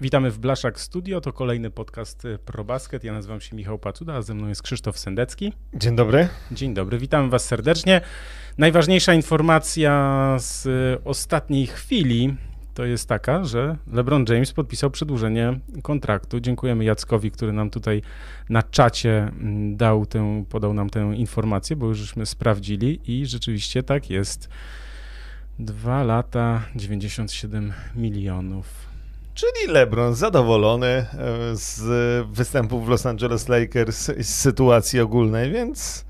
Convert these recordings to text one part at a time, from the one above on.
Witamy w Blaszak Studio, to kolejny podcast y, ProBasket. Ja nazywam się Michał Pacuda, a ze mną jest Krzysztof Sendecki. Dzień dobry. Dzień dobry, witamy was serdecznie. Najważniejsza informacja z y, ostatniej chwili to jest taka, że LeBron James podpisał przedłużenie kontraktu. Dziękujemy Jackowi, który nam tutaj na czacie mm, dał tę, podał nam tę informację, bo już żeśmy sprawdzili i rzeczywiście tak jest. Dwa lata, 97 milionów. Czyli LeBron zadowolony e, z występów w Los Angeles Lakers z sytuacji ogólnej, więc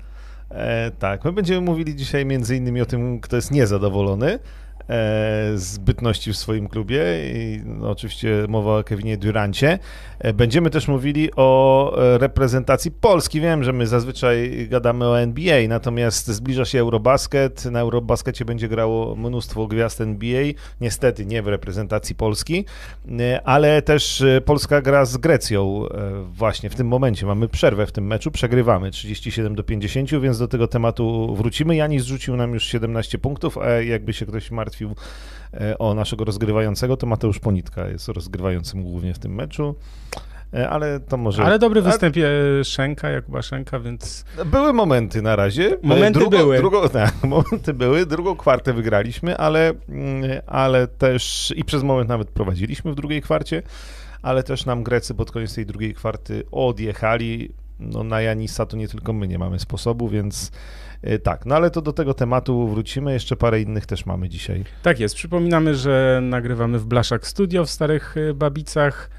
e, tak, my będziemy mówili dzisiaj między innymi o tym, kto jest niezadowolony. E, zbytności w swoim klubie i no, oczywiście mowa o Kevinie Durancie. E, będziemy też mówili o e, reprezentacji Polski. Wiem, że my zazwyczaj gadamy o NBA, natomiast zbliża się Eurobasket. Na Eurobaskecie będzie grało mnóstwo gwiazd NBA. Niestety nie w reprezentacji Polski, ale też Polska gra z Grecją właśnie w tym momencie. Mamy przerwę w tym meczu, przegrywamy 37 do 50, więc do tego tematu wrócimy. Janis rzucił nam już 17 punktów, a jakby się ktoś martwił, martwił e, o naszego rozgrywającego, to Mateusz Ponitka jest rozgrywającym głównie w tym meczu. E, ale to może. Ale dobry występ ale... Szenka, Jakuba Szenka, więc. Były momenty na razie. Momenty drugo, były. Drugo, tak, momenty były. Drugą kwartę wygraliśmy, ale, mm, ale też i przez moment nawet prowadziliśmy w drugiej kwarcie, ale też nam Grecy pod koniec tej drugiej kwarty odjechali. No, na Janisa to nie tylko my nie mamy sposobu, więc E, tak, no ale to do tego tematu wrócimy. Jeszcze parę innych też mamy dzisiaj. Tak jest. Przypominamy, że nagrywamy w Blaszak Studio w Starych e, Babicach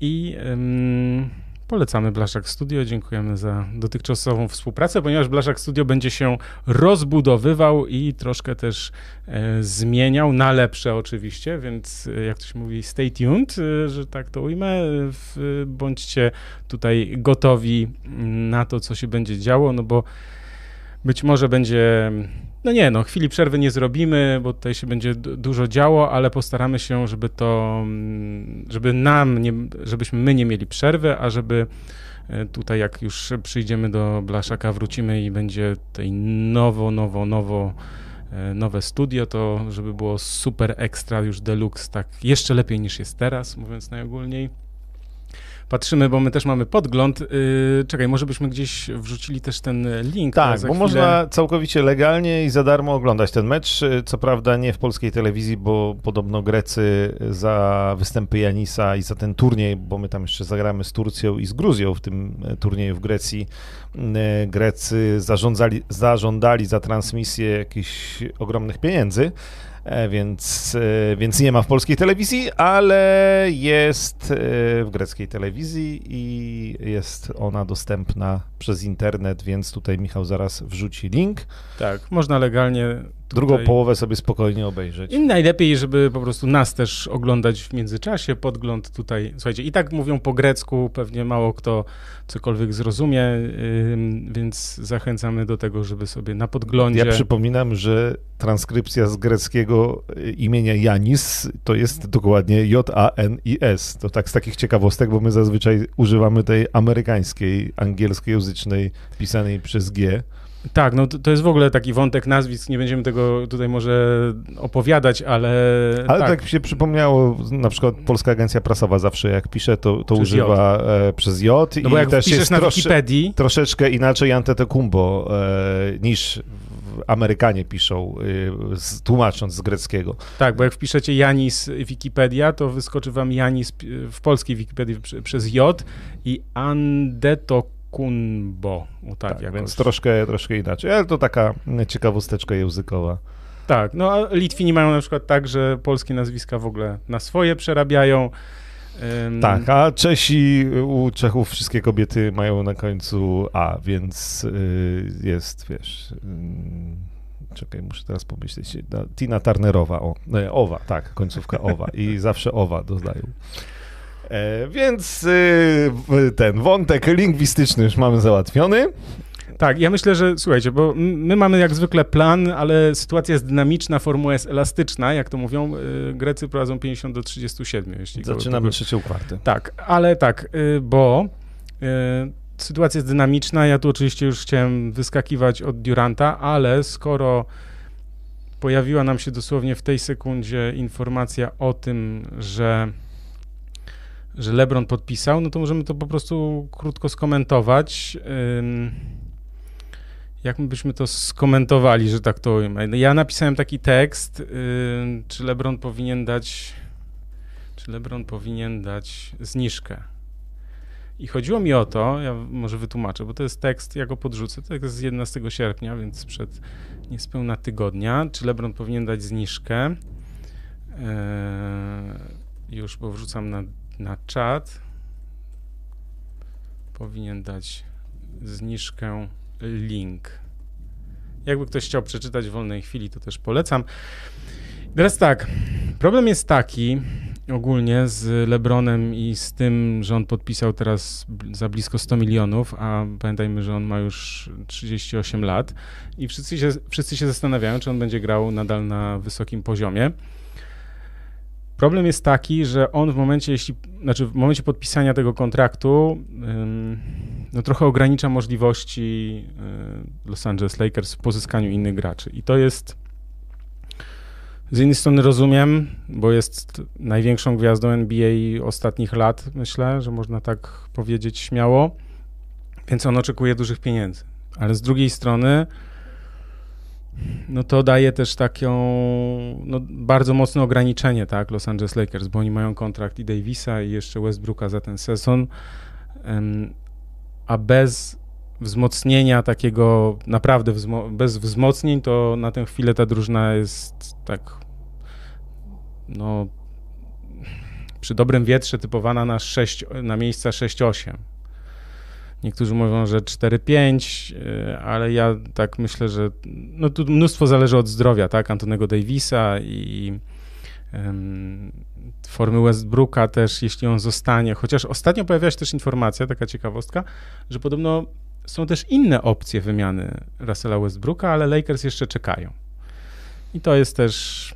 i ym, polecamy Blaszak Studio. Dziękujemy za dotychczasową współpracę, ponieważ Blaszak Studio będzie się rozbudowywał i troszkę też e, zmieniał, na lepsze oczywiście, więc e, jak ktoś mówi stay tuned, e, że tak to ujmę, bądźcie tutaj gotowi na to, co się będzie działo, no bo być może będzie, no nie, no chwili przerwy nie zrobimy, bo tutaj się będzie dużo działo, ale postaramy się, żeby to, mm, żeby nam, nie, żebyśmy my nie mieli przerwy, a żeby e, tutaj jak już przyjdziemy do Blaszaka, wrócimy i będzie tutaj nowo, nowo, nowo e, nowe studio, to żeby było super ekstra już deluxe, tak jeszcze lepiej niż jest teraz, mówiąc najogólniej patrzymy, bo my też mamy podgląd. Yy, czekaj, może byśmy gdzieś wrzucili też ten link. Tak, bo chwilę... można całkowicie legalnie i za darmo oglądać ten mecz. Co prawda nie w polskiej telewizji, bo podobno Grecy za występy Janisa i za ten turniej, bo my tam jeszcze zagramy z Turcją i z Gruzją w tym turnieju w Grecji. Yy, Grecy zarządzali, zażądali za transmisję jakichś ogromnych pieniędzy. E, więc, e, więc nie ma w polskiej telewizji, ale jest e, w greckiej telewizji i jest ona dostępna przez internet, więc tutaj Michał zaraz wrzuci link. Tak, można legalnie drugą połowę sobie spokojnie obejrzeć. I najlepiej, żeby po prostu nas też oglądać w międzyczasie, podgląd tutaj, słuchajcie, i tak mówią po grecku, pewnie mało kto cokolwiek zrozumie, więc zachęcamy do tego, żeby sobie na podglądzie... Ja przypominam, że transkrypcja z greckiego y, imienia Janis to jest dokładnie J-A-N-I-S. To tak z takich ciekawostek, bo my zazwyczaj używamy tej amerykańskiej, angielskojęzycznej, pisanej przez G. Tak, no to, to, jest w ogóle taki wątek nazwisk, nie będziemy tego tutaj może opowiadać, ale... Ale tak, tak się przypomniało, na przykład Polska Agencja Prasowa zawsze jak pisze, to, to używa e, przez J no bo jak też jest na Wikipedii... troszeczkę inaczej Antetokumbo e, niż Amerykanie piszą, e, tłumacząc z greckiego. Tak, bo jak wpiszecie Janis Wikipedia, to wyskoczy wam Janis w polskiej Wikipedii przez J i Andeto Kunbo. O, tak, tak więc troszkę, troszkę inaczej, ale to taka ciekawosteczka językowa. Tak, no a Litwini mają na przykład tak, że polskie nazwiska w ogóle na swoje przerabiają. Um... Tak, a Czesi, u Czechów wszystkie kobiety mają na końcu A, więc y, jest, wiesz... Czekaj, muszę teraz pomyśleć. Tina Turnerowa, o, e, Owa, tak, końcówka Owa i zawsze Owa dodają. E, więc y, ten wątek lingwistyczny już mamy załatwiony. Tak, ja myślę, że słuchajcie, bo my mamy jak zwykle plan, ale sytuacja jest dynamiczna, formuła jest elastyczna, jak to mówią. Y, Grecy prowadzą 50 do 37, jeśli Zaczynamy go, trzecią kwartę. Tak, ale tak, y, bo sytuacja jest dynamiczna. Ja tu oczywiście już chciałem wyskakiwać od Duranta, ale skoro pojawiła nam się dosłownie w tej sekundzie informacja o tym, że że LeBron podpisał, no to możemy to po prostu krótko skomentować. Jak byśmy to skomentowali, że tak to ujmę? Ja napisałem taki tekst, czy LeBron powinien dać, czy LeBron powinien dać zniżkę. I chodziło mi o to, ja może wytłumaczę, bo to jest tekst, ja go podrzucę, to jest z 11 sierpnia, więc sprzed niespełna tygodnia. Czy LeBron powinien dać zniżkę? Eee, już, bo wrzucam na, na czat. Powinien dać zniżkę link. Jakby ktoś chciał przeczytać w wolnej chwili, to też polecam. Teraz tak, problem jest taki, ogólnie z LeBronem i z tym, że on podpisał teraz za blisko 100 milionów, a pamiętajmy, że on ma już 38 lat i wszyscy się, wszyscy się zastanawiają, czy on będzie grał nadal na wysokim poziomie. Problem jest taki, że on w momencie, jeśli, znaczy w momencie podpisania tego kontraktu, no trochę ogranicza możliwości y, Los Angeles Lakers w pozyskaniu innych graczy. I to jest z jednej strony rozumiem, bo jest największą gwiazdą NBA ostatnich lat, myślę, że można tak powiedzieć śmiało, więc on oczekuje dużych pieniędzy. Ale z drugiej strony, no to daje też taką no, bardzo mocne ograniczenie, tak, Los Angeles Lakers, bo oni mają kontrakt i Davisa i jeszcze Westbrooka za ten sezon, a bez wzmocnienia takiego, naprawdę wzmo bez wzmocnień, to na tę chwilę ta drużyna jest tak, no, przy dobrym wietrze typowana na, 6, na miejsca 6-8. Niektórzy mówią, że 4-5, y, ale ja tak myślę, że no tu mnóstwo zależy od zdrowia, tak? Antonego Davisa i um, formy Westbrooka też, jeśli on zostanie. Chociaż ostatnio pojawiła się też informacja, taka ciekawostka, że podobno są też inne opcje wymiany Russella Westbrooka, ale Lakers jeszcze czekają. I to jest też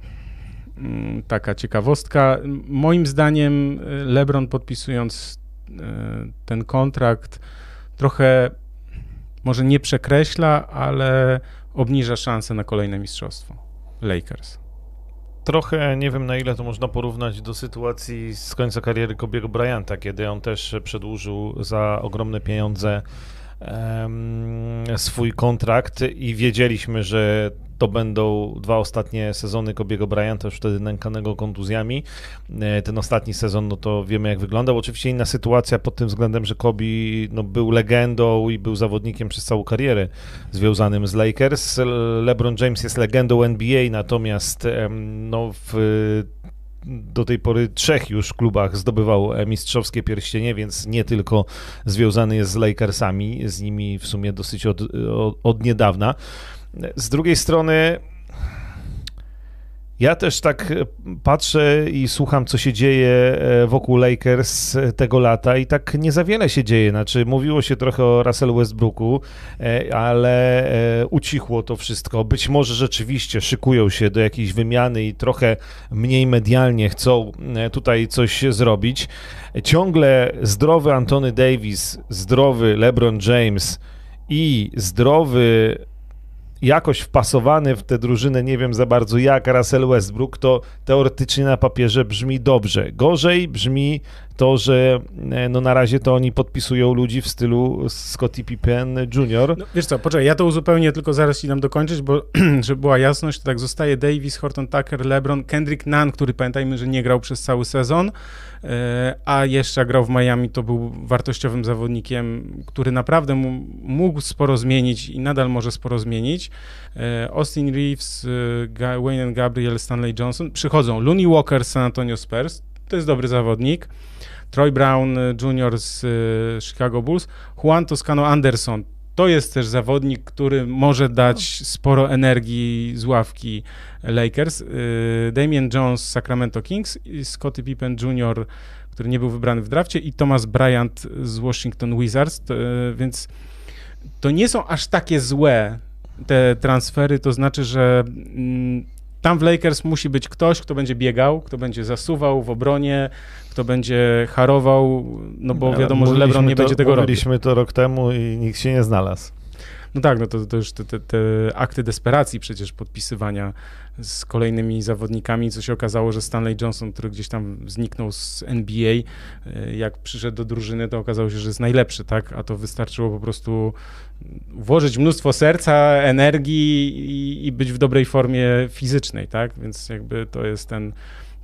mm, taka ciekawostka. Moim zdaniem y, LeBron podpisując y, ten kontrakt trochę może nie przekreśla, ale obniża szanse na kolejne mistrzostwo Lakers. Trochę nie wiem na ile to można porównać do sytuacji z końca kariery Kobiego Bryanta, kiedy on też przedłużył za ogromne pieniądze swój kontrakt i wiedzieliśmy, że to będą dwa ostatnie sezony Kobiego Bryanta, już wtedy nękanego kontuzjami. E, ten ostatni sezon, no to wiemy jak wyglądał. Oczywiście inna sytuacja pod tym względem, że Kobi no, był legendą i był zawodnikiem przez całą karierę związanym z Lakers. LeBron James jest legendą NBA, natomiast no, w do tej pory trzech już klubach zdobywał e, mistrzowskie pierścienie, więc nie tylko związany jest z Lakersami, z nimi w sumie dosyć od, od, od niedawna. Z drugiej strony ja też tak e, patrzę i słucham, co się dzieje e, wokół Lakers e, tego lata i tak nie za wiele się dzieje. Znaczy, mówiło się trochę o Russell Westbrooku, ale ucichło to wszystko. Być może rzeczywiście szykują się do jakiejś wymiany i trochę mniej medialnie chcą tutaj coś zrobić. Ciągle zdrowy Antony Davis, zdrowy LeBron James i zdrowy jakoś wpasowany w tę drużynę, nie wiem za bardzo jak Russell Westbrook, to teoretycznie na papierze brzmi dobrze. Gorzej brzmi to, że e, no na razie to oni podpisują ludzi w stylu Scottie Pippen Jr. No, wiesz co, poczekaj, ja to uzupełnię, tylko zaraz ci dam dokończyć, bo żeby była jasność, to tak zostaje Davis, Horton Tucker, LeBron, Kendrick Nunn, który pamiętajmy, że nie grał przez cały sezon, a jeszcze grał w Miami, to był wartościowym zawodnikiem, który naprawdę mógł sporo zmienić i nadal może sporo zmienić. E, Austin Reeves, Wayne Gabriel, Stanley Johnson, przychodzą Looney Walker z San Antonio Spurs, to jest dobry zawodnik. Troy Brown Jr. z Chicago Bulls, Juan Toscano Anderson. To jest też zawodnik, który może dać sporo energii z ławki Lakers. Y, Damian Jones z Sacramento Kings, Scottie Pippen Jr., który nie był wybrany w drafcie i Thomas Bryant z Washington Wizards, y, więc to nie są aż takie złe te transfery, to znaczy, że mm, tam w Lakers musi być ktoś, kto będzie biegał, kto będzie zasuwał w obronie, kto będzie harował, no bo wiadomo, że LeBron nie to, będzie tego robić. Mówiliśmy to rok temu i nikt się nie znalazł. no tak, no to, to już te, te, te akty desperacji przecież podpisywania z kolejnymi zawodnikami, co się okazało, że Stanley Johnson, który gdzieś tam zniknął z NBA, e, jak przyszedł do drużyny, to okazało się, że jest najlepszy, tak? A to wystarczyło po prostu włożyć mnóstwo serca, energii i, i być w dobrej formie fizycznej, tak? Więc jakby to jest ten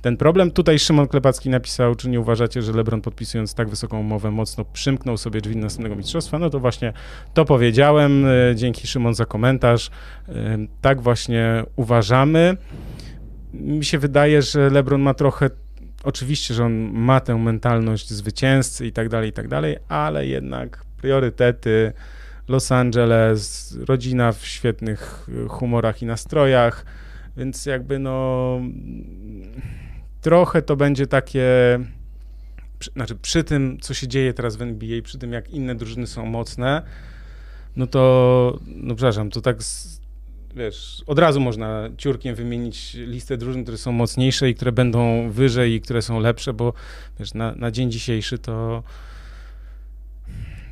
ten problem. Tutaj Szymon Klepacki napisał, czy nie uważacie, że LeBron podpisując tak wysoką umowę mocno przymknął sobie drzwi następnego mistrzostwa? No to właśnie to powiedziałem. E, dzięki Szymon za komentarz. E, tak właśnie uważamy. Mi się wydaje, że LeBron ma trochę Oczywiście, że on ma tę mentalność zwycięzcy i tak dalej, i tak dalej, ale jednak priorytety Los Angeles, rodzina w świetnych humorach i nastrojach, więc jakby no trochę to będzie takie, przy, znaczy przy tym, co się dzieje teraz w NBA, przy tym, jak inne drużyny są mocne, no to, no przepraszam, to tak, z, wiesz, od razu można ciurkiem wymienić listę drużyn, które są mocniejsze i które będą wyżej i które są lepsze, bo wiesz, na, na dzień dzisiejszy to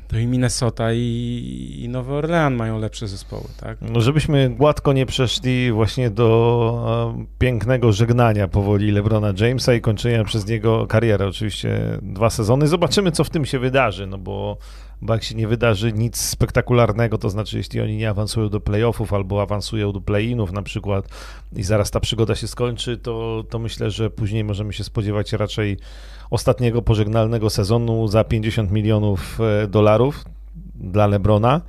to i Minnesota i, i Nowy Orlean mają lepsze zespoły, tak? No żebyśmy gładko nie przeszli właśnie do e, pięknego żegnania powoli LeBrona Jamesa i kończenia przez niego kariery. Oczywiście dwa sezony. Zobaczymy, co w tym się wydarzy, no bo, bo jak się nie wydarzy nic spektakularnego, to znaczy jeśli oni nie awansują do playoffów albo awansują do play-inów na przykład i zaraz ta przygoda się skończy, to, to myślę, że później możemy się spodziewać raczej ostatniego pożegnalnego sezonu za 50 milionów e, dolarów dla Lebrona.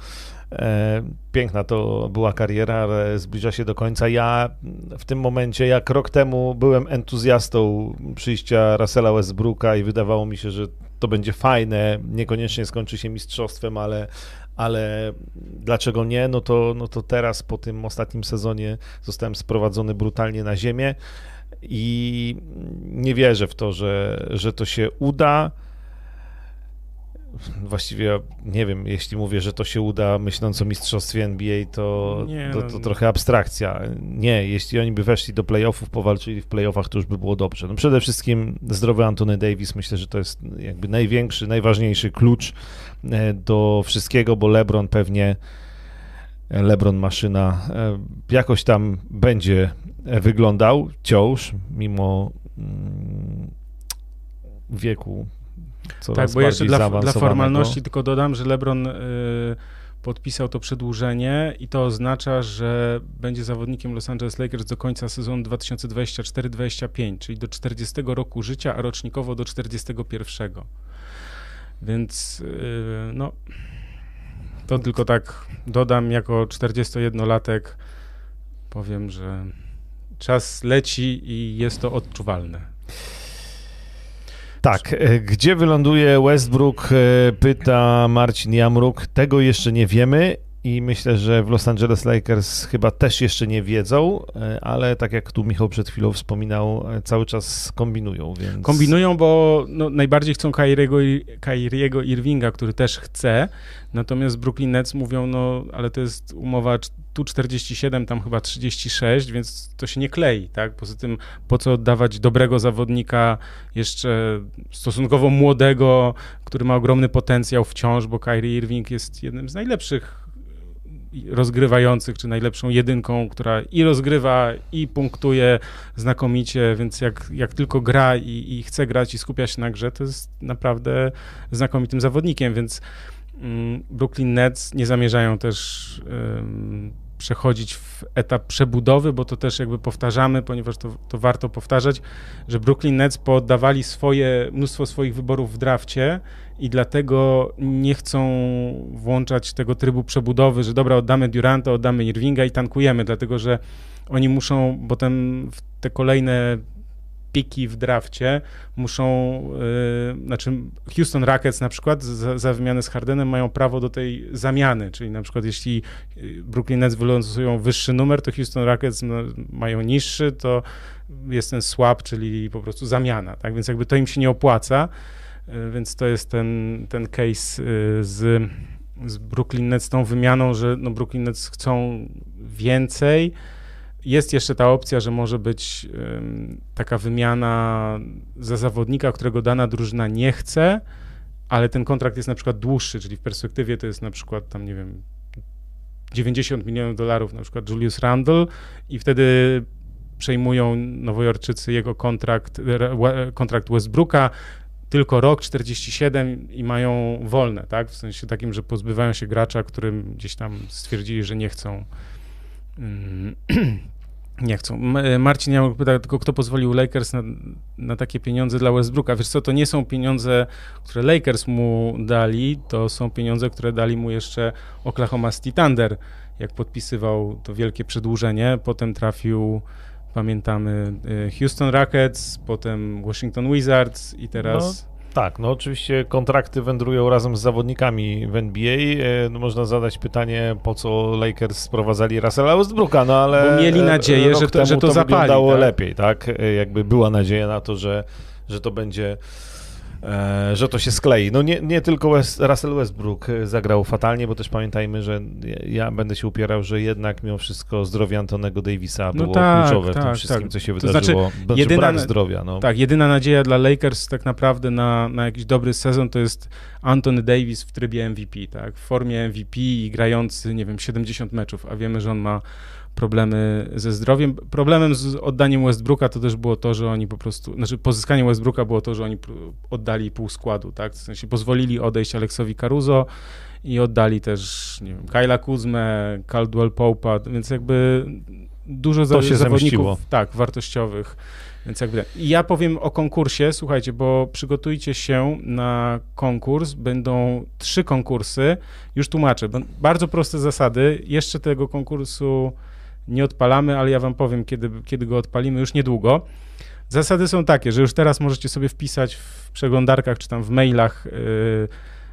E, piękna to była kariera, ale zbliża się do końca. Ja w tym momencie, jak rok temu byłem entuzjastą przyjścia Russella Westbrooka i wydawało mi się, że to będzie fajne, niekoniecznie skończy się mistrzostwem, ale, ale dlaczego nie? No to, no to teraz po tym ostatnim sezonie zostałem sprowadzony brutalnie na ziemię i nie wierzę w to, że, że to się uda. Właściwie nie wiem, jeśli mówię, że to się uda, myśląc o mistrzostwie NBA, to, nie, to, to, no. trochę abstrakcja. Nie, jeśli oni by weszli do playoffów, powalczyli w playoffach, to już by było dobrze. No przede wszystkim zdrowy Antony Davis, myślę, że to jest jakby największy, najważniejszy klucz e, do wszystkiego, bo LeBron pewnie LeBron maszyna e, jakoś tam będzie wyglądał wciąż, mimo mm, wieku Tak, bo jeszcze dla, dla formalności tylko dodam, że LeBron y, podpisał to przedłużenie i to oznacza, że będzie zawodnikiem Los Angeles Lakers do końca sezonu 2024-25, czyli do 40 roku życia, a rocznikowo do 41. Więc y, no to tylko tak dodam jako 41-latek powiem, że czas leci i jest to odczuwalne. Tak, e, gdzie wyląduje Westbrook, e, pyta Marcin Jamruk. Tego jeszcze nie wiemy i myślę, że w Los Angeles Lakers chyba też jeszcze nie wiedzą, e, ale tak jak tu Michał przed chwilą wspominał, cały czas kombinują, więc... Kombinują, bo no, najbardziej chcą Kyriego, Kyriego Irvinga, który też chce, natomiast Brooklyn Nets mówią, no ale to jest umowa tu 47, tam chyba 36, więc to się nie klei, tak? Poza tym, po co oddawać dobrego zawodnika, jeszcze stosunkowo młodego, który ma ogromny potencjał wciąż, bo Kyrie Irving jest jednym z najlepszych rozgrywających, czy najlepszą jedynką, która i rozgrywa, i punktuje znakomicie, więc jak, jak tylko gra i, i chce grać i skupia się na grze, to jest naprawdę znakomitym zawodnikiem, więc mm, Brooklyn Nets nie zamierzają też przechodzić w etap przebudowy, bo to też jakby powtarzamy, ponieważ to, to warto powtarzać, że Brooklyn Nets poddawali swoje, mnóstwo swoich wyborów w drafcie i dlatego nie chcą włączać tego trybu przebudowy, że dobra, oddamy Duranta, oddamy Irvinga i tankujemy, dlatego że oni muszą potem w te kolejne piki w drafcie muszą, yy, znaczy Houston Rockets na przykład za, za, wymianę z Hardenem mają prawo do tej zamiany, czyli na przykład jeśli y, Brooklyn Nets wylosują wyższy numer, to Houston Rockets mają niższy, to jest ten swap, czyli po prostu zamiana, tak, więc jakby to im się nie opłaca, yy, więc to jest ten, ten case yy, z, z Brooklyn Nets, tą wymianą, że no Brooklyn Nets chcą więcej, jest jeszcze ta opcja, że może być taka wymiana za zawodnika, którego dana drużyna nie chce, ale ten kontrakt jest na przykład dłuższy, czyli w perspektywie to jest na przykład tam, nie wiem, 90 milionów dolarów, na przykład Julius Randle i wtedy przejmują Nowojorczycy jego kontrakt, kontrakt Westbrooka, tylko rok 47 i mają wolne, tak? W sensie takim, że pozbywają się gracza, którym gdzieś tam stwierdzili, że nie chcą. Mm, nie chcą. Marcin, ja pytać tylko kto pozwolił Lakers na, na, takie pieniądze dla Westbrooka. Wiesz co, to nie są pieniądze, które Lakers mu dali, to są pieniądze, które dali mu jeszcze Oklahoma City Thunder, jak podpisywał to wielkie przedłużenie. Potem trafił pamiętamy y, Houston Rockets, potem Washington Wizards i teraz... No. Tak, no oczywiście kontrakty wędrują razem z zawodnikami w NBA. E, no, można zadać pytanie, po co Lakers sprowadzali Russella Westbrooka, no ale... Bo mieli nadzieję, że to, że to, to zapali. wyglądało tak? lepiej, tak? E, jakby była nadzieja na to, że, że to będzie E, że to się sklei. No nie, nie tylko West, Russell Westbrook e, zagrał fatalnie, bo też pamiętajmy, że ja będę się upierał, że jednak mimo wszystko zdrowie Antonego Davisa no było tak, kluczowe tak, w tym wszystkim, tak. co się wydarzyło. To znaczy, jedyna, brak zdrowia. No. Tak, jedyna nadzieja dla Lakers tak naprawdę na, na jakiś dobry sezon to jest Anthony Davis w trybie MVP, tak? W formie MVP i grający, nie wiem, 70 meczów, a wiemy, że on ma problemy ze zdrowiem. Problemem z oddaniem Westbrooka to też było to, że oni po prostu, znaczy pozyskaniem Westbrooka było to, że oni oddali pół składu, tak? W sensie pozwolili odejść Aleksowi Caruso i oddali też, nie wiem, Kyla Kuzmę, Caldwell Pope'a, więc jakby dużo to się zawodników, tak, wartościowych. Więc jakby ja powiem o konkursie, słuchajcie, bo przygotujcie się na konkurs. Będą trzy konkursy. Już tłumaczę. Bardzo proste zasady. Jeszcze tego konkursu nie odpalamy, ale ja wam powiem, kiedy, kiedy go odpalimy, już niedługo. Zasady są takie, że już teraz możecie sobie wpisać w przeglądarkach czy tam w mailach. Yy,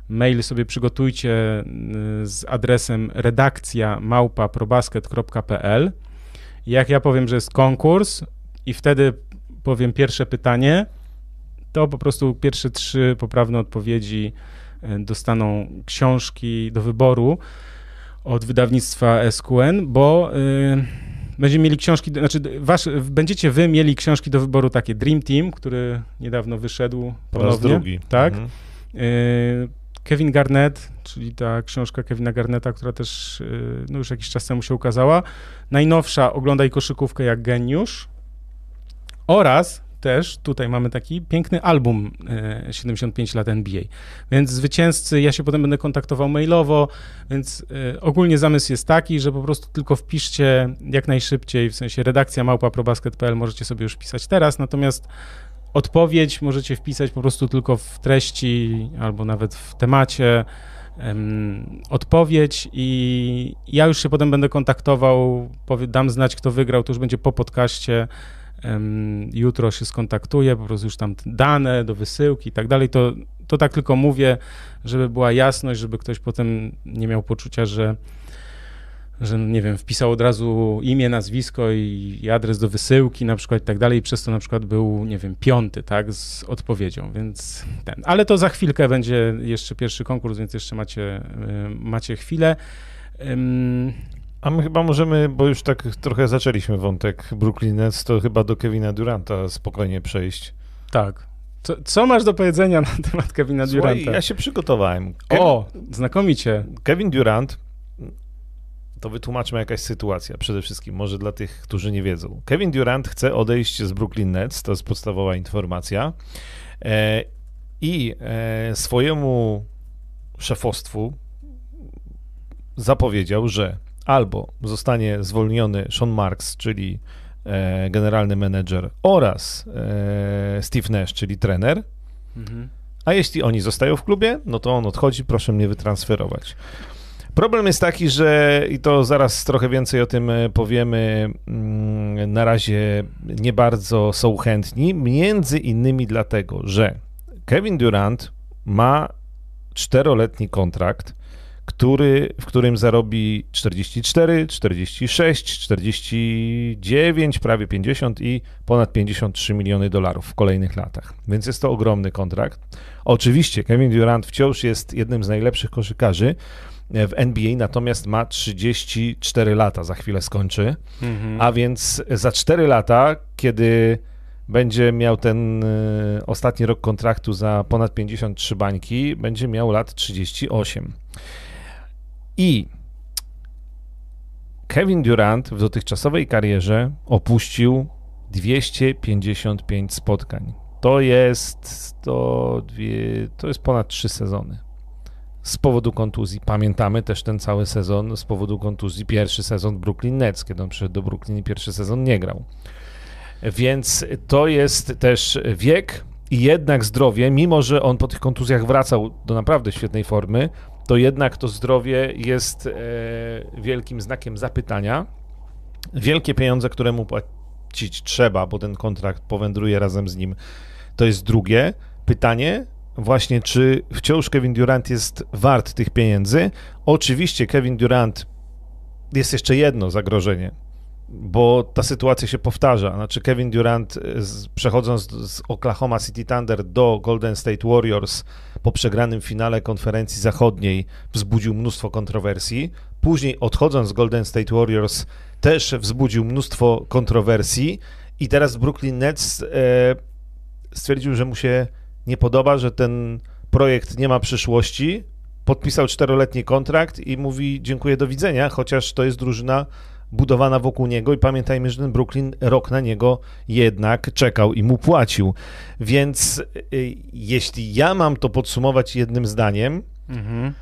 mail sobie przygotujcie yy, z adresem redakcja małpa probasket.pl. Jak ja powiem, że jest konkurs i wtedy powiem pierwsze pytanie, to po prostu pierwsze trzy poprawne odpowiedzi yy, dostaną książki do wyboru od wydawnictwa SQN, bo y, będziemy mieli książki, znaczy wasz, będziecie wy mieli książki do wyboru takie Dream Team, który niedawno wyszedł ponownie. drugi. Tak. Mhm. Y, Kevin Garnett, czyli ta książka Kevina Garnetta, która też y, no już jakiś czas temu się ukazała. Najnowsza Oglądaj koszykówkę jak geniusz oraz też tutaj mamy taki piękny album 75 e, lat NBA. Więc zwycięzcy, ja się potem będę kontaktował mailowo, więc e, ogólnie zamysł jest taki, że po prostu tylko wpiszcie jak najszybciej, w sensie redakcja małpa.probasket.pl możecie sobie już pisać teraz, natomiast odpowiedź możecie wpisać po prostu tylko w treści albo nawet w temacie odpowiedź i ja już się potem będę kontaktował, dam znać, kto wygrał, to już będzie po podcaście, jutro się skontaktuję, po prostu już tam dane do wysyłki i tak dalej, to, to tak tylko mówię, żeby była jasność, żeby ktoś potem nie miał poczucia, że że nie wiem, wpisał od razu imię, nazwisko i, i, adres do wysyłki na przykład i tak dalej, i przez to na przykład był, nie wiem, piąty, tak, z odpowiedzią, więc ten. Ale to za chwilkę będzie jeszcze pierwszy konkurs, więc jeszcze macie, macie chwilę. A my chyba możemy, bo już tak trochę zaczęliśmy wątek Brooklyn Nets, to chyba do Kevina Duranta spokojnie przejść. Tak. Co, co masz do powiedzenia na temat Kevina Słuchaj, Duranta? ja się przygotowałem. o, znakomicie. Kevin Durant, to wytłumaczmy jakaś sytuacja przede wszystkim, może dla tych, którzy nie wiedzą. Kevin Durant chce odejść z Brooklyn Nets, to jest podstawowa informacja. E, I e, swojemu szefostwu zapowiedział, że albo zostanie zwolniony Sean Marks, czyli e, generalny menedżer, oraz e, Steve Nash, czyli trener. Mhm. A jeśli oni zostają w klubie, no to on odchodzi, proszę mnie wytransferować. Problem jest taki, że i to zaraz trochę więcej o tym e, powiemy, mm, na razie nie bardzo są chętni, między innymi dlatego, że Kevin Durant ma czteroletni kontrakt, który, w którym zarobi 44, 46, 49, prawie 50 i ponad 53 miliony dolarów w kolejnych latach. Więc jest to ogromny kontrakt. Oczywiście Kevin Durant wciąż jest jednym z najlepszych koszykarzy w NBA, natomiast ma 34 lata, za chwilę skończy. Mhm. A więc za 4 lata, kiedy będzie miał ten y, ostatni rok kontraktu za ponad 53 bańki, będzie miał lat 38. I Kevin Durant w dotychczasowej karierze opuścił 255 spotkań. To jest, to, dwie, to jest ponad trzy sezony. Z powodu kontuzji. Pamiętamy też ten cały sezon z powodu kontuzji. Pierwszy sezon Brooklyn Nets, kiedy on przyszedł do Brooklyn i pierwszy sezon nie grał. Więc to jest też wiek i jednak zdrowie, mimo że on po tych kontuzjach wracał do naprawdę świetnej formy, to jednak to zdrowie jest e, wielkim znakiem zapytania. Wielkie pieniądze, które mu płacić trzeba, bo ten kontrakt powędruje razem z nim, to jest drugie. Pytanie, właśnie czy wciąż Kevin Durant jest wart tych pieniędzy? Oczywiście Kevin Durant jest jeszcze jedno zagrożenie, bo ta sytuacja się powtarza. Znaczy Kevin Durant e, z, przechodząc z Oklahoma City Thunder do Golden State Warriors po przegranym finale konferencji zachodniej wzbudził mnóstwo kontrowersji. Później odchodząc z Golden State Warriors też wzbudził mnóstwo kontrowersji i teraz Brooklyn Nets e, stwierdził, że mu się nie podoba, że ten projekt nie ma przyszłości. Podpisał czteroletni kontrakt i mówi dziękuję, do widzenia, chociaż to jest drużyna budowana wokół niego i pamiętajmy, że ten Brooklyn rok na niego jednak czekał i mu płacił. Więc y, jeśli ja mam to podsumować jednym zdaniem, mhm.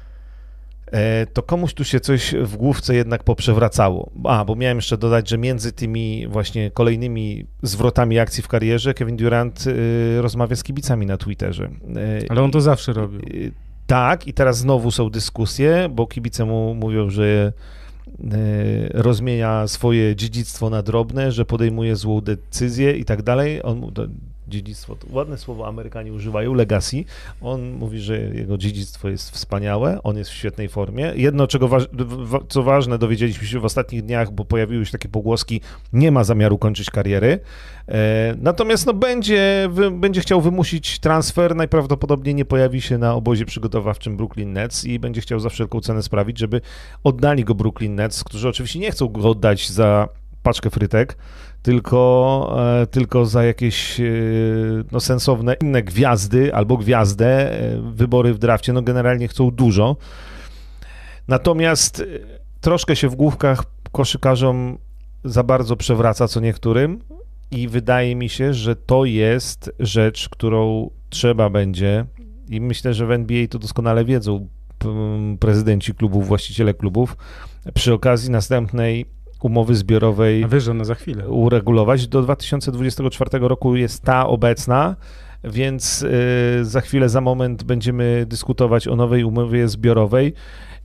E, to komuś tu się coś w główce jednak poprzewracało. A, bo miałem jeszcze dodać, że między tymi właśnie kolejnymi zwrotami akcji w karierze Kevin Durant y, rozmawia z kibicami na Twitterze. E, Ale on to zawsze robił. Tak, i teraz znowu są dyskusje, bo kibice mu mówią, że rozmienia swoje dziedzictwo na drobne, że podejmuje złą decyzję i tak dalej. On, dziedzictwo, ładne słowo Amerykanie używają, legacy. On mówi, że jego dziedzictwo jest wspaniałe, on jest w świetnej formie. Jedno, czego wa co ważne, dowiedzieliśmy się w ostatnich dniach, bo pojawiły się takie pogłoski, nie ma zamiaru kończyć kariery. E, natomiast no, będzie, będzie chciał wymusić transfer, najprawdopodobniej nie pojawi się na obozie przygotowawczym Brooklyn Nets i będzie chciał za wszelką cenę sprawić, żeby oddali go Brooklyn Nets, którzy oczywiście nie chcą go oddać za paczkę frytek, tylko, e, tylko za jakieś e, no, sensowne inne gwiazdy albo gwiazdę. E, wybory w drafcie no, generalnie chcą dużo. Natomiast troszkę się w główkach koszykarzom za bardzo przewraca co niektórym i wydaje mi się, że to jest rzecz, którą trzeba będzie i myślę, że w NBA to doskonale wiedzą prezydenci klubów, właściciele klubów, przy okazji następnej umowy zbiorowej wiesz, za chwilę. uregulować. Do 2024 roku jest ta obecna, więc y, za chwilę, za moment będziemy dyskutować o nowej umowie zbiorowej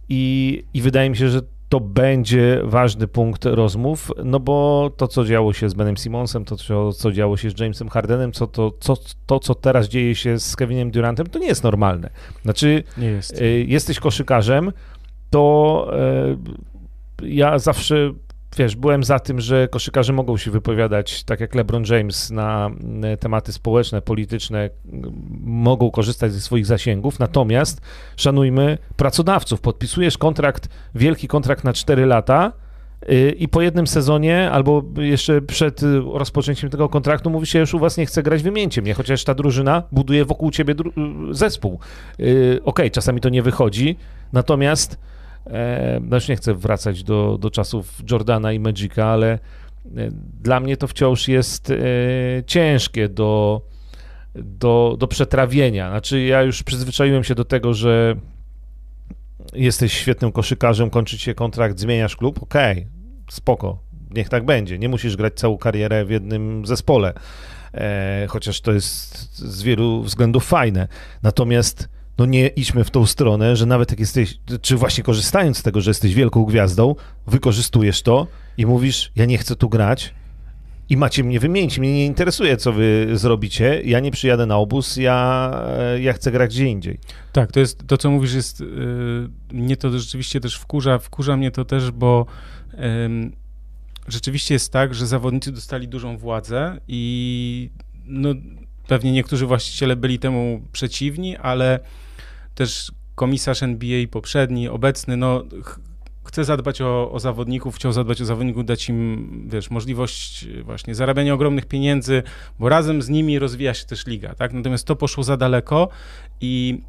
i, i wydaje mi się, że to będzie ważny punkt rozmów, no bo to, co działo się z Benem Simonsem, to, co, co działo się z Jamesem Hardenem, co, to, co, to, co teraz dzieje się z Kevinem Durantem, to nie jest normalne. Znaczy, jest. Y, jesteś koszykarzem, to y, ja zawsze wiesz, byłem za tym, że koszykarze mogą się wypowiadać, tak jak LeBron James, na e, tematy społeczne, polityczne, mogą korzystać ze swoich zasięgów, natomiast szanujmy pracodawców. Podpisujesz kontrakt, wielki kontrakt na 4 lata, y, i po jednym sezonie, albo jeszcze przed rozpoczęciem tego kontraktu, mówi się, że już u was nie chce grać, wymieńcie mnie, chociaż ta drużyna buduje wokół ciebie zespół. Y, okej, okay, czasami to nie wychodzi, natomiast E, no już nie chcę wracać do, do czasów Jordana i Magica, ale e, dla mnie to wciąż jest e, ciężkie do, do, do przetrawienia. Znaczy, ja już przyzwyczaiłem się do tego, że jesteś świetnym koszykarzem, kończy się kontrakt, zmieniasz klub, okej, okay, spoko, niech tak będzie. Nie musisz grać całą karierę w jednym zespole, chociaż to jest z wielu względów fajne. Natomiast no nie idźmy w tą stronę, że nawet jak jesteś, czy właśnie korzystając z tego, że jesteś wielką gwiazdą, wykorzystujesz to i mówisz, ja nie chcę tu grać i macie mnie wymienić, mnie nie interesuje, co wy zrobicie, ja nie przyjadę na obóz, ja, e, ja chcę grać gdzie indziej. Tak, to jest, to co mówisz jest, yy, mnie to rzeczywiście też wkurza, wkurza mnie to też, bo yy, rzeczywiście jest tak, że zawodnicy dostali dużą władzę i no, pewnie niektórzy właściciele byli temu przeciwni, ale też komisarz NBA poprzedni, obecny, no ch chce zadbać o, o zawodników, chciał zadbać o zawodników, dać im, wiesz, możliwość właśnie zarabiania ogromnych pieniędzy, bo razem z nimi rozwija się też liga, tak? Natomiast to poszło za daleko i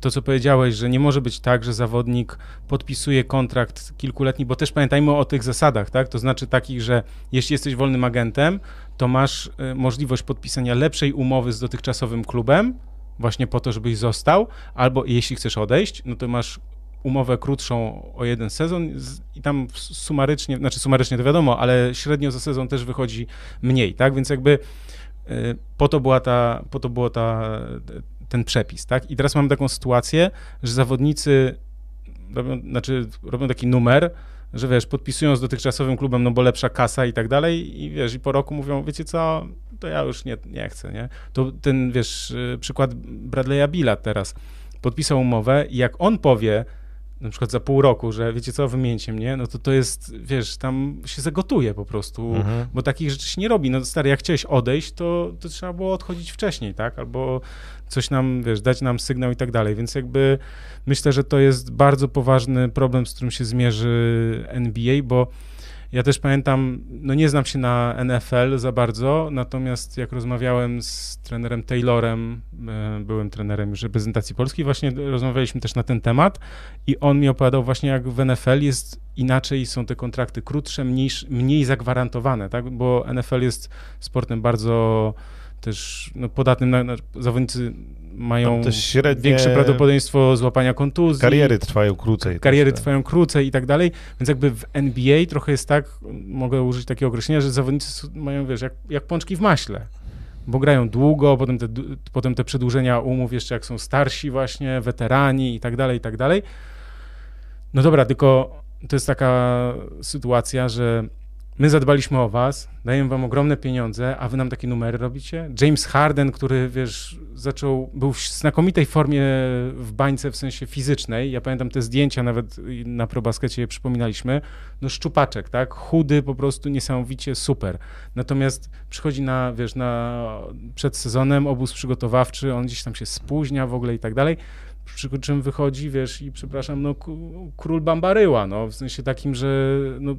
to, co powiedziałeś, że nie może być tak, że zawodnik podpisuje kontrakt kilkuletni, bo też pamiętajmy o tych zasadach, tak? To znaczy takich, że jeśli jesteś wolnym agentem, to masz y, możliwość podpisania lepszej umowy z dotychczasowym klubem, właśnie po to, żebyś został, albo jeśli chcesz odejść, no to masz umowę krótszą o jeden sezon i tam sumarycznie, znaczy sumarycznie to wiadomo, ale średnio za sezon też wychodzi mniej, tak? Więc jakby y, po to była ta, po to było ta, ten przepis, tak? I teraz mamy taką sytuację, że zawodnicy robią, znaczy robią taki numer, że wiesz, podpisują z dotychczasowym klubem, no bo lepsza kasa i tak dalej i wiesz, i po roku mówią, wiecie co, to ja już nie, nie chcę, nie? To ten, wiesz, y, przykład Bradley'a Billa teraz podpisał umowę i jak on powie, na przykład za pół roku, że wiecie co, wymieńcie mnie, no to to jest, wiesz, tam się zagotuje po prostu, mhm. bo takich rzeczy się nie robi. No stary, jak chciałeś odejść, to, to trzeba było odchodzić wcześniej, tak? Albo coś nam, wiesz, dać nam sygnał i tak dalej, więc jakby myślę, że to jest bardzo poważny problem, z którym się zmierzy NBA, bo ja też pamiętam, no nie znam się na NFL za bardzo, natomiast jak rozmawiałem z trenerem Taylorem, e, byłem trenerem już reprezentacji Polski, właśnie rozmawialiśmy też na ten temat i on mi opowiadał właśnie jak w NFL jest inaczej, są te kontrakty krótsze, mniej, mniej zagwarantowane, tak, bo NFL jest sportem bardzo też no, podatnym na, na zawodnicy mają średnie... większe prawdopodobieństwo złapania kontuzji. Kariery trwają krócej. Kariery tak. trwają krócej i tak dalej, więc jakby w NBA trochę jest tak, mogę użyć takiego określenia, że zawodnicy mają, wiesz, jak, jak pączki w maśle, bo grają długo, potem te, potem te przedłużenia umów jeszcze jak są starsi właśnie, weterani i tak dalej, i tak dalej. No dobra, tylko to jest taka sytuacja, że my zadbaliśmy o was, dajemy wam ogromne pieniądze, a wy nam takie numery robicie? James Harden, który, wiesz, zaczął, był w znakomitej formie w bańce w sensie fizycznej, ja pamiętam te zdjęcia, nawet na probaskecie je przypominaliśmy, no szczupaczek, tak, chudy, po prostu niesamowicie super. Natomiast przychodzi na, wiesz, na, przed sezonem obóz przygotowawczy, on gdzieś tam się spóźnia w ogóle i tak dalej, przy czym wychodzi, wiesz, i przepraszam, no król Bambaryła, no, w sensie takim, że no,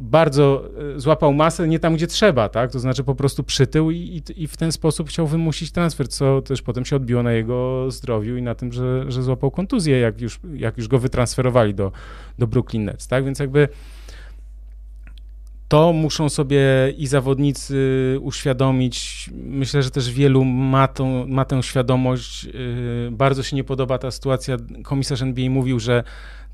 bardzo e, złapał masę nie tam, gdzie trzeba, tak? To znaczy po prostu przytył i, i, i, w ten sposób chciał wymusić transfer, co też potem się odbiło na jego zdrowiu i na tym, że, że złapał kontuzję, jak już, jak już go wytransferowali do, do Brooklyn Nets, tak? Więc jakby to muszą sobie i zawodnicy uświadomić. Myślę, że też wielu ma, tą, ma tę świadomość. E, bardzo się nie podoba ta sytuacja. Komisarz NBA mówił, że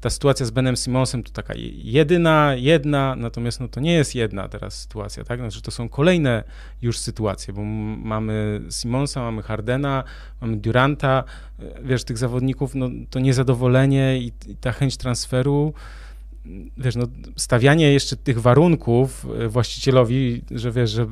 ta sytuacja z Benem Simonsem to taka jedyna, jedna, natomiast no to nie jest jedna teraz sytuacja, tak? Znaczy to są kolejne już sytuacje, bo mamy Simonsa, mamy Hardena, mamy Duranta, wiesz, tych zawodników, no to niezadowolenie i, i ta chęć transferu, wiesz, no, stawianie jeszcze tych warunków właścicielowi, że wiesz, że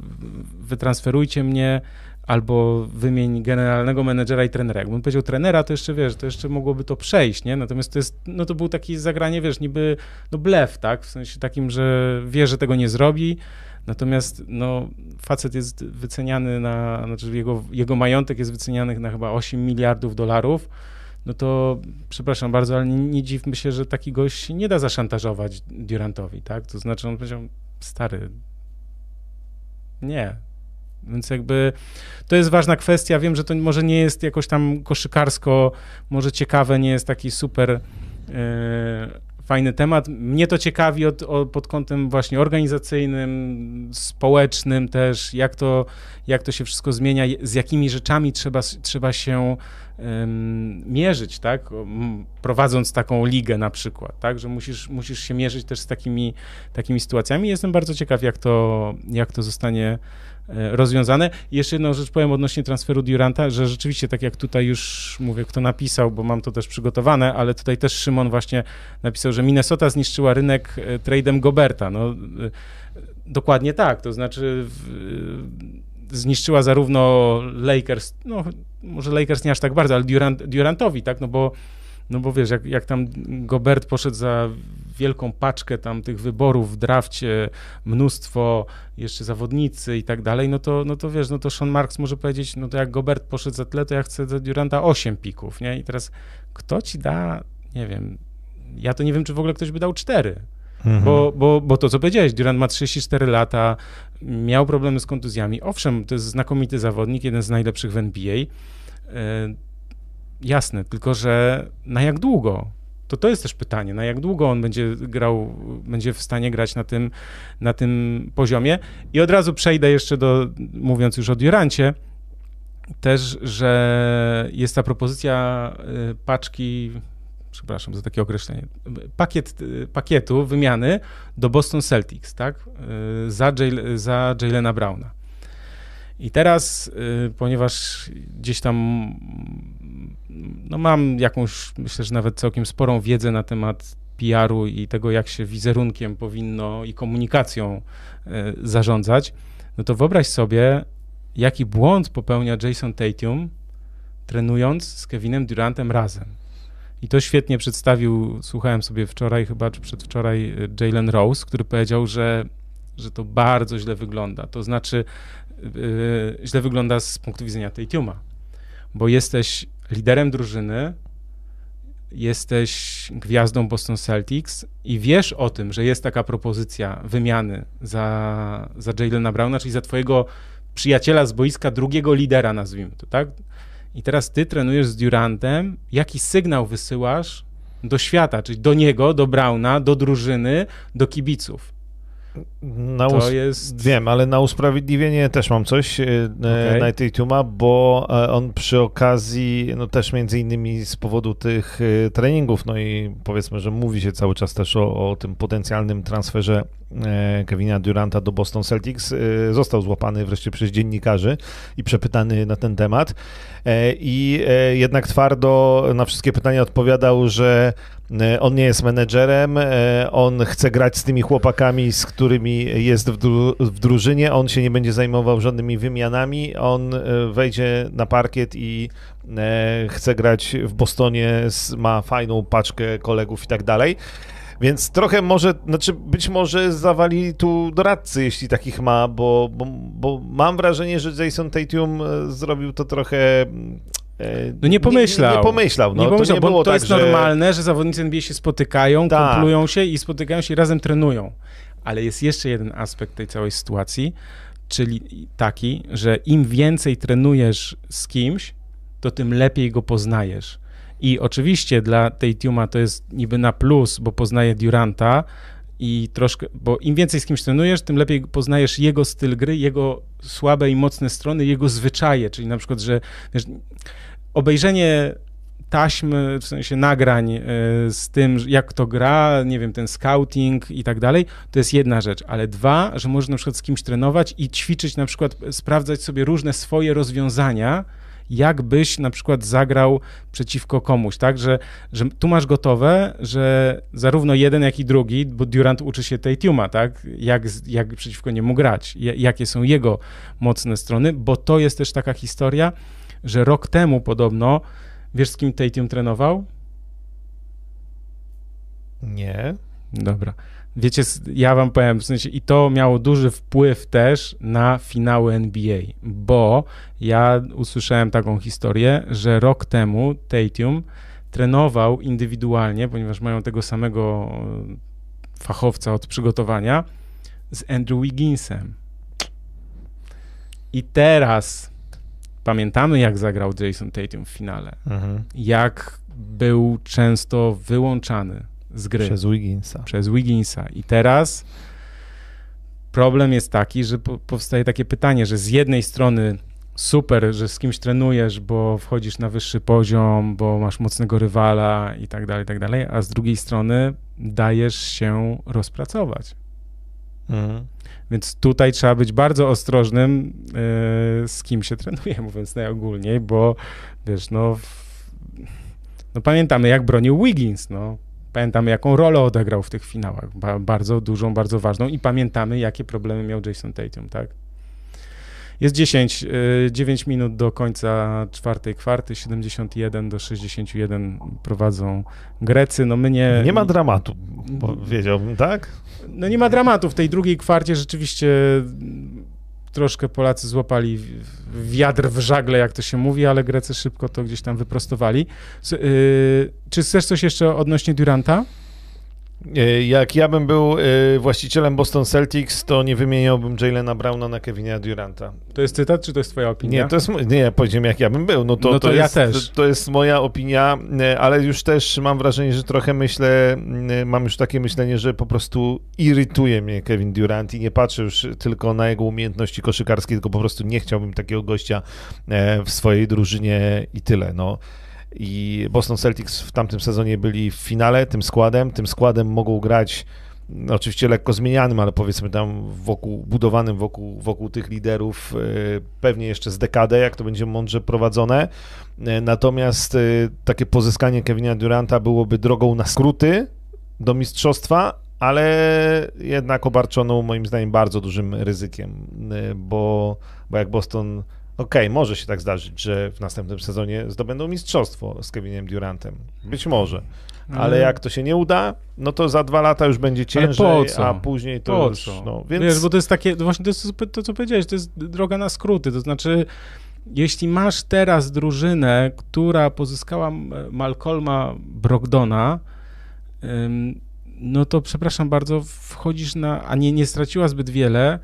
wytransferujcie mnie, albo wymień generalnego menedżera i trenera. Jakbym powiedział trenera, to jeszcze, wiesz, to jeszcze mogłoby to przejść, nie? Natomiast to jest, no to był taki zagranie, wiesz, niby, no blef, tak? W sensie takim, że wie, że tego nie zrobi, natomiast, no, facet jest wyceniany na, znaczy jego, jego majątek jest wyceniany na chyba 8 miliardów dolarów, no to przepraszam bardzo, ale nie, nie dziwmy się, że taki gość nie da zaszantażować Durantowi, tak? To znaczy on powiedział, stary, nie, więc jakby to jest ważna kwestia. Wiem, że to może nie jest jakoś tam koszykarsko, może ciekawe, nie jest taki super e, fajny temat. Mnie to ciekawi od, od, pod kątem właśnie organizacyjnym, społecznym też, jak to, jak to się wszystko zmienia, z jakimi rzeczami trzeba, trzeba się mierzyć, tak? Prowadząc taką ligę na przykład, tak? Że musisz, musisz się mierzyć też z takimi, takimi sytuacjami. Jestem bardzo ciekaw, jak to, jak to zostanie rozwiązane. I jeszcze jedną rzecz powiem odnośnie transferu Duranta, że rzeczywiście, tak jak tutaj już mówię, kto napisał, bo mam to też przygotowane, ale tutaj też Szymon właśnie napisał, że Minnesota zniszczyła rynek e, tradem Goberta. No, e, dokładnie tak, to znaczy zniszczyła zarówno Lakers, no może Lakers nie aż tak bardzo, ale Durant, Durantowi, tak, no bo no bo wiesz, jak, jak tam Gobert poszedł za wielką paczkę tam tych wyborów w drafcie, mnóstwo jeszcze zawodnicy i tak dalej, no to, no to wiesz, no to Sean Marks może powiedzieć, no to jak Gobert poszedł za tyle, to ja chcę za Duranta 8 pików, nie? I teraz kto ci da, nie wiem, ja to nie wiem, czy w ogóle ktoś by dał 4. Mhm. Bo, bo, bo to, co powiedziałeś, Durant ma 34 lata, miał problemy z kontuzjami. Owszem, to jest znakomity zawodnik, jeden z najlepszych w NBA. Jasne, tylko że na jak długo? To to jest też pytanie, na jak długo on będzie grał, będzie w stanie grać na tym, na tym poziomie. I od razu przejdę jeszcze do, mówiąc już o Durancie, też, że jest ta propozycja y, paczki, przepraszam za takie określenie, pakiet, y, pakietu wymiany do Boston Celtics, tak, y, za, Jay, za Jaylena Browna. I teraz, ponieważ gdzieś tam no mam jakąś, myślę, że nawet całkiem sporą wiedzę na temat PR-u i tego, jak się wizerunkiem powinno i komunikacją zarządzać, no to wyobraź sobie, jaki błąd popełnia Jason Tatum, trenując z Kevinem Durantem razem. I to świetnie przedstawił, słuchałem sobie wczoraj, chyba czy przedwczoraj, y, Jalen Rose, który powiedział, że, że to bardzo źle wygląda. To znaczy, źle wygląda z punktu widzenia Tatuma, bo jesteś liderem drużyny, jesteś gwiazdą Boston Celtics i wiesz o tym, że jest taka propozycja wymiany za, za Jalena Browna, czyli za twojego przyjaciela z boiska, drugiego lidera, nazwijmy to, tak? I teraz ty trenujesz z Durantem, jaki sygnał wysyłasz do świata, czyli do niego, do Brauna, do drużyny, do kibiców. Na to jest... Wiem, ale na usprawiedliwienie też mam coś e, okay. na Tatuma, bo e, on przy okazji, no też między innymi z powodu tych e, treningów, no i powiedzmy, że mówi się cały czas też o, o tym potencjalnym transferze Kevina Duranta do Boston Celtics, został złapany wreszcie przez dziennikarzy i przepytany na ten temat i jednak twardo na wszystkie pytania odpowiadał, że E, on nie jest menedżerem, e, on chce grać z tymi chłopakami, z którymi jest w, dru w drużynie, on się nie będzie zajmował żadnymi wymianami, on e, wejdzie na parkiet i chce grać w Bostonie, ma fajną paczkę kolegów i tak dalej. Więc trochę może, znaczy być może zawali tu doradcy, jeśli takich ma, bo, bo, bo mam wrażenie, że Jason Tatum zrobił to trochę E, no nie pomyślał. Nie, nie pomyślał, no. Nie pomyślał, to, nie bo to tak, jest że... normalne, że zawodnicy NBA się spotykają, Ta. kumplują się i spotykają się i razem trenują. Ale jest jeszcze jeden aspekt tej całej sytuacji, czyli taki, że im więcej trenujesz z kimś, to tym lepiej go poznajesz. I oczywiście dla tej Tuma to jest niby na plus, bo poznaje Duranta, i troszkę, bo im więcej z kimś trenujesz, tym lepiej poznajesz jego styl gry, jego słabe i mocne strony, jego zwyczaje, czyli na przykład, że wiesz, obejrzenie taśmy, w sensie nagrań e, z tym, jak to gra, nie wiem, ten scouting i tak dalej, to jest jedna rzecz, ale dwa, że możesz na przykład z kimś trenować i ćwiczyć, na przykład sprawdzać sobie różne swoje rozwiązania, jakbyś na przykład zagrał przeciwko komuś, tak, że, że tu masz gotowe, że zarówno jeden, jak i drugi, bo Durant uczy się Tatuma, tak, jak, jak przeciwko niemu grać, jakie są jego mocne strony, bo to jest też taka historia, że rok temu podobno, wiesz z kim Tatum trenował? Nie. Dobra. Wiecie, ja wam powiem, w sensie i to miało duży wpływ też na finały NBA, bo ja usłyszałem taką historię, że rok temu Tatum trenował indywidualnie, ponieważ mają tego samego fachowca od przygotowania, z Andrew Wigginsem. I teraz pamiętamy, jak zagrał Jason Tatum w finale. Mhm. Jak był często wyłączany z gry. Przez Wigginsa. Przez Wigginsa. I teraz problem jest taki, że powstaje takie pytanie, że z jednej strony super, że z kimś trenujesz, bo wchodzisz na wyższy poziom, bo masz mocnego rywala i tak dalej, i tak dalej, a z drugiej strony dajesz się rozpracować. Mhm. Więc tutaj trzeba być bardzo ostrożnym, yy, z kim się trenuje, mówiąc najogólniej, bo wiesz, no, no pamiętamy, jak bronił Wiggins, no. Pamiętamy, jaką rolę odegrał w tych finałach. Ba bardzo dużą, bardzo ważną i pamiętamy, jakie problemy miał Jason Tatum, tak? Jest 10, 9 y, minut do końca czwartej kwarty, 71 do 61 prowadzą Grecy. No my nie... Nie ma dramatu, wiedziałbym, tak? No nie ma dramatu. W tej drugiej kwarcie rzeczywiście troszkę Polacy złapali wiatr w żagle, jak to się mówi, ale Grecy szybko to gdzieś tam wyprostowali. Y, czy chcesz coś jeszcze odnośnie Duranta? E, jak ja bym był e, właścicielem Boston Celtics, to nie wymieniałbym Jalena Browna na Kevina Duranta. To jest cytat, czy to jest twoja opinia? Nie, to jest, nie, powiedziałem jak ja bym był. No to, no to, to ja jest, też. To, to jest moja opinia, e, ale już też mam wrażenie, że trochę myślę, mam już takie myślenie, że po prostu irytuje mnie Kevin Durant i nie patrzę już tylko na jego umiejętności koszykarskie, tylko po prostu nie chciałbym takiego gościa w swojej drużynie i tyle. No i Boston Celtics w tamtym sezonie byli w finale tym składem. Tym składem mogą grać no, oczywiście lekko zmienianym, ale powiedzmy tam wokół, budowanym wokół, wokół tych liderów y, pewnie jeszcze z dekadę, jak to będzie mądrze prowadzone. Y, natomiast y, takie pozyskanie Kevina Duranta byłoby drogą na skróty do mistrzostwa, ale jednak obarczoną moim zdaniem bardzo dużym ryzykiem, bo, bo jak Boston Okej, okay, może się tak zdarzyć, że w następnym sezonie zdobędą mistrzostwo z Kevinem Durantem. Być może. Ale jak to się nie uda, no to za dwa lata już będzie ciężej, a później to po już... Co? No, więc... Wiesz, bo to jest takie, właśnie to jest to, co powiedziałeś, to jest droga na skróty, to znaczy jeśli masz teraz drużynę, która pozyskała Malcolma Brogdona, no to przepraszam bardzo, wchodzisz na, a nie, nie straciła zbyt wiele,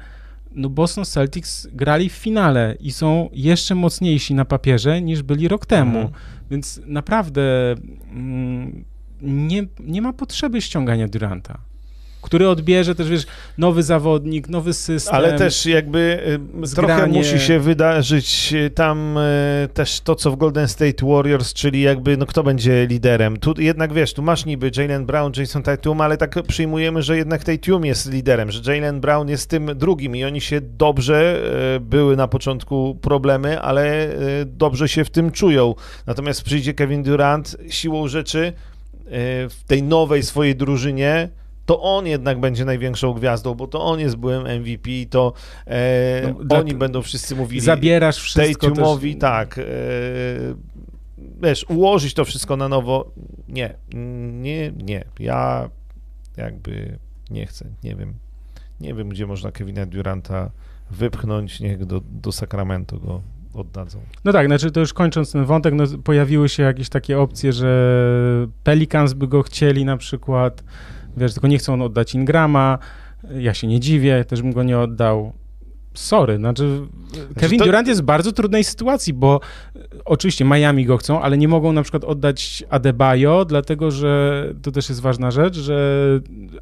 no Boston Celtics grali w finale i są jeszcze mocniejsi na papierze niż byli rok temu. Mhm. Więc naprawdę mm, nie, nie ma potrzeby ściągania Duranta który odbierze też, wiesz, nowy zawodnik, nowy system. Ale też jakby y, zgranie. trochę musi się wydarzyć y, tam y, też to, co w Golden State Warriors, czyli jakby, no kto będzie liderem. Tu jednak, wiesz, tu masz niby Jalen Brown, Jason Tatum, ale tak przyjmujemy, że jednak Tatum jest liderem, że Jalen Brown jest tym drugim i oni się dobrze, były na początku problemy, ale dobrze się w tym czują. Natomiast przyjdzie Kevin Durant siłą rzeczy w tej nowej swojej drużynie to on jednak będzie największą gwiazdą, bo to on jest byłem MVP, to e, no, oni będą wszyscy mówili. Zabierasz wszystko Tatumowi, też... tak. E, wiesz, ułożyć to wszystko na nowo, nie, nie, nie. Ja jakby nie chcę, nie wiem. Nie wiem, gdzie można Kevina Duranta wypchnąć, niech do, do Sacramento go oddadzą. No tak, znaczy to już kończąc ten wątek, no, pojawiły się jakieś takie opcje, że Pelicans by go chcieli na przykład, wiesz, tylko nie chcą oddać Ingrama, ja się nie dziwię, też bym go nie oddał. Sorry, znaczy, znaczy Kevin to... Durant jest w bardzo trudnej sytuacji, bo e, oczywiście Miami go chcą, ale nie mogą na przykład oddać Adebayo, dlatego że to też jest ważna rzecz, że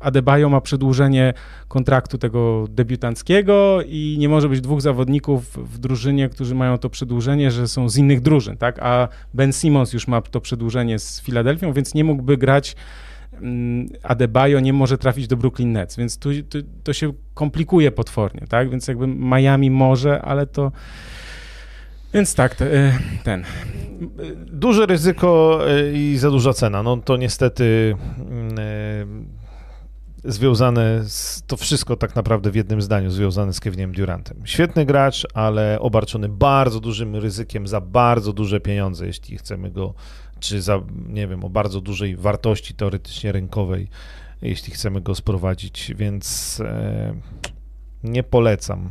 Adebayo ma przedłużenie kontraktu tego debiutanckiego i nie może być dwóch zawodników w drużynie, którzy mają to przedłużenie, że są z innych drużyn, tak? A Ben Simmons już ma to przedłużenie z Filadelfią, więc nie mógłby grać Adebayo nie może trafić do Brooklyn Nets, więc tu, tu, to się komplikuje potwornie, tak? Więc jakby Miami może, ale to... Więc tak, e, ten. Duże ryzyko e, i za duża cena. No to niestety mm, e, związane z, to wszystko tak naprawdę w jednym zdaniu związane z Kevinem Durantem. Świetny gracz, ale obarczony bardzo dużym ryzykiem za bardzo duże pieniądze, jeśli chcemy go czy za, nie wiem, o bardzo dużej wartości teoretycznie rynkowej, jeśli chcemy go sprowadzić, więc e, nie polecam.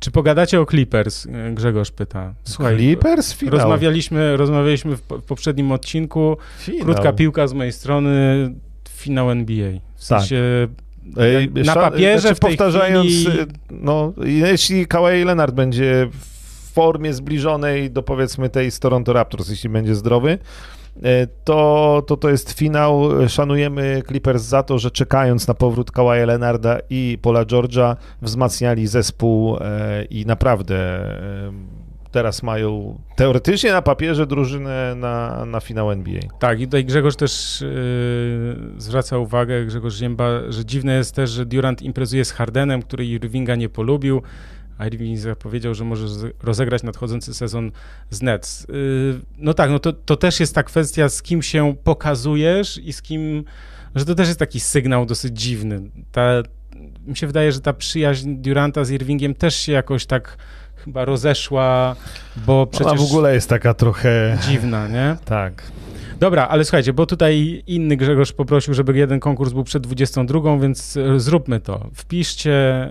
Czy pogadacie o Clippers? E, Grzegorz pyta. Słuchaj, Clippers? Finał. Rozmawialiśmy, rozmawialiśmy w, w poprzednim odcinku. Finał. Krótka piłka z mojej strony, finał NBA. W sensie tak. na papierze znaczy, w tej powtarzając, chwili... no, jeśli Kawhi Leonard będzie w formie zbliżonej do powiedzmy tej z Toronto Raptors, jeśli będzie zdrowy, to, to to jest finał. Szanujemy Clippers za to, że czekając na powrót Kawaja Leonarda i Paula George'a wzmacniali zespół e, i naprawdę e, teraz mają teoretycznie na papierze drużynę na, na finał NBA. Tak, i tutaj Grzegorz też yy, zwraca uwagę, Grzegorz że dziwne jest też, że Durant imprezuje z Hardenem, który Irvinga nie polubił. Irving zapowiedział, że może rozegrać nadchodzący sezon z Nets. Y, no tak, no to, to też jest ta kwestia, z kim się pokazujesz i z kim, że to też jest taki sygnał dosyć dziwny. Ta, mi się wydaje, że ta przyjaźń Duranta z Irvingiem też się jakoś tak chyba rozeszła, bo przecież... Ona w ogóle jest taka trochę... Dziwna, nie? Tak. Dobra, ale słuchajcie, bo tutaj inny Grzegorz poprosił, żeby jeden konkurs był przed 22, więc zróbmy to. Wpiszcie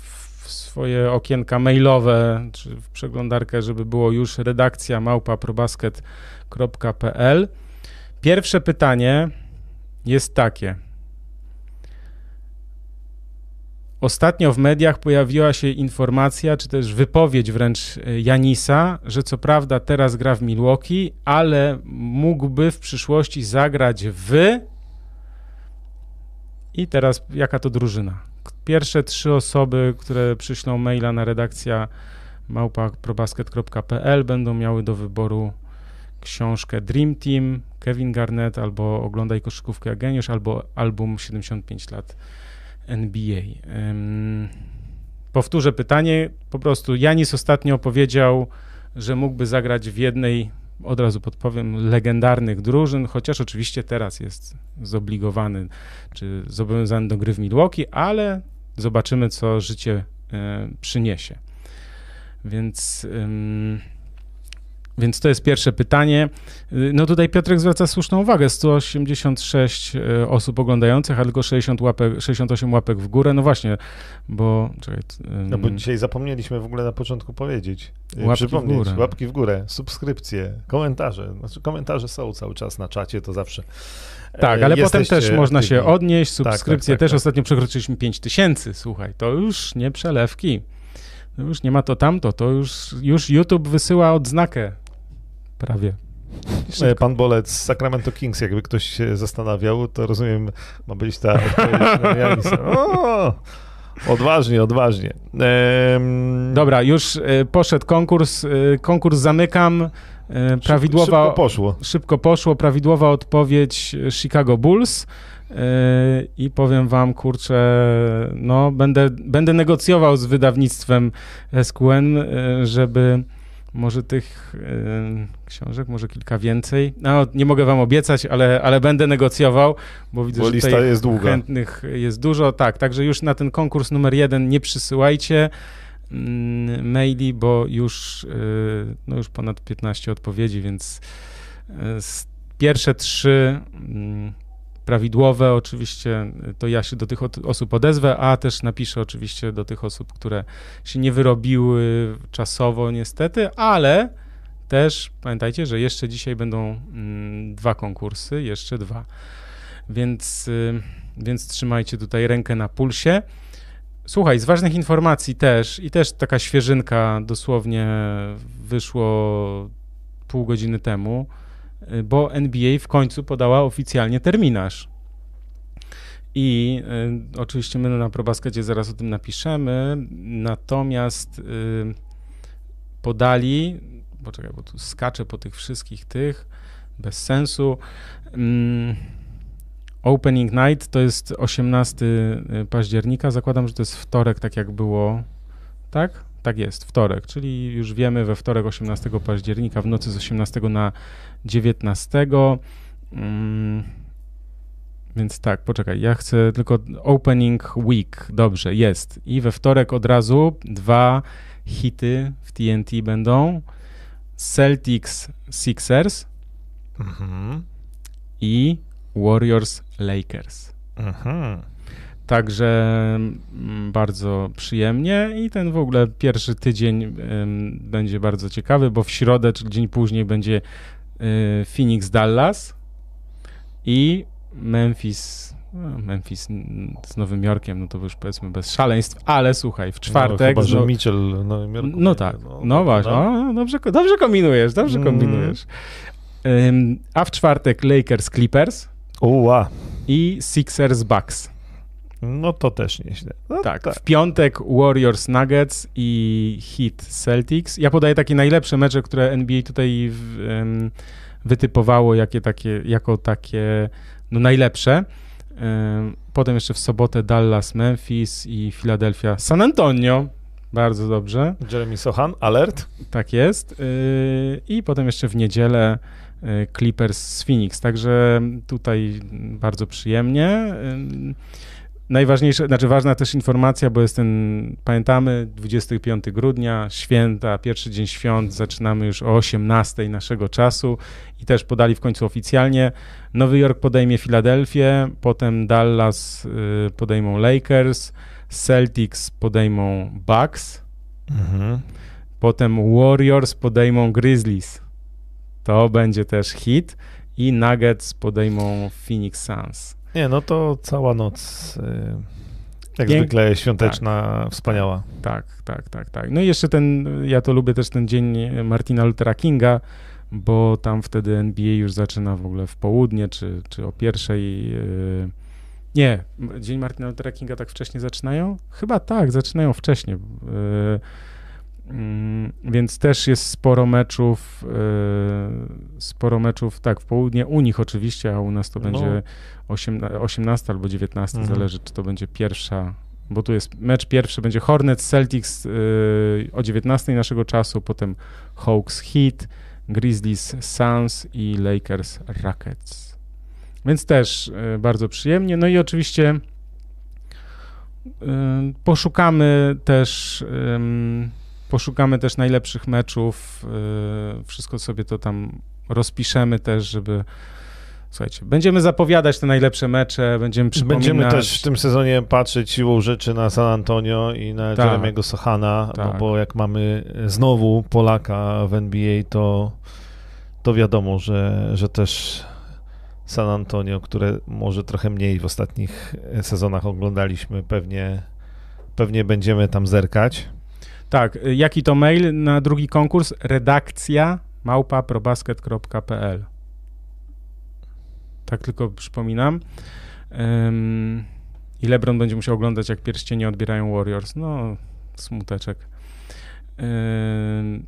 w swoje okienka mailowe, czy w przeglądarkę, żeby było już redakcja małpa.probasket.pl. Pierwsze pytanie jest takie. ostatnio w mediach pojawiła się informacja, czy też wypowiedź wręcz e, Janisa, że co prawda teraz gra w Milwaukee, ale mógłby w przyszłości zagrać w. I teraz jaka to drużyna? Pierwsze trzy osoby, które przyślą maila na redakcja małpa.probasket.pl będą miały do wyboru książkę Dream Team, Kevin Garnett, albo Oglądaj koszykówkę geniusz, albo album 75 lat NBA. Um, powtórzę pytanie, po prostu Janis ostatnio powiedział, że mógłby zagrać w jednej, od razu podpowiem, legendarnych drużyn, chociaż oczywiście teraz jest zobligowany, czy zobowiązany do gry w Milwaukee, ale zobaczymy, co życie e, przyniesie. Więc... Więc to jest pierwsze pytanie. No tutaj Piotrek zwraca słuszną uwagę. 186 e, osób oglądających, a tylko 60 łapek, 68 łapek w górę. No właśnie, bo... Czekaj, no bo dzisiaj zapomnieliśmy w ogóle na początku powiedzieć. E, łapki w górę. Łapki w górę, subskrypcje, komentarze. Znaczy komentarze są cały czas na czacie, to zawsze tak, ale potem też można się odnieść, subskrypcje tak, tak, tak, też. Tak. Ostatnio przekroczyliśmy 5 tysięcy, słuchaj, to już nie przelewki. No już nie ma to tamto, to już, już YouTube wysyła odznakę prawie. Szybko. Pan Bolec z Sacramento Kings, jakby ktoś się zastanawiał, to rozumiem, ma być ta odpowiedź na o, Odważnie, odważnie. Ehm... Dobra, już y, poszedł konkurs. Y, konkurs zamykam. Prawidłowa, szybko poszło. Szybko poszło. Prawidłowa odpowiedź Chicago Bulls. I powiem wam, kurczę, no będę, będę negocjował z wydawnictwem SQN, żeby może tych książek, może kilka więcej. No, nie mogę wam obiecać, ale, ale będę negocjował, bo widzę, bo że lista jest długa. chętnych jest dużo. Tak, także już na ten konkurs numer jeden nie przysyłajcie mm, maili, bo już, y, no już ponad 15 odpowiedzi, więc y, pierwsze trzy mm, prawidłowe, oczywiście to ja się do tych osób odezwę, a też napiszę oczywiście do tych osób, które się nie wyrobiły czasowo niestety, ale też pamiętajcie, że jeszcze dzisiaj będą mm, dwa konkursy, jeszcze dwa. Więc, y, więc trzymajcie tutaj rękę na pulsie. Słuchaj, z ważnych informacji też i też taka świeżynka dosłownie wyszło pół godziny temu Y, bo NBA w końcu podała oficjalnie terminarz. I y, oczywiście my na ProBaskecie zaraz o tym napiszemy, natomiast y, podali, poczekaj, bo tu skaczę po tych wszystkich tych, bez sensu. Mm, opening Night to jest 18 y, października, zakładam, że to jest wtorek, tak jak było, tak? Tak jest, wtorek, czyli już wiemy we wtorek 18 października w nocy z 18 na 19. Mm, więc tak, poczekaj, ja chcę tylko opening week, dobrze, jest. I we wtorek od razu dwa hity w TNT będą. Celtics Sixers mhm. i Warriors Lakers. Mhm. Także mm, bardzo przyjemnie i ten w ogóle pierwszy tydzień będzie bardzo ciekawy, bo w środę, czyli dzień później będzie y, Phoenix Dallas i Memphis no, Memphis z Nowym Jorkiem, no to już powiedzmy bez szaleństw, ale słuchaj, w no, czwartek... No, chyba, że Mitchell Nowym Jorku. No tak, no, no właśnie, no. dobrze, dobrze kombinujesz, dobrze mm. kombinujesz. Um, a w czwartek Lakers Clippers Uła. i Sixers Bucks. No to też nieźle. No, tak, tak, w piątek Warriors Nuggets i Heat Celtics. Ja podaję takie najlepsze mecze, które NBA tutaj w, um, wytypowało jakie takie, jako takie no, najlepsze. Um, potem jeszcze w sobotę Dallas, Memphis i Philadelphia, San Antonio. Bardzo dobrze. Jeremy Sohan, alert. Tak jest. Yy, I potem jeszcze w niedzielę y, Clippers z Phoenix. Także tutaj bardzo przyjemnie. Yy, najważniejsza, znaczy ważna też informacja, bo jest ten, pamiętamy, 25 grudnia, święta, pierwszy dzień świąt, zaczynamy już o 18 naszego czasu i też podali w końcu oficjalnie. Nowy Jork podejmie Filadelfię, potem Dallas y, podejmą Lakers, Celtics podejmą Bucks, mhm. potem Warriors podejmą Grizzlies. To będzie też hit i Nuggets podejmą Phoenix Suns. Nie, no to cała noc Jak Pięk... zwykle świąteczna, tak, wspaniała. Tak, tak, tak, tak. No i jeszcze ten, ja to lubię też ten dzień Martina Luthera Kinga, bo tam wtedy NBA już zaczyna w ogóle w południe, czy, czy o pierwszej. Yy... Nie, Dzień Martina Luthera Kinga tak wcześnie zaczynają? Chyba tak, zaczynają wcześniej. Mm, więc też jest sporo meczów, yy, sporo meczów, tak, w południe u nich oczywiście, a u nas to no. będzie 18 albo 19, mhm. zależy czy to będzie pierwsza, bo tu jest mecz pierwszy, będzie Hornets Celtics yy, o 19 naszego czasu, potem Hawks Heat, Grizzlies Suns i Lakers Rockets. Więc też yy, bardzo przyjemnie. No i oczywiście poszukamy też poszukamy też najlepszych meczów, y, wszystko sobie to tam rozpiszemy też, żeby Słuchajcie, będziemy zapowiadać te najlepsze mecze, będziemy przypominać... Będziemy też w tym sezonie patrzeć siłą rzeczy na San Antonio i na tak, Jeremiego Sochana, no tak. no bo jak mamy znowu Polaka w NBA, to, to wiadomo, że, że też San Antonio, które może trochę mniej w ostatnich sezonach oglądaliśmy, pewnie, pewnie będziemy tam zerkać. Tak, jaki to mail na drugi konkurs? Redakcja małpa.probasket.pl Tak tylko przypominam. Um, I LeBron będzie musiał oglądać, jak pierścienie odbierają Warriors. No, smuteczek. Um,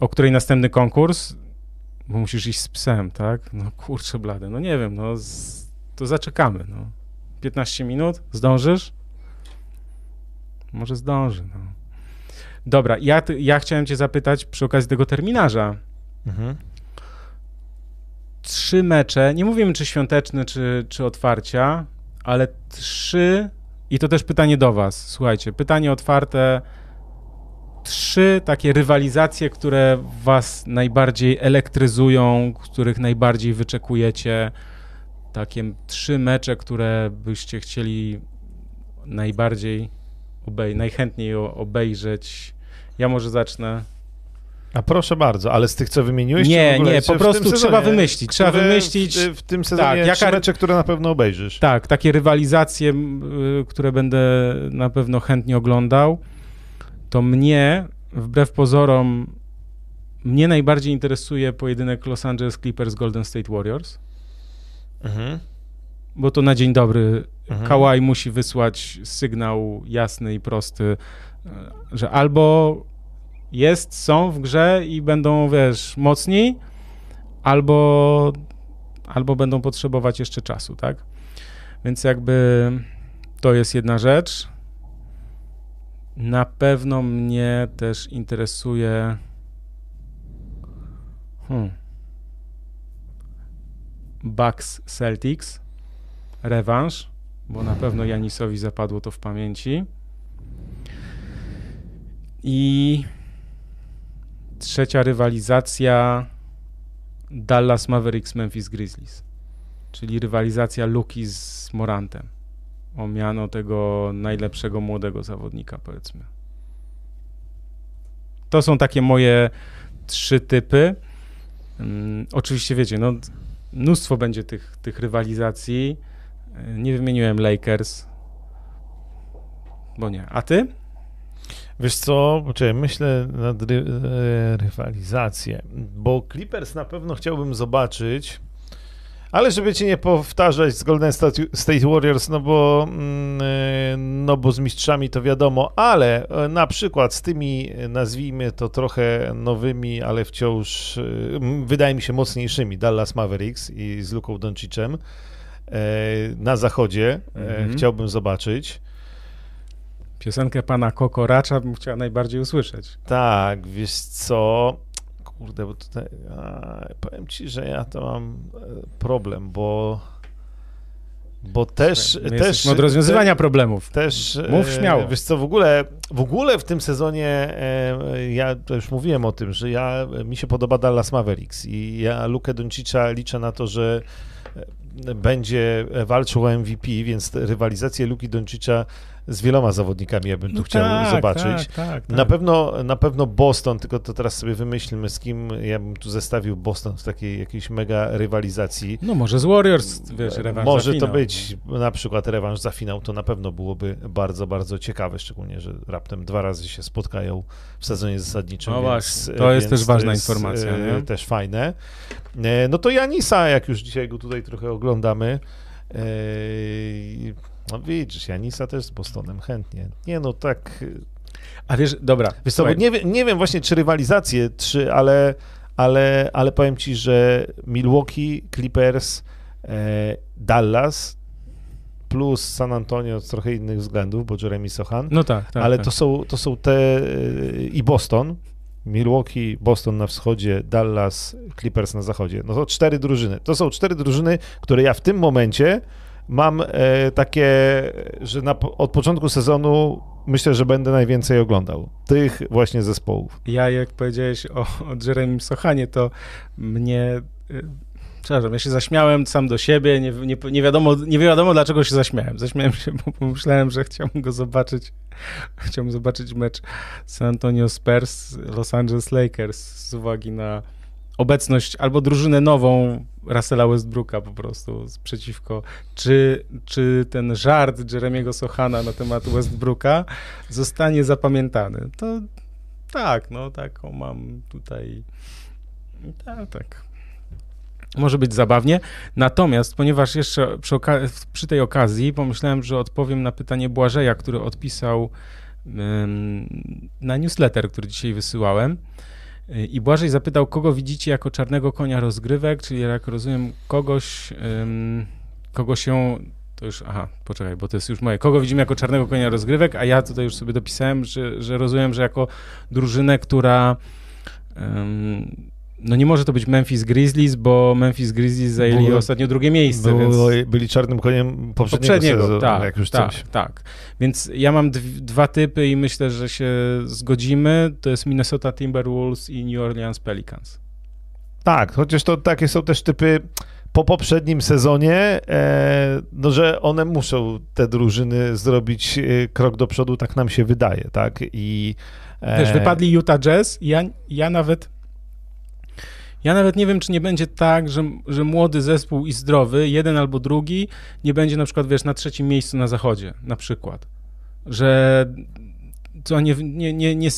o której następny konkurs? Bo musisz iść z psem, tak? No kurczę blade, no nie wiem, no z, to zaczekamy, no. 15 minut? Zdążysz? Może zdąży, no. Dobra, ja, ja chciałem cię zapytać przy okazji tego terminarza. Mhm. Trzy mecze, nie mówimy czy świąteczne, czy, czy otwarcia, ale trzy, i to też pytanie do was, słuchajcie, pytanie otwarte, trzy takie rywalizacje, które was najbardziej elektryzują, których najbardziej wyczekujecie, takie trzy mecze, które byście chcieli najbardziej obej najchętniej obejrzeć ja może zacznę. A proszę bardzo, ale z tych, co wymieniłeś? Nie, nie, po prostu trzeba wymyślić. Trzeba wymyślić. W, w tym sezonie tak, jaka, mecze, które na pewno obejrzysz. Tak, takie rywalizacje, które będę na pewno chętnie oglądał. To mnie, wbrew pozorom, mnie najbardziej interesuje pojedynek Los Angeles Clippers Golden State Warriors. Mhm. Bo to na dzień dobry mhm. Kawhi musi wysłać sygnał jasny i prosty że albo jest, są w grze i będą, wiesz, mocni, albo, albo będą potrzebować jeszcze czasu, tak? Więc jakby to jest jedna rzecz. Na pewno mnie też interesuje. Hmm. Bucks Celtics. Rewanż, bo na pewno Janisowi zapadło to w pamięci. I trzecia rywalizacja Dallas Mavericks Memphis Grizzlies, czyli rywalizacja Luki z Morantem o miano tego najlepszego młodego zawodnika, powiedzmy. To są takie moje trzy typy. Um, oczywiście wiecie, no, mnóstwo będzie tych, tych rywalizacji. Nie wymieniłem Lakers, bo nie. A ty? Wiesz co, poczekaj, myślę nad ry e, rywalizację, bo Clippers na pewno chciałbym zobaczyć, ale żeby cię nie powtarzać z Golden State Warriors, no bo, mm, e, no bo z mistrzami to wiadomo, ale e, na przykład z tymi, nazwijmy to trochę nowymi, ale wciąż wydaje mi się mocniejszymi, Dallas Mavericks i z Luką Doncicem na zachodzie mm -hmm. chciałbym zobaczyć. Piosenkę pana Kokoracza bym chciała najbardziej usłyszeć. Tak, wiesz co, kurde, bo tutaj a, powiem ci, że ja to mam e, problem, bo bo też... My też od rozwiązywania te, problemów. Też, Mów śmiało. Wiesz co, w ogóle, w ogóle w tym sezonie e, ja już mówiłem o tym, że ja, mi się podoba Dallas Mavericks i ja Lukę Doncicza liczę na to, że będzie walczył o MVP, więc rywalizację Luki Doncicza z wieloma zawodnikami ja bym tu No chciał tak, zobaczyć. Tak, tak, Na tak. pewno, na pewno Boston, tylko to teraz sobie wymyślmy, z kim ja bym tu zestawił Boston w takiej jakiejś mega rywalizacji. No może z Warriors, wiesz, rewanż Może to być na przykład rewanż za finał, to na pewno byłoby bardzo, bardzo ciekawe, szczególnie, że raptem dwa razy się spotkają w sezonie zasadniczym. No więc, właśnie, to jest więc też ważna jest, informacja, e, nie? Też fajne. E, No to Janisa, jak już dzisiaj go tutaj trochę oglądamy, e, no widzisz, Janisa też z Bostonem chętnie. Nie no, tak A wiesz, dobra, Wiesz co, nie, wiem- nie wiem właśnie, czy rywalizacje, czy, ale, ale, ale powiem ci, że Milwaukee, Clippers, e, Dallas plus San Antonio z trochę innych względów, bo Jeremy Sohan, no tak, tak. ale tak. to, są, to są te e, i Boston, Milwaukee, Boston na wschodzie, Dallas, Clippers na zachodzie. No to cztery drużyny. To są cztery drużyny, które ja w tym momencie mam e, takie, że na, od początku sezonu myślę, że będę najwięcej oglądał tych właśnie zespołów. Ja, jak powiedziałeś o, o Jeremim Sochanie, to mnie... y, Przepraszam, ja się zaśmiałem sam do siebie, nie, nie, nie, wiadomo, nie wiadomo dlaczego się zaśmiałem. Zaśmiałem się, bo pomyślałem, że chciałbym go zobaczyć, chciałbym zobaczyć mecz San Antonio Spurs, Los Angeles Lakers z uwagi na obecność albo drużynę nową Russella Westbrooka po prostu z- przeciwko, czy, czy ten żart Jeremiego Sochana na temat Westbrooka zostanie zapamiętany. To tak, no taką mam tutaj. Tak, tak. Może być zabawnie. Natomiast, ponieważ jeszcze przy, przy tej okazji pomyślałem, że odpowiem na pytanie Błażeja, który odpisał ym, na newsletter, który dzisiaj wysyłałem. Y, I Błażej zapytał, kogo widzicie jako czarnego konia rozgrywek, czyli jak rozumiem, kogoś, ym, kogo się. To już, aha, poczekaj, bo to jest już moje. Kogo widzimy jako czarnego konia rozgrywek, a ja tutaj już sobie dopisałem, że, że rozumiem, że jako drużynę, która. ym, no nie może to być Memphis Grizzlies, bo Memphis Grizzlies zajęli Było- ostatnio drugie miejsce. Było, więc... byli czarnym koniem poprzedniego, Poprzedniego, sezonu, tak, jak już tak, coś. tak. Więc ja mam dw- dwa typy i myślę, że się zgodzimy. To jest Minnesota Timberwolves i New Orleans Pelicans. Tak, chociaż to takie są też typy po poprzednim sezonie, e, no że one muszą te drużyny zrobić e, krok do przodu, tak nam się wydaje, tak? I e, Wiesz, wypadli Utah Jazz i ja, ja nawet ja nawet nie wiem, czy nie będzie tak, że, że młody zespół i zdrowy, jeden albo drugi, nie będzie na przykład, wiesz, na trzecim miejscu na zachodzie, na przykład. Że co nie, nie, nie, nie,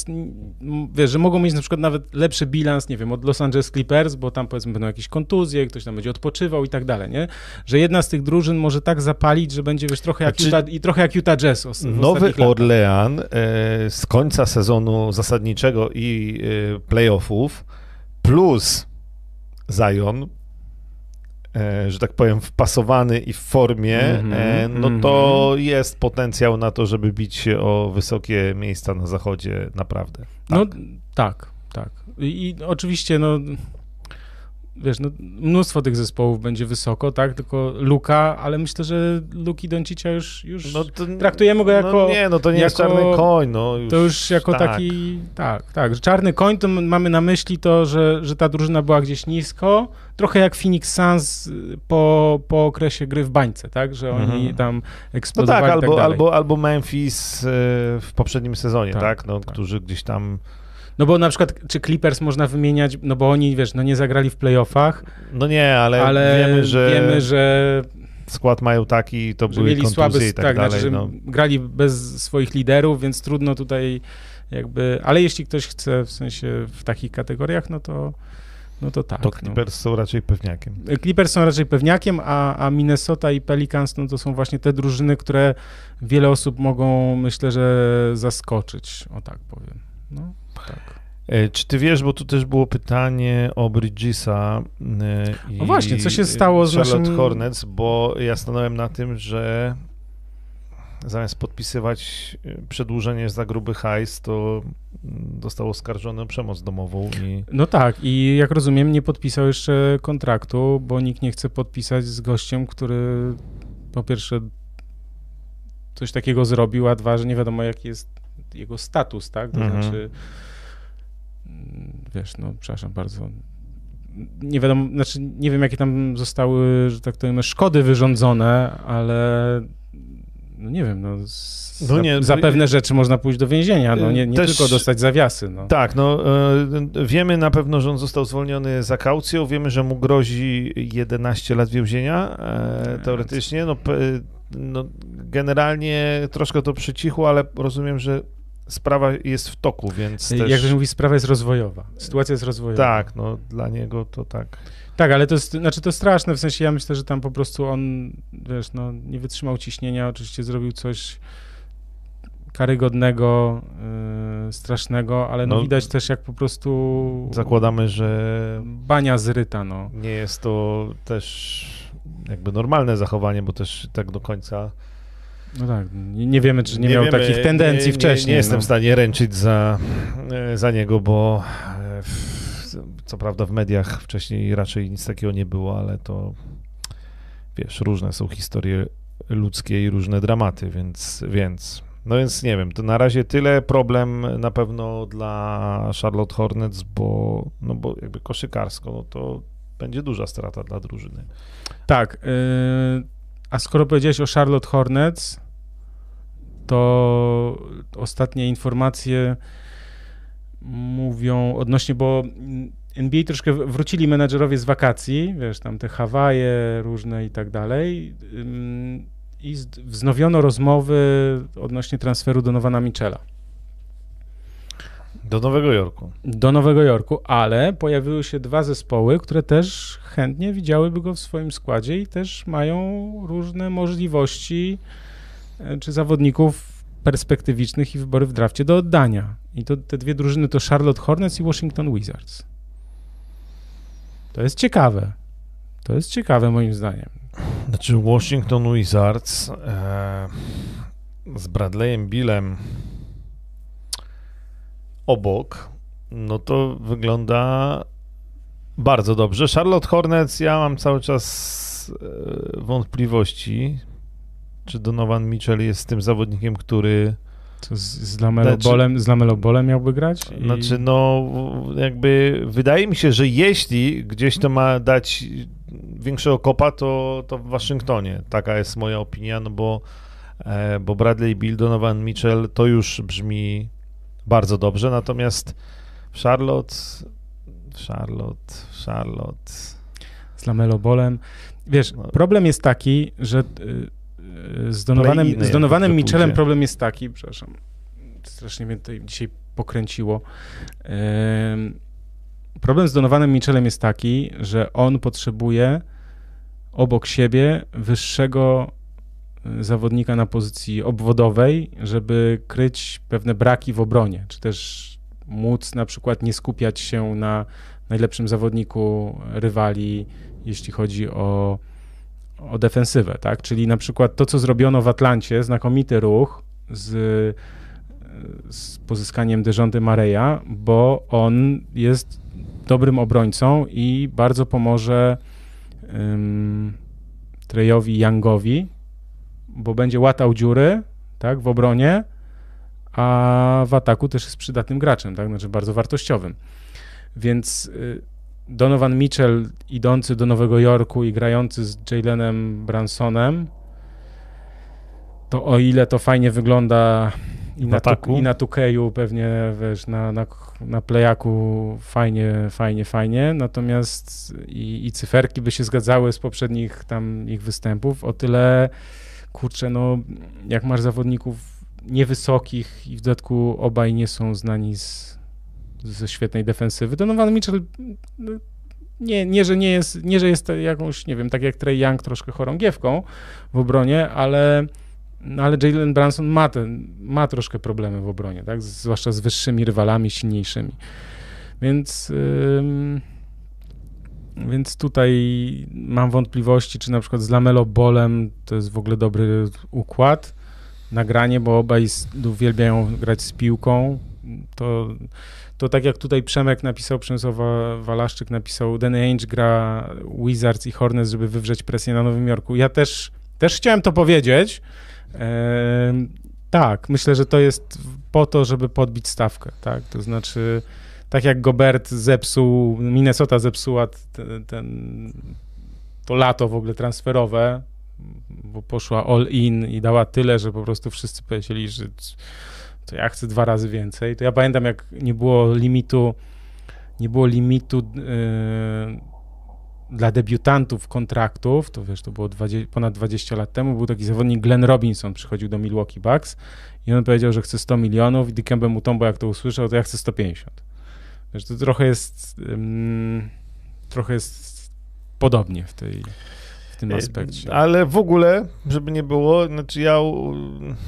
wiesz, że mogą mieć na przykład nawet lepszy bilans, nie wiem, od Los Angeles Clippers, bo tam powiedzmy będą jakieś kontuzje, ktoś tam będzie odpoczywał i tak dalej, nie? Że jedna z tych drużyn może tak zapalić, że będzie, wiesz, trochę jak, Znaczy- Utah, i trochę jak Utah Jazz os- Nowy. Orlean e, z końca sezonu zasadniczego i e, playoffów plus Zion, e, że tak powiem, wpasowany i w formie, Mhm, e, no to jest potencjał na to, żeby bić się o wysokie miejsca na zachodzie, naprawdę. No tak, tak. I, i oczywiście, no wiesz, no, mnóstwo tych zespołów będzie wysoko, tak, tylko Luka, ale myślę, że Luki Doncicia już, już No to, traktujemy go jako, no nie, no to nie jest jako- czarny koń, no już, to już jako tak. taki, tak, tak, że czarny koń, to mamy na myśli to, że, że ta drużyna była gdzieś nisko, trochę jak Phoenix Suns y, po, po okresie gry w bańce, tak, że oni Mhm. tam No eksplodowali tak, i albo, tak albo, albo Memphis e, w poprzednim sezonie, tak? Tak, No, tak. którzy gdzieś tam No bo na przykład, czy Clippers można wymieniać, no bo oni, wiesz, no nie zagrali w playoffach, No nie, ale, ale wiemy, że, wiemy, że, skład mają taki, to były mieli słaby, i tak, tak, dalej. znaczy, że no. grali bez swoich liderów, więc trudno tutaj jakby, ale jeśli ktoś chce w sensie w takich kategoriach, no to no to tak. To no. Clippers są raczej pewniakiem. Clippers są raczej pewniakiem, a, a Minnesota i Pelicans no to są właśnie te drużyny, które wiele osób mogą, myślę, że zaskoczyć, o tak powiem. No, tak. E, Czy ty wiesz, bo tu też było pytanie o Bridgesa e, i O właśnie, co się stało z Charlotte naszym- Hornets, bo ja stanąłem na tym, że zamiast podpisywać e, przedłużenie za gruby hajs, to został oskarżony o przemoc domową i No tak, i jak rozumiem, nie podpisał jeszcze kontraktu, bo nikt nie chce podpisać z gościem, który po pierwsze coś takiego zrobił, a dwa, że nie wiadomo jaki jest jego status, tak? To Mhm. znaczy, wiesz, no przepraszam bardzo, nie wiadomo, znaczy nie wiem, jakie tam zostały, że tak powiem, szkody wyrządzone, ale no nie wiem, no, no za, nie, za pewne rzeczy można pójść do więzienia, no nie, nie też, tylko dostać zawiasy. No. Tak, no e, wiemy na pewno, że on został zwolniony za kaucją, wiemy, że mu grozi 11 lat więzienia e, teoretycznie, no, no generalnie troszkę to przycichło, ale rozumiem, że sprawa jest w toku, więc też... Jak mówi, sprawa jest rozwojowa, sytuacja jest rozwojowa. Tak, no dla niego to tak. Tak, ale to jest, znaczy to straszne, w sensie ja myślę, że tam po prostu on, wiesz, no nie wytrzymał ciśnienia, oczywiście zrobił coś karygodnego, yy, strasznego, ale no, no, widać też jak po prostu... Zakładamy, że... Bania zryta, no. Nie jest to też jakby normalne zachowanie, bo też tak do końca no tak, nie, wiemy, czy nie, nie miał wiemy, takich tendencji nie, wcześniej. Nie, nie jestem no. w stanie ręczyć za, e, za niego, bo e, co prawda w mediach wcześniej raczej nic takiego nie było, ale to wiesz, różne są historie ludzkie i różne dramaty, więc, więc no więc nie wiem, to na razie tyle problem na pewno dla Charlotte Hornets, bo, no bo jakby koszykarsko, no to będzie duża strata dla drużyny. Tak, yy, a skoro powiedziałeś o Charlotte Hornets, to ostatnie informacje mówią odnośnie, bo NBA troszkę wrócili menedżerowie z wakacji, wiesz, tam te Hawaje różne i tak dalej i wznowiono rozmowy odnośnie transferu Donowana Michela. Do Nowego Jorku. Do Nowego Jorku, ale pojawiły się dwa zespoły, które też chętnie widziałyby go w swoim składzie i też mają różne możliwości e, czy zawodników perspektywicznych i wybory w drafcie do oddania. I to te dwie drużyny to Charlotte Hornets i Washington Wizards. To jest ciekawe. To jest ciekawe moim zdaniem. Znaczy Washington Wizards e, z Bradleyem Billem obok, no to wygląda bardzo dobrze. Charlotte Hornets, ja mam cały czas e, wątpliwości, czy Donovan Mitchell jest tym zawodnikiem, który z, z, Lamelo znaczy, z Lamelo miałby grać? I... Znaczy, no, jakby wydaje mi się, że jeśli gdzieś to ma dać większego kopa, to, to w Waszyngtonie. Taka jest moja opinia, no bo, e, bo Bradley Bill, Donovan Mitchell to już brzmi bardzo dobrze, natomiast w Charlotte, Charlotte, Charlotte. Z Lamelo Bolem. Wiesz, no. problem jest taki, że y, z Donowanem, z Donowanem Mitchellem problem jest taki, przepraszam, strasznie mnie tutaj dzisiaj pokręciło. Problem z Donowanem Mitchellem jest taki, że on potrzebuje obok siebie wyższego zawodnika na pozycji obwodowej, żeby kryć pewne braki w obronie, czy też móc na przykład nie skupiać się na najlepszym zawodniku rywali, jeśli chodzi o, o defensywę, tak? Czyli na przykład to, co zrobiono w Atlancie, znakomity ruch z, z pozyskaniem Dejonte Mareya, bo on jest dobrym obrońcą i bardzo pomoże um, Trejowi Youngowi, bo będzie łatał dziury, tak, w obronie, a w ataku też jest przydatnym graczem, tak, znaczy bardzo wartościowym. Więc y, Donovan Mitchell idący do Nowego Jorku i grający z Jalenem Bransonem, to o ile to fajnie wygląda i na, tu, i na tukeju pewnie, wiesz, na, na, na playaku fajnie, fajnie, fajnie, natomiast i, i cyferki by się zgadzały z poprzednich tam ich występów, o tyle kurczę, no jak masz zawodników niewysokich i w dodatku obaj nie są znani z, ze świetnej defensywy, Donovan Mitchell no, nie, nie, że nie jest, nie, że jest jakąś, nie wiem, tak jak Trey Young troszkę chorągiewką w obronie, ale, no, ale Jalen Branson ma, ten, ma troszkę problemy w obronie, tak, zwłaszcza z wyższymi rywalami, silniejszymi. Więc... Yy, więc tutaj mam wątpliwości, czy na przykład z Lamelo Bolem to jest w ogóle dobry układ, nagranie, bo obaj uwielbiają grać z piłką. To, to tak jak tutaj Przemek napisał, Przemysław Walaszczyk napisał, Danny Ainge gra Wizards i Hornets, żeby wywrzeć presję na Nowym Jorku. Ja też, też chciałem to powiedzieć. tak, myślę, że to jest po to, żeby podbić stawkę, tak? To znaczy tak jak Gobert zepsuł, Minnesota zepsuła ten, ten, to lato w ogóle transferowe, bo poszła all in i dała tyle, że po prostu wszyscy powiedzieli, że to ja chcę dwa razy więcej. To ja pamiętam, jak nie było limitu, nie było limitu yy, dla debiutantów kontraktów, to wiesz, to było 20, ponad 20 lat temu, był taki zawodnik Glenn Robinson, przychodził do Milwaukee Bucks i on powiedział, że chce 100 milionów i Dikembe Mutombo jak to usłyszał, to ja chcę 150. Wiesz, to trochę jest um, trochę jest podobnie w tej tym e, aspekcie. Ale w ogóle, żeby nie było, znaczy ja u,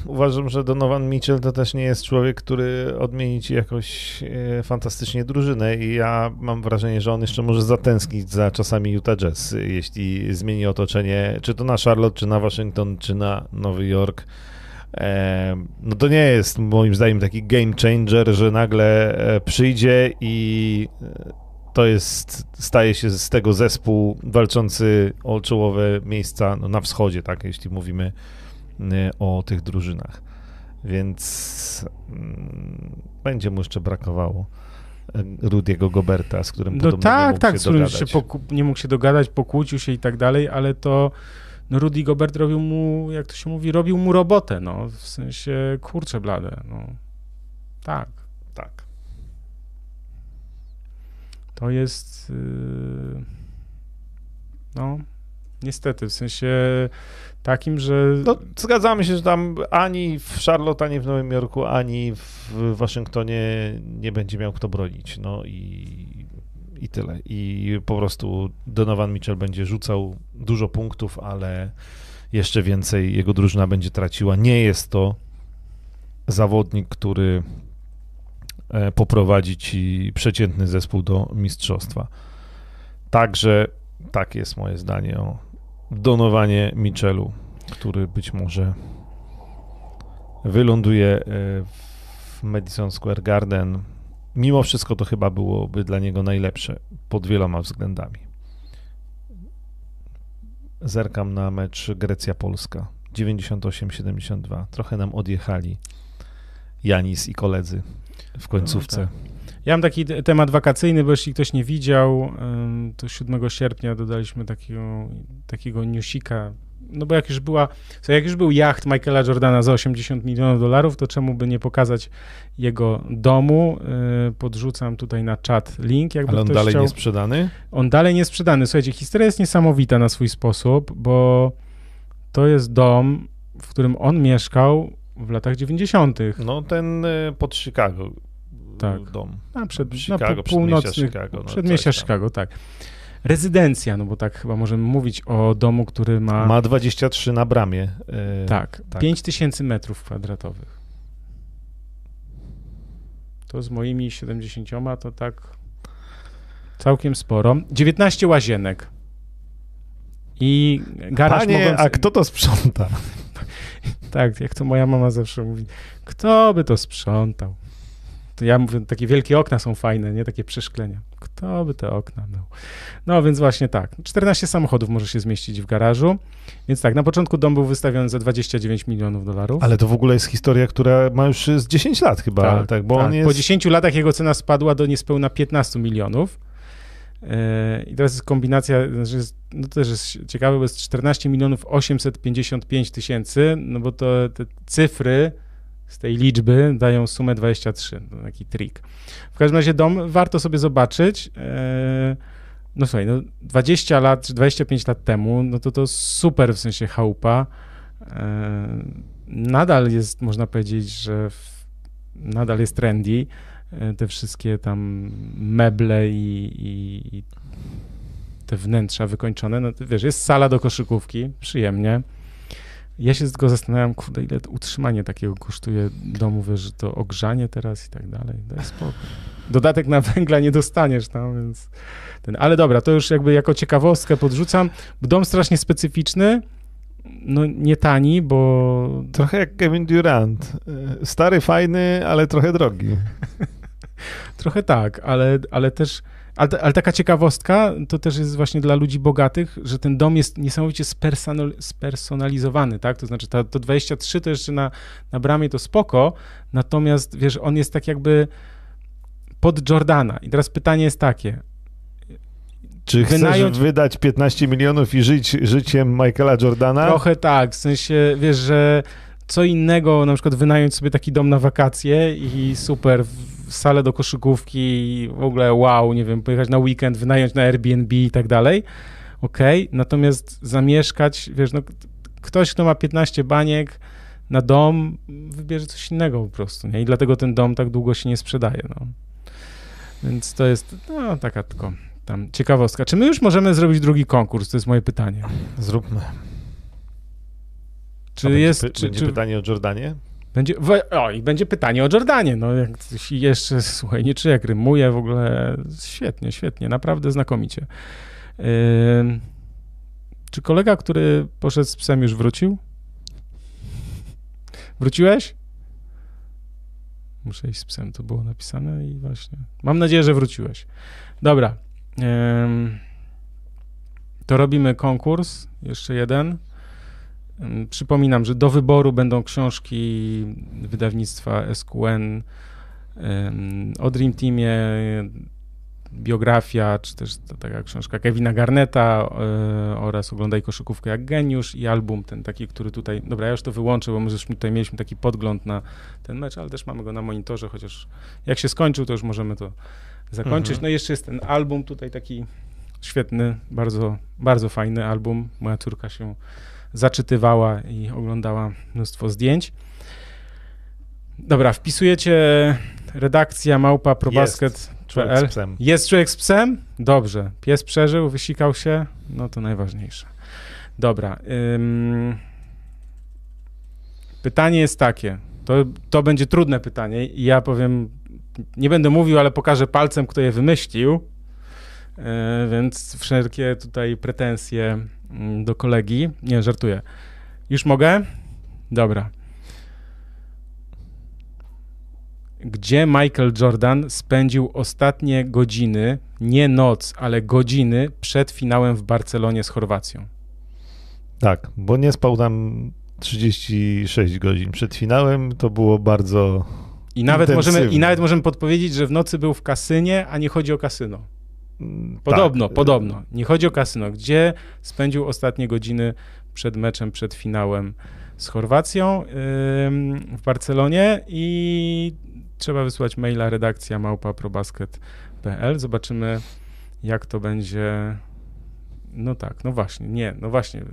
uważam, że Donovan Mitchell to też nie jest człowiek, który odmieni ci jakoś e, fantastycznie drużynę i ja mam wrażenie, że on jeszcze może zatęsknić za czasami Utah Jazz, jeśli zmieni otoczenie, czy to na Charlotte, czy na Waszyngton, czy na Nowy Jork. E, no to nie jest moim zdaniem taki game changer, że nagle e, przyjdzie i e, to jest, staje się z tego zespół walczący o czołowe miejsca no, na wschodzie, tak, jeśli mówimy y, o tych drużynach. Więc mm, będzie mu jeszcze brakowało Rudiego Goberta, z którym no tak, nie mógł tak, się z którym się nie mógł się dogadać, pokłócił się i tak dalej, ale to no Rudy Gobert robił mu, jak to się mówi, robił mu robotę, no, w sensie, kurczę blade, no, tak. Tak. To jest. Yy, no, niestety, w sensie takim, że. No, zgadzamy się, że tam ani w Charlotte, ani w Nowym Jorku, ani w Waszyngtonie nie będzie miał kto bronić. No i, i tyle. I po prostu Donovan Mitchell będzie rzucał dużo punktów, ale jeszcze więcej jego drużyna będzie traciła. Nie jest to zawodnik, który E, poprowadzi ci przeciętny zespół do mistrzostwa. Także tak jest moje zdanie o donowanie Michelu, który być może wyląduje e, w Madison Square Garden. Mimo wszystko to chyba byłoby dla niego najlepsze pod wieloma względami. Zerkam na mecz Grecja-Polska 98-72. Trochę nam odjechali Janis i koledzy w końcówce. No, tak. Ja mam taki temat wakacyjny, bo jeśli ktoś nie widział, to 7 sierpnia dodaliśmy takiego, takiego newsika, no bo jak już była, jak już był jacht Michaela Jordana za 80 milionów dolarów, to czemu by nie pokazać jego domu? Y, podrzucam tutaj na czat link. Jakby Ale on dalej chciał. nie sprzedany? On dalej nie sprzedany. Słuchajcie, historia jest niesamowita na swój sposób, bo to jest dom, w którym on mieszkał w latach 90. No ten y, pod Chicago tak. dom. A przed, Chicago, na północnych, Chicago. No, przedmieścia Chicago, tak. Rezydencja, no bo tak chyba możemy mówić o domu, który ma... Ma 23 na bramie. Yy, tak, tak, 5000 metrów kwadratowych. To z moimi 70 to tak całkiem sporo. 19 łazienek. I garaż Panie, mogący... a kto to sprząta? tak, jak to moja mama zawsze mówi. Kto by to sprzątał? Ja mówię, takie wielkie okna są fajne, nie takie przeszklenia. Kto by te okna miał? No więc właśnie tak. 14 samochodów może się zmieścić w garażu. Więc tak, na początku dom był wystawiony za 29 milionów dolarów. Ale to w ogóle jest historia, która ma już z 10 lat chyba, tak, tak bo tak. on jest... Po 10 latach jego cena spadła do niespełna 15 milionów. E, I teraz jest kombinacja, znaczy no to też jest ciekawe, bo jest 14 milionów 855 tysięcy, no bo to te cyfry z tej liczby dają sumę 23. To taki trik. W każdym razie dom warto sobie zobaczyć. E, no słuchaj, no 20 lat czy 25 lat temu, no to to super w sensie chałupa. E, nadal jest, można powiedzieć, że w, nadal jest trendy. E, te wszystkie tam meble i, i, i te wnętrza wykończone. No wiesz, jest sala do koszykówki, przyjemnie. Ja się tylko zastanawiam, kurde, ile utrzymanie takiego kosztuje domu, wiesz, że to ogrzanie teraz i tak dalej. Jest spoko. Dodatek na węgla nie dostaniesz tam, więc ten, ale dobra, to już jakby jako ciekawostkę podrzucam. Dom strasznie specyficzny, no nie tani, bo... Trochę jak Kevin Durant. Stary, fajny, ale trochę drogi. trochę tak, ale, ale też ale, ale, taka ciekawostka to też jest właśnie dla ludzi bogatych, że ten dom jest niesamowicie spersonalizowany, tak? To znaczy to 23 to jeszcze na, na bramie to spoko, natomiast wiesz, on jest tak jakby pod Jordana. I teraz pytanie jest takie. Czy chcesz Wynająć- wydać 15 milionów i żyć życiem Michaela Jordana? Trochę tak, w sensie, wiesz, że co innego, na przykład wynająć sobie taki dom na wakacje i super, salę do koszykówki i w ogóle wow, nie wiem, pojechać na weekend, wynająć na Airbnb i tak dalej, okej, natomiast zamieszkać, wiesz, no ktoś, kto ma 15 baniek na dom, wybierze coś innego po prostu, nie? I dlatego ten dom tak długo się nie sprzedaje, no. Więc to jest, no, taka tylko tam ciekawostka. Czy my już możemy zrobić drugi konkurs? To jest moje pytanie. Zróbmy. Czy A będzie jest, py- czy, będzie czy pytanie o Jordanie? Będzie, o i będzie pytanie o Jordanie, no jak jeszcze, słuchaj, nie czy jak rymuje w ogóle, świetnie, świetnie, naprawdę znakomicie. Ym, czy kolega, który poszedł z psem już wrócił? Wróciłeś? Muszę iść z psem, to było napisane i właśnie, mam nadzieję, że wróciłeś. Dobra, ym, to robimy konkurs, jeszcze jeden. Przypominam, że do wyboru będą książki wydawnictwa SQN o Dream Teamie, biografia, czy też ta, taka książka Kevina Garneta y, oraz Oglądaj koszykówkę jak geniusz i album ten taki, który tutaj, dobra, ja już to wyłączę, bo my żeśmy tutaj mieliśmy taki podgląd na ten mecz, ale też mamy go na monitorze, chociaż jak się skończył, to już możemy to zakończyć. Mhm. No i jeszcze jest ten album tutaj taki świetny, bardzo, bardzo fajny album. Moja córka się zaczytywała i oglądała mnóstwo zdjęć. Dobra, wpisujecie redakcja małpa probasket.pl. Psem. Jest człowiek z psem? Dobrze. Pies przeżył, wysikał się? No to najważniejsze. Dobra. Ym... Pytanie jest takie. To, to będzie trudne pytanie i ja powiem, nie będę mówił, ale pokażę palcem, kto je wymyślił. Yy, więc wszelkie tutaj pretensje mm, do kolegi. Nie, żartuję. Już mogę? Dobra. Gdzie Michael Jordan spędził ostatnie godziny, nie noc, ale godziny przed finałem w Barcelonie z Chorwacją? Tak, bo nie spał tam 36 godzin przed finałem. To było bardzo. I nawet, możemy. I nawet możemy podpowiedzieć, że w nocy był w kasynie, a nie chodzi o kasyno. Mm, Podobno, tak, podobno. Nie chodzi o kasyno. Gdzie spędził ostatnie godziny przed meczem, przed finałem z Chorwacją w Barcelonie i trzeba wysłać maila redakcja małpa.probasket.pl. Zobaczymy, jak to będzie. No tak, no właśnie, nie, no właśnie.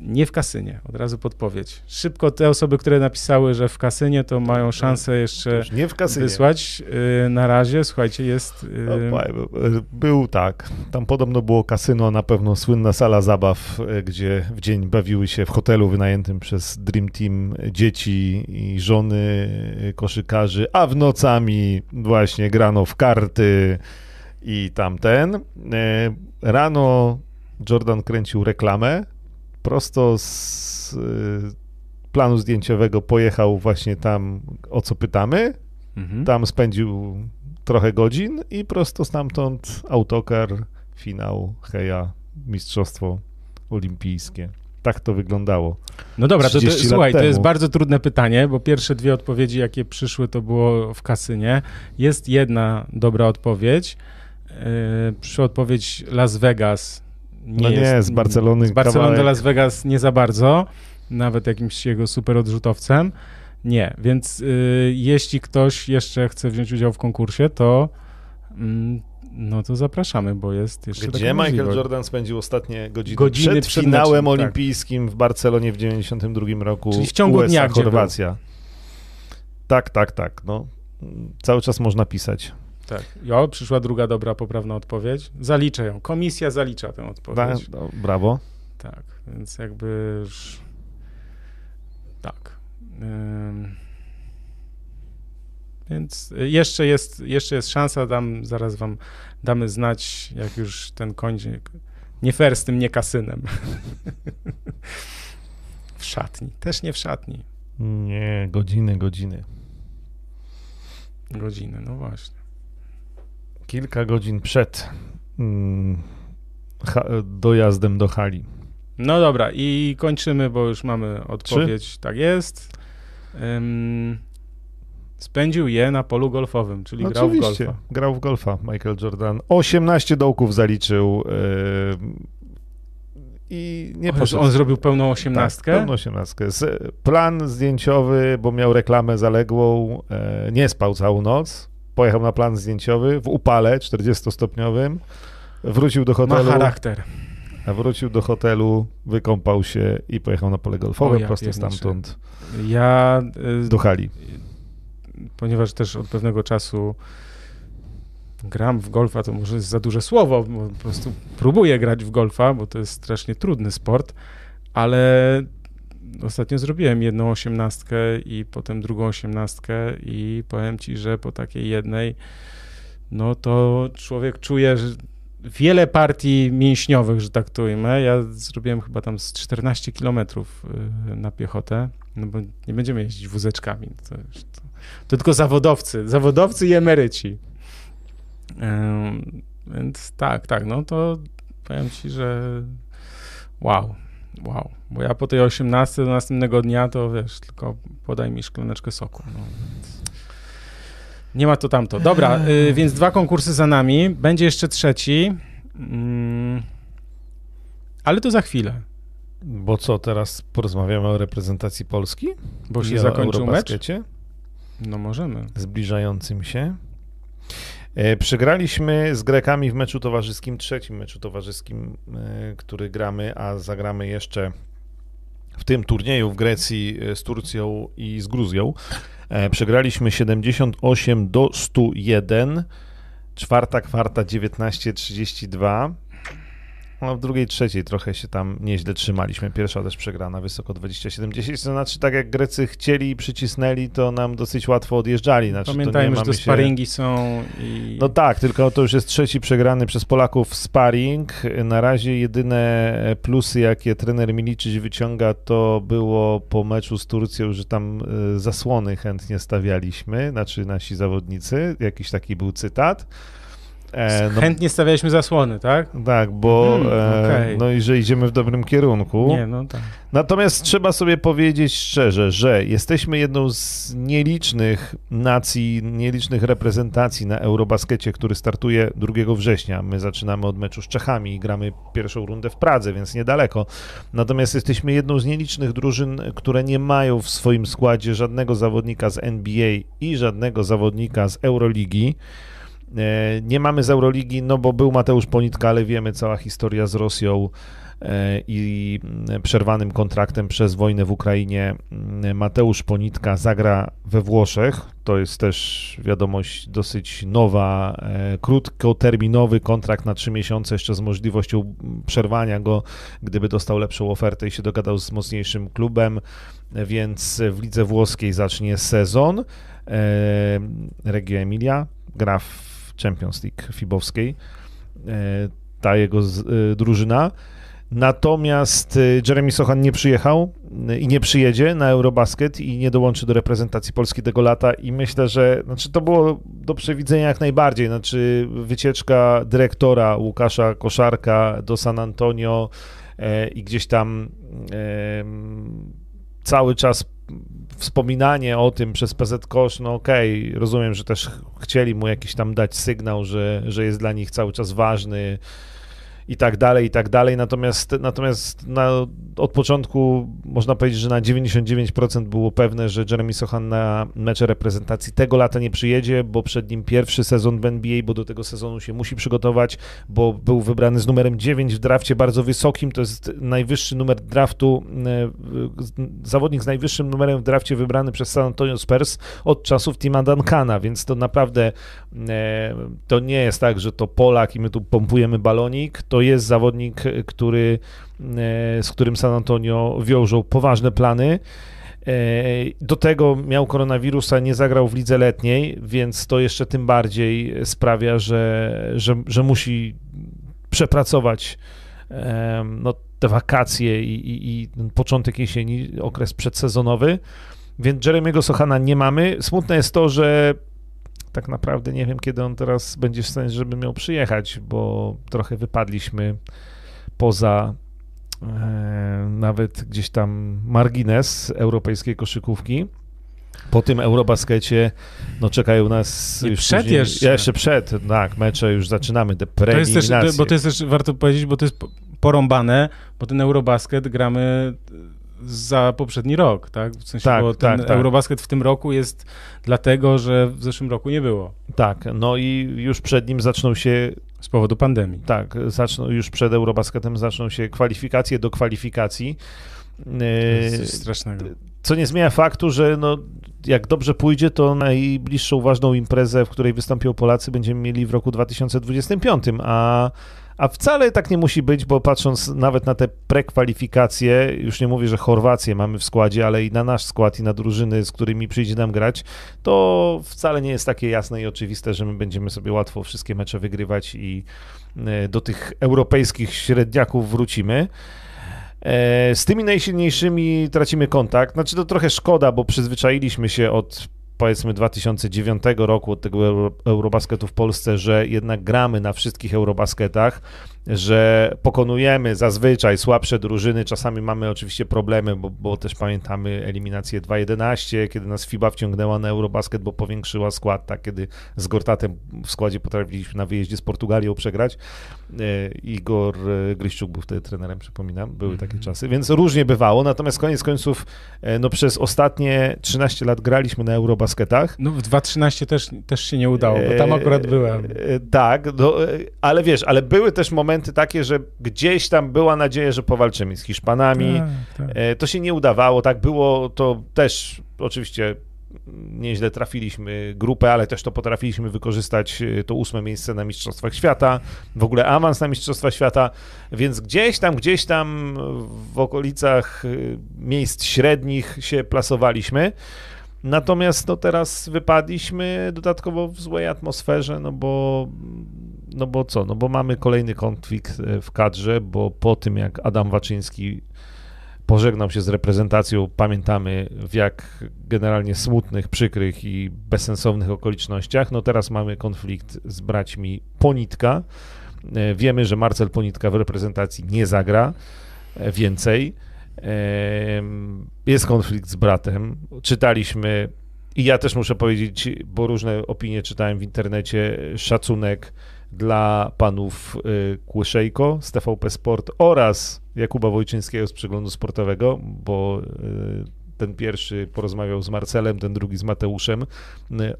Nie w kasynie, od razu podpowiedź. Szybko te osoby, które napisały, że w kasynie, to mają szansę To jeszcze nie w kasynie. wysłać. Y, na razie, słuchajcie, jest. No, y, Był tak. Tam podobno było kasyno, na pewno słynna sala zabaw, gdzie w dzień bawiły się w hotelu wynajętym przez Dream Team dzieci i żony koszykarzy, a w nocami właśnie grano w karty i tamten. Rano Jordan kręcił reklamę. Prosto z e, planu zdjęciowego pojechał właśnie tam, o co pytamy. mhm. Tam spędził trochę godzin i prosto stamtąd autokar, finał, heja, mistrzostwo olimpijskie. Tak to wyglądało. No dobra, to, to 30 lat słuchaj, to temu. jest bardzo trudne pytanie, bo pierwsze dwie odpowiedzi, jakie przyszły, to było w kasynie. Jest jedna dobra odpowiedź. Yy, przyszła odpowiedź Las Vegas. No nie, z Barcelony Z Barcelony do kawałek. Las Vegas nie za bardzo, nawet jakimś jego super odrzutowcem. Nie, więc yy, jeśli ktoś jeszcze chce wziąć udział w konkursie, to mm, no to zapraszamy, bo jest jeszcze Gdzie Michael możliwość. Jordan spędził ostatnie godziny, Godziny przed, przed finałem meczem, tak. olimpijskim w Barcelonie w 92 roku. Czyli w ciągu USA, dnia, gdzie Chorwacja. Tak, tak, tak. No. Cały czas można pisać. Tak. Jo, przyszła druga dobra, poprawna odpowiedź. Zaliczę ją. Komisja zalicza tę odpowiedź. no, brawo. Tak, więc jakby już... Tak. Ym... Więc jeszcze jest, jeszcze jest szansa, dam, zaraz wam damy znać, jak już ten koń... Nie fair z tym nie kasynem. w szatni. Też nie w szatni. Nie, godziny, godziny. Godziny, no właśnie. Kilka godzin przed mm, dojazdem do hali. No dobra, i kończymy, bo już mamy odpowiedź. Tak jest. Ym, Spędził je na polu golfowym, czyli grał w Oczywiście, golfa. grał w golfa Michael Jordan. 18 dołków zaliczył yy, i nie On, poszedł. on zrobił pełną osiemnastkę? Tak, pełną osiemnastkę. Plan zdjęciowy, bo miał reklamę zaległą, e, nie spał całą noc, pojechał na plan zdjęciowy w upale 40-stopniowym, wrócił do Ma hotelu, charakter. a wrócił do hotelu, wykąpał się i pojechał na pole golfowe ja prosto stamtąd Ja, y, do hali. ponieważ też od pewnego czasu gram w golfa, to może jest za duże słowo, bo po prostu próbuję grać w golfa, bo to jest strasznie trudny sport, ale ostatnio zrobiłem jedną osiemnastkę i potem drugą osiemnastkę i powiem ci, że po takiej jednej no to człowiek czuje, wiele partii mięśniowych, że tak to ujmę. Ja zrobiłem chyba tam z 14 kilometrów y, na piechotę, no bo nie będziemy jeździć wózeczkami. To, już- to, to tylko zawodowcy, zawodowcy i emeryci. Ym, więc tak, tak, no to powiem ci, że wow, wow. Bo ja po tej 18 do następnego dnia to wiesz, tylko podaj mi szklaneczkę soku. No, więc nie ma to tamto. Dobra, y, więc dwa konkursy za nami. Będzie jeszcze trzeci. Mm, ale to za chwilę, Bo co, teraz porozmawiamy o reprezentacji Polski? bo się I zakończył mecz. No możemy. zbliżającym się. E, Przegraliśmy z Grekami w meczu towarzyskim, trzecim meczu towarzyskim, e, który gramy, a zagramy jeszcze w tym turnieju w Grecji e, z Turcją i z Gruzją. Przegraliśmy 78 do 101, czwarta kwarta 19-32. No, w drugiej, trzeciej trochę się tam nieźle trzymaliśmy. Pierwsza też przegrana, wysoko 27-10. To znaczy, tak jak Grecy chcieli i przycisnęli, to nam dosyć łatwo odjeżdżali. Znaczy, Pamiętajmy, że te się- sparingi są i... no tak, tylko to już jest trzeci przegrany przez Polaków sparring. Na razie jedyne plusy, jakie trener Milicic wyciąga, to było po meczu z Turcją, że tam e, zasłony chętnie stawialiśmy, znaczy nasi zawodnicy. Jakiś taki był cytat. E, no, Chętnie stawialiśmy zasłony, tak? tak, bo Mhm, e, no i że idziemy w dobrym kierunku. Nie, no tak. Natomiast trzeba sobie powiedzieć szczerze, że jesteśmy jedną z nielicznych nacji, nielicznych reprezentacji na Eurobaskecie, który startuje 2 września. My zaczynamy od meczu z Czechami i gramy pierwszą rundę w Pradze, więc niedaleko. Natomiast jesteśmy jedną z nielicznych drużyn, które nie mają w swoim składzie żadnego zawodnika z NBA i żadnego zawodnika z Euroligi. E, Nie mamy z Euroligi, no bo był Mateusz Ponitka, ale wiemy cała historia z Rosją e, i przerwanym kontraktem przez wojnę w Ukrainie. Mm, Mateusz Ponitka zagra we Włoszech. To jest też wiadomość dosyć nowa, e, krótkoterminowy kontrakt na trzy miesiące, jeszcze z możliwością przerwania go, gdyby dostał lepszą ofertę i się dogadał z mocniejszym klubem, więc w lidze włoskiej zacznie sezon. Reggio Emilia gra w Champions League fibowskiej, e, ta jego e, drużyna. Natomiast e, Jeremy Sochan nie przyjechał i nie przyjedzie na Eurobasket i nie dołączy do reprezentacji Polski tego lata i myślę, że znaczy to było do przewidzenia jak najbardziej, znaczy wycieczka dyrektora Łukasza Koszarka do San Antonio i gdzieś tam cały czas wspominanie o tym przez PZ Kosz, no okej, rozumiem, że też ch- chcieli mu jakiś tam dać sygnał, że, że jest dla nich cały czas ważny i tak dalej, i tak dalej, natomiast, natomiast na, od początku można powiedzieć, że na 99% było pewne, że Jeremy Sochan na mecze reprezentacji tego lata nie przyjedzie, bo przed nim pierwszy sezon w NBA, bo do tego sezonu się musi przygotować, bo był wybrany z numerem 9 w drafcie bardzo wysokim, to jest najwyższy numer draftu, e, zawodnik z najwyższym numerem w drafcie wybrany przez San Antonio Spurs od czasów Tima Duncana, więc to naprawdę e, to nie jest tak, że to Polak i my tu pompujemy balonik, to jest zawodnik, który, e, z którym San Antonio wiążą poważne plany. E, Do tego miał koronawirusa, nie zagrał w lidze letniej, więc to jeszcze tym bardziej sprawia, że, że, że musi przepracować no, te wakacje i, i, i początek jesieni, okres przedsezonowy. Więc Jeremiego Sochana nie mamy. Smutne jest to, że tak naprawdę nie wiem, kiedy on teraz będzie w stanie, żeby miał przyjechać, bo trochę wypadliśmy poza e, nawet gdzieś tam margines europejskiej koszykówki. Po tym Eurobaskecie no czekają nas I już przed później, jeszcze. jeszcze przed, tak, mecze już zaczynamy, te To jest też, preeliminacje. bo to jest też, warto powiedzieć, bo to jest po- porąbane, bo ten Eurobasket gramy za poprzedni rok, tak? W sensie, Tak, bo ten tak, tak. Eurobasket w tym roku jest dlatego, że w zeszłym roku nie było Tak, no i już przed nim zaczną się, z powodu pandemii. tak, zaczną, już przed Eurobasketem zaczną się kwalifikacje do kwalifikacji. To jest coś Yy, strasznego. Co nie zmienia faktu, że no, jak dobrze pójdzie, to najbliższą ważną imprezę, w której wystąpią Polacy, będziemy mieli w roku 2025, a, a wcale tak nie musi być, bo patrząc nawet na te prekwalifikacje, już nie mówię, że Chorwację mamy w składzie, ale i na nasz skład i na drużyny, z którymi przyjdzie nam grać, to wcale nie jest takie jasne i oczywiste, że my będziemy sobie łatwo wszystkie mecze wygrywać i e, do tych europejskich średniaków wrócimy. E, Z tymi najsilniejszymi tracimy kontakt. Znaczy to trochę szkoda, bo przyzwyczailiśmy się od powiedzmy 2009 roku, od tego Euro, Eurobasketu w Polsce, że jednak gramy na wszystkich Eurobasketach, że pokonujemy zazwyczaj słabsze drużyny. Czasami mamy oczywiście problemy, bo, bo też pamiętamy eliminację 2.11, kiedy nas FIBA wciągnęła na Eurobasket, bo powiększyła skład, tak, kiedy z Gortatem w składzie potrafiliśmy na wyjeździe z Portugalią przegrać. E, Igor e, Gryściuk był wtedy trenerem, przypominam, były takie Mhm. czasy, więc różnie bywało, natomiast koniec końców e, no przez ostatnie 13 lat graliśmy na Eurobasketach. No w 2013 też, też się nie udało, bo tam akurat byłem. Tak, no, ale wiesz, ale były też momenty takie, że gdzieś tam była nadzieja, że powalczymy z Hiszpanami. Tak, tak. E, To się nie udawało, tak było, to też oczywiście nieźle trafiliśmy grupę, ale też to potrafiliśmy wykorzystać e, to ósme miejsce na Mistrzostwach Świata, w ogóle awans na Mistrzostwa Świata, więc gdzieś tam, gdzieś tam w okolicach e, miejsc średnich się plasowaliśmy. Natomiast no teraz wypadliśmy dodatkowo w złej atmosferze, no bo, no bo co, no bo mamy kolejny konflikt e, w kadrze, bo po tym jak Adam Waczyński pożegnał się z reprezentacją, pamiętamy w jak generalnie smutnych, przykrych i bezsensownych okolicznościach, no teraz mamy konflikt z braćmi Ponitka. E, Wiemy, że Marcel Ponitka w reprezentacji nie zagra e, więcej. Jest konflikt z bratem. Czytaliśmy, i ja też muszę powiedzieć, bo różne opinie czytałem w internecie, szacunek dla panów y, Kłyszejko z TVP Sport oraz Jakuba Wojczyńskiego z Przeglądu Sportowego, bo y, ten pierwszy porozmawiał z Marcelem, ten drugi z Mateuszem y,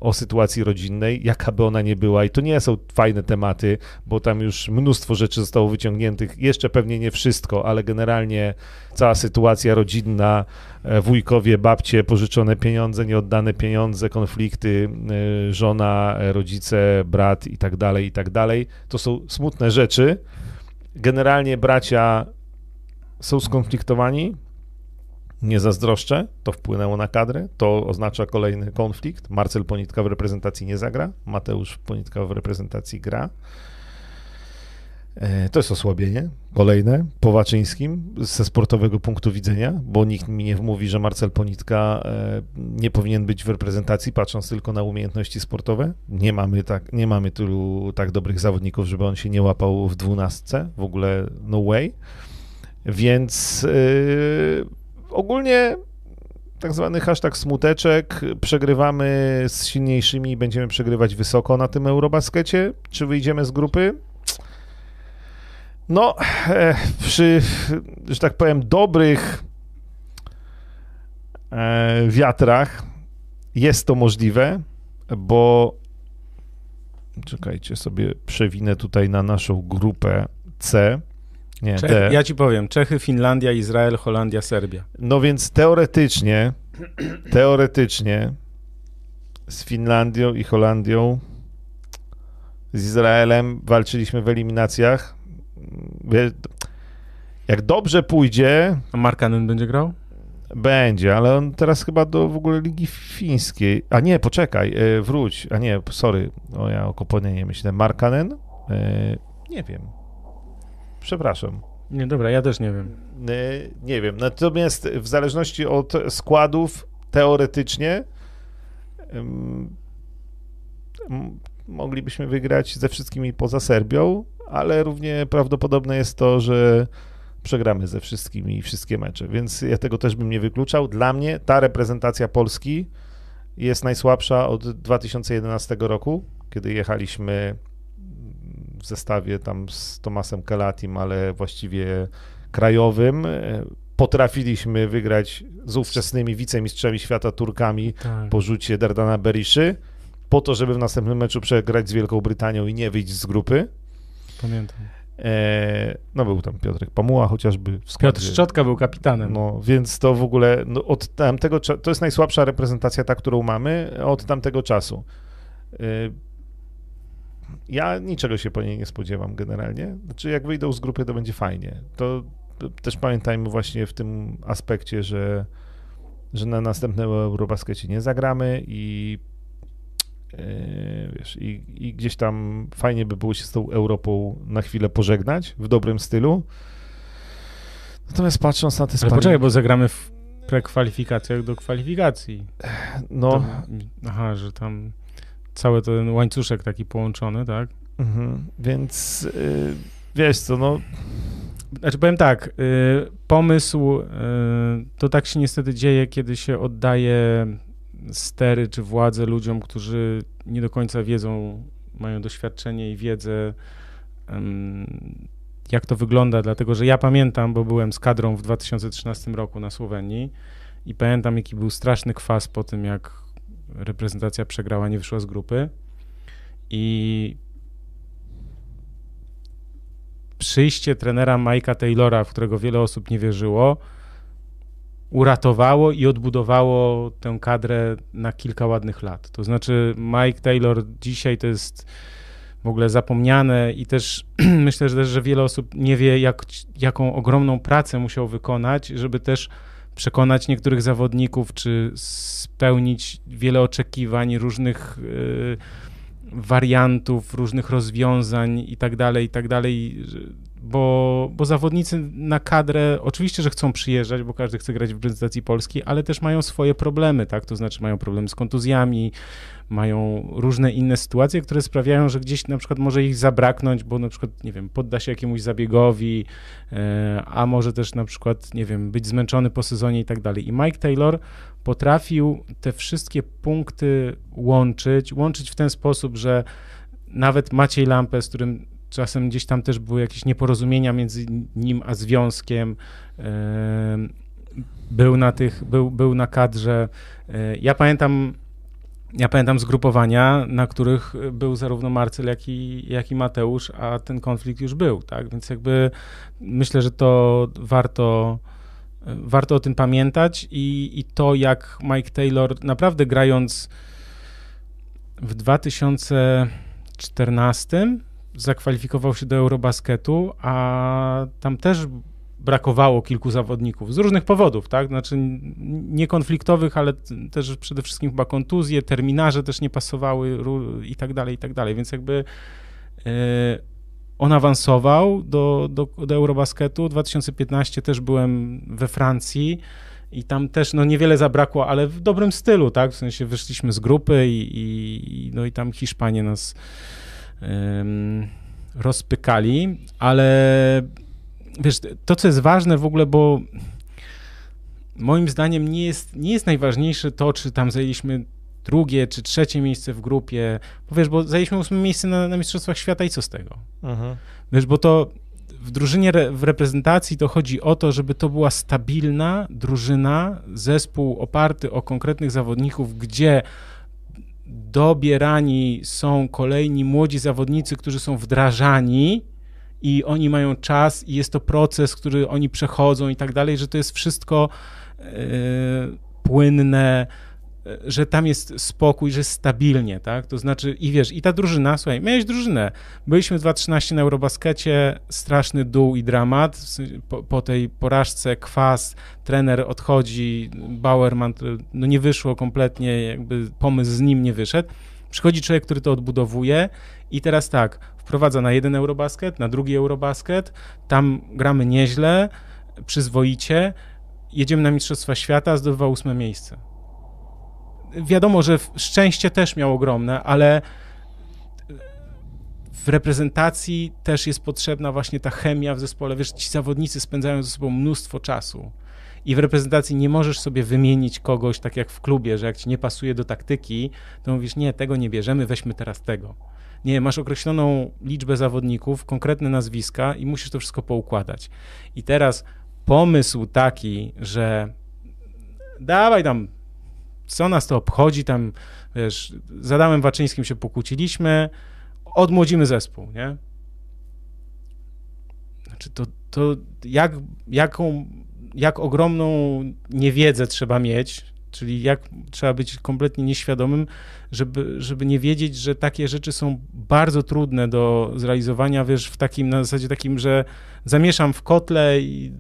o sytuacji rodzinnej, jaka by ona nie była. I to nie są fajne tematy, bo tam już mnóstwo rzeczy zostało wyciągniętych. Jeszcze pewnie nie wszystko, ale generalnie cała sytuacja rodzinna, e, wujkowie, babcie, pożyczone pieniądze, nieoddane pieniądze, konflikty, e, żona, e, rodzice, brat i tak dalej, i tak dalej. To są smutne rzeczy. Generalnie bracia są skonfliktowani. Nie zazdroszczę, to wpłynęło na kadrę, to oznacza kolejny konflikt. Marcel Ponitka w reprezentacji nie zagra, Mateusz Ponitka w reprezentacji gra. E, To jest osłabienie kolejne po Waczyńskim ze sportowego punktu widzenia, bo nikt mi nie wmówi, że Marcel Ponitka e, nie powinien być w reprezentacji, patrząc tylko na umiejętności sportowe. Nie mamy, tak, nie mamy tylu tak dobrych zawodników, żeby on się nie łapał w dwunastce, w ogóle no way. Więc e, ogólnie tak zwany hashtag smuteczek, przegrywamy z silniejszymi i będziemy przegrywać wysoko na tym Eurobaskecie. Czy wyjdziemy z grupy? No, e, przy, że tak powiem, dobrych e, wiatrach jest to możliwe, bo czekajcie, sobie przewinę tutaj na naszą grupę C. Nie, Czech, D. ja ci powiem, Czechy, Finlandia, Izrael, Holandia, Serbia. No więc teoretycznie, teoretycznie z Finlandią i Holandią, z Izraelem walczyliśmy w eliminacjach. Jak dobrze pójdzie, A Markanen będzie grał? będzie, ale on teraz chyba do w ogóle Ligi Fińskiej. A nie, poczekaj, e, wróć. A nie, sorry, o ja o Koponie nie myślę. Markanen? E, Nie wiem. Przepraszam. Nie, dobra, ja też nie wiem. Nie wiem. Natomiast w zależności od składów, teoretycznie em, m- moglibyśmy wygrać ze wszystkimi poza Serbią, ale równie prawdopodobne jest to, że przegramy ze wszystkimi wszystkie mecze, więc ja tego też bym nie wykluczał. Dla mnie ta reprezentacja Polski jest najsłabsza od 2011 roku, kiedy jechaliśmy w zestawie tam z Tomasem Kalatim, ale właściwie krajowym. Potrafiliśmy wygrać z ówczesnymi wicemistrzami świata Turkami Tak. po rzucie Dardana Beriszy, po to, żeby w następnym meczu przegrać z Wielką Brytanią i nie wyjść z grupy. Pamiętam. E, no był tam Piotrek Pamuła chociażby w składzie. Piotr Szczotka był kapitanem. No, więc to w ogóle no, od tamtego to jest najsłabsza reprezentacja ta, którą mamy od tamtego czasu. Ja niczego się po niej nie spodziewam generalnie. Znaczy, jak wyjdą z grupy, to będzie fajnie. To też pamiętajmy właśnie w tym aspekcie, że, że na następnym Eurobaskecie nie zagramy i yy, wiesz, i, i gdzieś tam fajnie by było się z tą Europą na chwilę pożegnać w dobrym stylu. Natomiast patrząc na te Ale sparingi- poczekaj, bo zagramy w prekwalifikacjach do kwalifikacji. no, To, aha, że tam cały ten łańcuszek taki połączony, tak? mhm, więc yy, wiesz co, no Znaczy powiem tak, y, pomysł, y, to tak się niestety dzieje, kiedy się oddaje stery czy władzę ludziom, którzy nie do końca wiedzą, mają doświadczenie i wiedzę, jak to wygląda, dlatego że ja pamiętam, bo byłem z kadrą w 2013 roku na Słowenii i pamiętam, jaki był straszny kwas po tym, jak reprezentacja przegrała, nie wyszła z grupy i przyjście trenera Mike'a Taylora, w którego wiele osób nie wierzyło, uratowało i odbudowało tę kadrę na kilka ładnych lat. To znaczy, Mike Taylor dzisiaj to jest w ogóle zapomniane i też myślę, że, też, że wiele osób nie wie, jak, jaką ogromną pracę musiał wykonać, żeby też przekonać niektórych zawodników, czy spełnić wiele oczekiwań różnych. Yy, wariantów, różnych rozwiązań i tak dalej, i tak dalej, bo, bo zawodnicy na kadrę oczywiście, że chcą przyjeżdżać, bo każdy chce grać w reprezentacji Polski, ale też mają swoje problemy, tak, to znaczy mają problemy z kontuzjami, mają różne inne sytuacje, które sprawiają, że gdzieś na przykład może ich zabraknąć, bo na przykład, nie wiem, podda się jakiemuś zabiegowi, e, a może też na przykład, nie wiem, być zmęczony po sezonie i tak dalej. I Mike Taylor potrafił te wszystkie punkty łączyć, łączyć w ten sposób, że nawet Maciej Lampę, z którym czasem gdzieś tam też były jakieś nieporozumienia między nim a związkiem, em, był na tych, był, był na kadrze. E, Ja pamiętam, ja pamiętam zgrupowania, na których był zarówno Marcel, jak i, jak i Mateusz, a ten konflikt już był, tak? Więc jakby myślę, że to warto, warto o tym pamiętać i, i to, jak Mike Taylor naprawdę grając w 2014 zakwalifikował się do Eurobasketu, a tam też brakowało kilku zawodników z różnych powodów, tak? Znaczy n- nie konfliktowych, ale też przede wszystkim chyba kontuzje, terminarze też nie pasowały i tak dalej, i tak dalej, więc jakby e, on awansował do, do, do Eurobasketu. 2015 też byłem we Francji i tam też no niewiele zabrakło, ale w dobrym stylu, tak? W sensie wyszliśmy z grupy i, i, no i tam Hiszpanie nas rozpykali, ale wiesz, to co jest ważne w ogóle, bo moim zdaniem nie jest, nie jest najważniejsze to, czy tam zajęliśmy drugie czy trzecie miejsce w grupie, bo wiesz, bo zajęliśmy ósme miejsce na, na Mistrzostwach Świata i co z tego? mhm. Wiesz, bo to w drużynie, w reprezentacji to chodzi o to, żeby to była stabilna drużyna, zespół oparty o konkretnych zawodników, gdzie dobierani są kolejni młodzi zawodnicy, którzy są wdrażani i oni mają czas i jest to proces, który oni przechodzą i tak dalej, że to jest wszystko e, płynne, że tam jest spokój, że jest stabilnie, tak? To znaczy, i wiesz, i ta drużyna, słuchaj, miałeś drużynę. Byliśmy w 2013 na Eurobaskecie, straszny dół i dramat. Po, po tej porażce, kwas, trener odchodzi, Bauerman, no nie wyszło kompletnie, jakby pomysł z nim nie wyszedł. Przychodzi człowiek, który to odbudowuje i teraz tak, wprowadza na jeden Eurobasket, na drugi Eurobasket, tam gramy nieźle, przyzwoicie, jedziemy na Mistrzostwa Świata, zdobywa ósme miejsce. Wiadomo, że szczęście też miał ogromne, ale w reprezentacji też jest potrzebna właśnie ta chemia w zespole. Wiesz, ci zawodnicy spędzają ze sobą mnóstwo czasu. I w reprezentacji nie możesz sobie wymienić kogoś, tak jak w klubie, że jak ci nie pasuje do taktyki, to mówisz, nie, tego nie bierzemy, weźmy teraz tego. Nie, masz określoną liczbę zawodników, konkretne nazwiska i musisz to wszystko poukładać. I teraz pomysł taki, że dawaj tam, co nas to obchodzi, tam, wiesz, z Adamem Waczyńskim się pokłóciliśmy, odmłodzimy zespół, nie? Znaczy to, to jak, jaką, jak ogromną niewiedzę trzeba mieć, czyli jak trzeba być kompletnie nieświadomym, żeby, żeby nie wiedzieć, że takie rzeczy są bardzo trudne do zrealizowania, wiesz, w takim, na zasadzie takim, że zamieszam w kotle i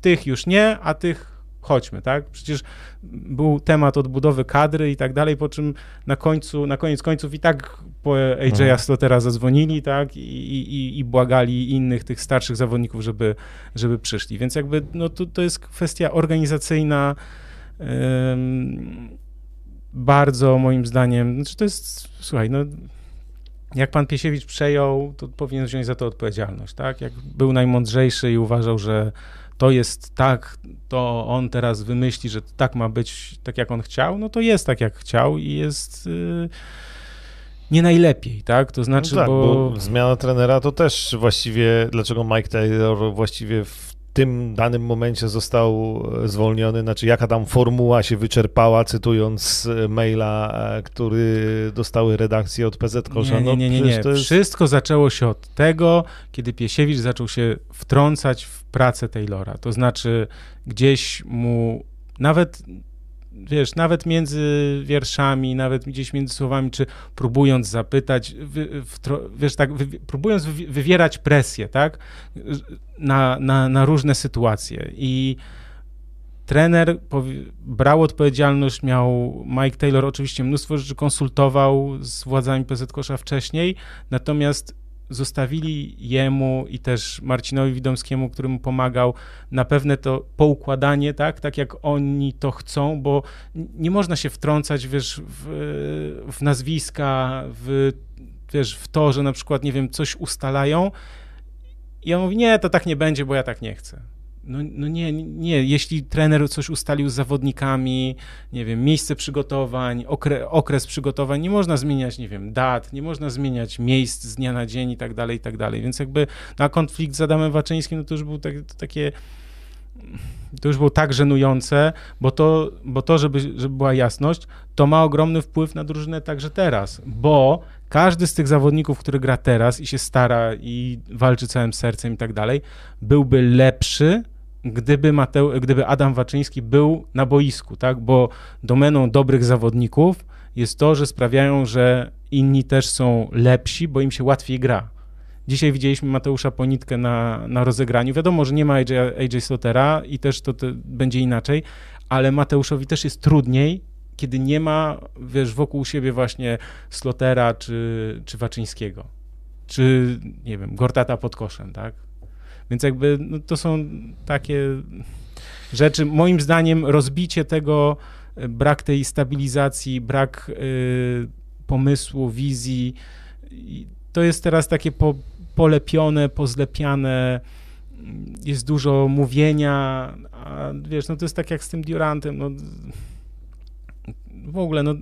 tych już nie, a tych chodźmy, tak? Przecież był temat odbudowy kadry i tak dalej, po czym na końcu, na koniec końców i tak po AJ'a mhm. Slotera zadzwonili, tak? I, i, I błagali innych tych starszych zawodników, żeby, żeby przyszli. Więc jakby, no to, to jest kwestia organizacyjna, bardzo moim zdaniem, znaczy to jest, słuchaj, no jak pan Piesiewicz przejął, to powinien wziąć za to odpowiedzialność, tak? Jak był najmądrzejszy i uważał, że to jest tak, to on teraz wymyśli, że tak ma być, tak jak on chciał, no to jest tak, jak chciał i jest yy, nie najlepiej, tak? To znaczy, no tak, bo... bo... Zmiana trenera to też właściwie, dlaczego Mike Taylor właściwie w tym danym momencie został e, zwolniony, znaczy jaka tam formuła się wyczerpała, cytując e, maila, e, który dostały redakcje od PZ Kosza. Nie, nie, nie, nie. nie. Jest... Wszystko zaczęło się od tego, kiedy Piesiewicz zaczął się wtrącać w pracę Taylora. To znaczy gdzieś mu nawet wiesz, nawet między wierszami, nawet gdzieś między słowami, czy próbując zapytać, wiesz, tak, próbując wywierać presję, tak, na, na, na różne sytuacje. I trener brał odpowiedzialność, miał Mike Taylor oczywiście mnóstwo rzeczy konsultował z władzami PZ Kosza wcześniej, natomiast zostawili jemu i też Marcinowi Widomskiemu, który mu pomagał, na pewne to poukładanie, tak, tak jak oni to chcą, bo nie można się wtrącać, wiesz, w, w nazwiska, w, wiesz, w to, że na przykład, nie wiem, coś ustalają i on mówi, nie, to tak nie będzie, bo ja tak nie chcę. No, no nie, nie, jeśli trener coś ustalił z zawodnikami, nie wiem, miejsce przygotowań, okre, okres przygotowań, nie można zmieniać, nie wiem, dat, nie można zmieniać miejsc z dnia na dzień i tak dalej, i tak dalej. Więc jakby na konflikt z Adamem Waczyńskim, no to już był tak, to takie to już było tak żenujące, bo to, bo to żeby, żeby była jasność, to ma ogromny wpływ na drużynę także teraz, bo każdy z tych zawodników, który gra teraz i się stara i walczy całym sercem i tak dalej, byłby lepszy, gdyby, Mateu, gdyby Adam Waczyński był na boisku, tak? Bo domeną dobrych zawodników jest to, że sprawiają, że inni też są lepsi, bo im się łatwiej gra. Dzisiaj widzieliśmy Mateusza Ponitkę na, na rozegraniu. Wiadomo, że nie ma AJ, AJ Slotera i też to, to będzie inaczej, ale Mateuszowi też jest trudniej, kiedy nie ma, wiesz, wokół siebie właśnie Slotera czy, czy Waczyńskiego, czy, nie wiem, Gortata pod koszem, tak? Więc jakby no, to są takie rzeczy, moim zdaniem rozbicie tego, brak tej stabilizacji, brak y, pomysłu, wizji, to jest teraz takie po, polepione, pozlepiane, jest dużo mówienia, a wiesz, no to jest tak jak z tym Durantem, no w ogóle, no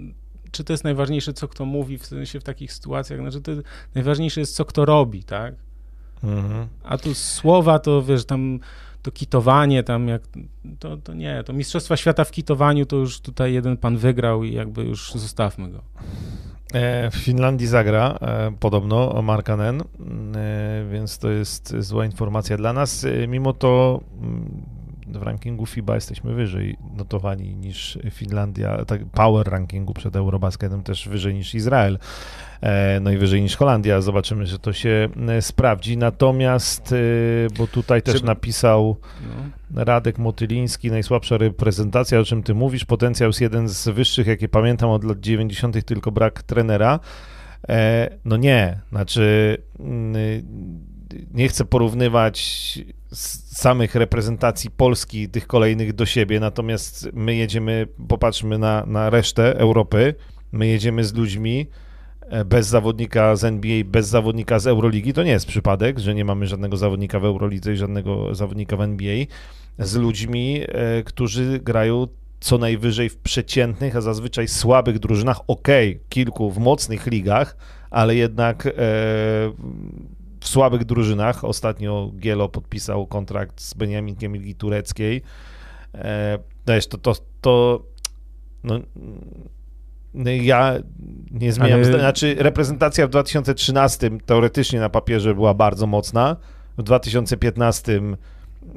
czy to jest najważniejsze, co kto mówi, w sensie w takich sytuacjach, znaczy to najważniejsze jest, co kto robi, tak? Mhm. A tu słowa, to wiesz, tam to kitowanie, tam jak, to, to nie, to Mistrzostwa Świata w kitowaniu to już tutaj jeden pan wygrał i jakby już zostawmy go. E, w Finlandii zagra e, podobno Markanen, e, więc to jest zła informacja dla nas. Mimo to mm, w rankingu FIBA jesteśmy wyżej notowani niż Finlandia, tak power rankingu przed Eurobasketem też wyżej niż Izrael, no i wyżej niż Holandia. Zobaczymy, że to się sprawdzi. Natomiast, bo tutaj też napisał no. Radek Motyliński, najsłabsza reprezentacja, o czym ty mówisz, potencjał jest jeden z wyższych, jakie pamiętam od lat 90., tylko brak trenera. No nie, znaczy mm, nie chcę porównywać samych reprezentacji Polski, tych kolejnych do siebie, natomiast my jedziemy, popatrzmy na, na resztę Europy, my jedziemy z ludźmi e, bez zawodnika z NBA, bez zawodnika z Euroligi, to nie jest przypadek, że nie mamy żadnego zawodnika w Eurolidze i żadnego zawodnika w NBA, z ludźmi, e, którzy grają co najwyżej w przeciętnych, a zazwyczaj słabych drużynach, okay, kilku w mocnych ligach, ale jednak e, w słabych drużynach. Ostatnio Gielo podpisał kontrakt z Beniaminkiem Ligi Tureckiej. E, wiesz, to, to, to no, no ja nie zmieniam. Ale... Znaczy, reprezentacja w 2013 teoretycznie na papierze była bardzo mocna. W 2015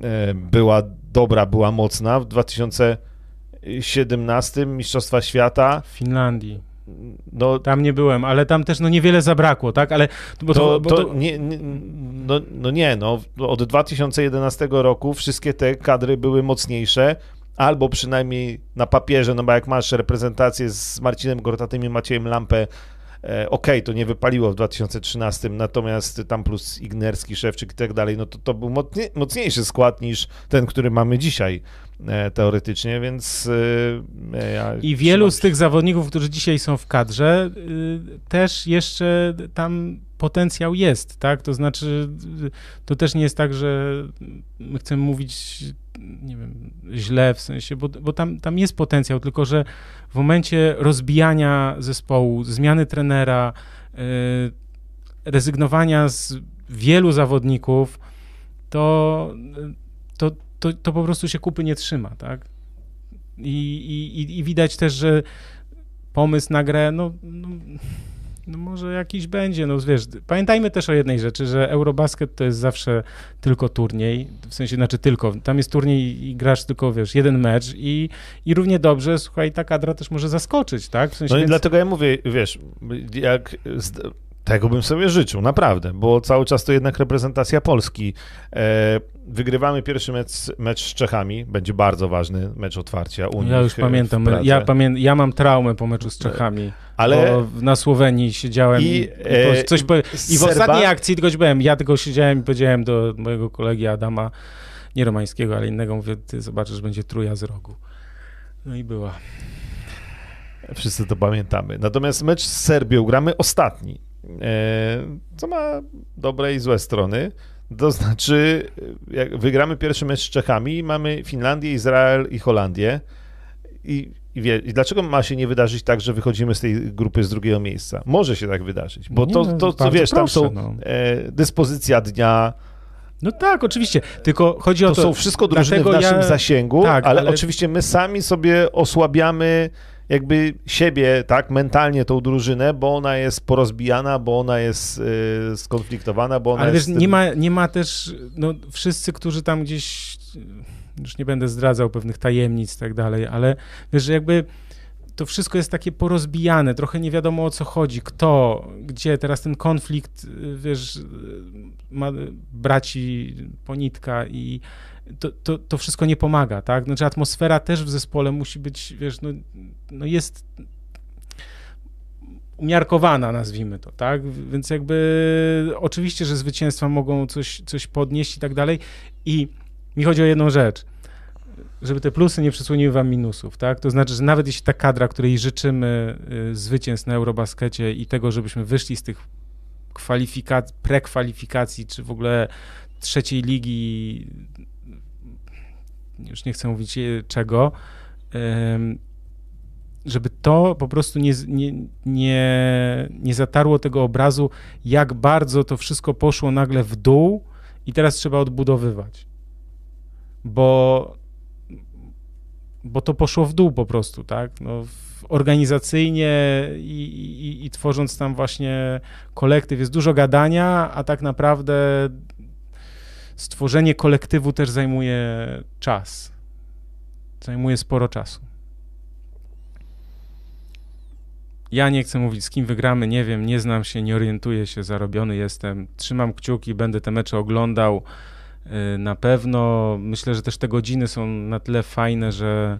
e, była dobra, była mocna. W 2017 Mistrzostwa Świata. W Finlandii. No, tam nie byłem, ale tam też no niewiele zabrakło, tak? Ale bo to, bo to, to... Nie, nie, no, no nie, no od 2011 roku wszystkie te kadry były mocniejsze albo przynajmniej na papierze, no bo jak masz reprezentację z Marcinem Gortatym i Maciejem Lampę, e, ok, to nie wypaliło w 2013, natomiast tam plus Ignerski, Szewczyk i tak dalej, no to, to był mocniejszy skład niż ten, który mamy dzisiaj e, teoretycznie, więc e, ja I wielu z tych zawodników, którzy dzisiaj są w kadrze, też jeszcze tam potencjał jest, tak? To znaczy, to też nie jest tak, że my chcemy mówić, nie wiem, źle w sensie, bo, bo tam, tam jest potencjał, tylko że w momencie rozbijania zespołu, zmiany trenera, yy, rezygnowania z wielu zawodników, to, to, to, to po prostu się kupy nie trzyma, tak? I, i, i widać też, że pomysł na grę, no, no no może jakiś będzie, no wiesz, pamiętajmy też o jednej rzeczy, że Eurobasket to jest zawsze tylko turniej, w sensie, znaczy tylko, tam jest turniej i grasz tylko, wiesz, jeden mecz i, i równie dobrze, słuchaj, ta kadra też może zaskoczyć, tak? W sensie, no i więc... dlatego ja mówię, wiesz, jak... Tego bym sobie życzył, naprawdę, bo cały czas to jednak reprezentacja Polski. E, wygrywamy pierwszy mecz, mecz z Czechami, będzie bardzo ważny mecz otwarcia Unii. Ja już pamiętam, ja, pamię ja mam traumę po meczu z Czechami, ale na Słowenii siedziałem i, i, coś po, i w ostatniej akcji tylko byłem, ja tylko siedziałem i powiedziałem do mojego kolegi Adama, nie romańskiego, ale innego, mówię, ty zobaczysz, będzie truja z rogu. No i była. Wszyscy to pamiętamy. Natomiast mecz z Serbią gramy ostatni, e, co ma dobre i złe strony. To znaczy, jak wygramy pierwszy mecz z Czechami, mamy Finlandię, Izrael i Holandię. I, i, wie, I, dlaczego ma się nie wydarzyć tak, że wychodzimy z tej grupy z drugiego miejsca? Może się tak wydarzyć, bo to, to, to, to wiesz, proszę, tam są no. e, dyspozycja dnia, no tak, oczywiście. Tylko chodzi o to. To są wszystko drużyny w naszym ja... zasięgu, tak, ale, ale, oczywiście my sami sobie osłabiamy jakby siebie, tak, mentalnie tą drużynę, bo ona jest porozbijana, bo ona jest y, skonfliktowana, bo ona Ale jest... wiesz, nie ma, nie ma też, no wszyscy, którzy tam gdzieś, już nie będę zdradzał pewnych tajemnic i tak dalej, ale wiesz, że jakby to wszystko jest takie porozbijane, trochę nie wiadomo o co chodzi, kto, gdzie, teraz ten konflikt, wiesz, ma braci ponitka i to, to, to wszystko nie pomaga, tak? Znaczy atmosfera też w zespole musi być, wiesz, no, no jest umiarkowana, nazwijmy to, tak? Więc jakby oczywiście, że zwycięstwa mogą coś, coś podnieść i tak dalej i mi chodzi o jedną rzecz, żeby te plusy nie przysłoniły wam minusów, tak? To znaczy, że nawet jeśli ta kadra, której życzymy y, zwycięstw na Eurobaskecie i tego, żebyśmy wyszli z tych kwalifikacji, prekwalifikacji, czy w ogóle trzeciej ligi już nie chcę mówić e, czego, żeby to po prostu nie, nie, nie, nie zatarło tego obrazu, jak bardzo to wszystko poszło nagle w dół i teraz trzeba odbudowywać. Bo, bo to poszło w dół po prostu, tak? No, organizacyjnie i, i, i tworząc tam właśnie kolektyw jest dużo gadania, a tak naprawdę stworzenie kolektywu też zajmuje czas. Zajmuje sporo czasu. Ja nie chcę mówić, z kim wygramy, nie wiem, nie znam się, nie orientuję się, zarobiony jestem. Trzymam kciuki, będę te mecze oglądał y, na pewno. Myślę, że też te godziny są na tyle fajne, że,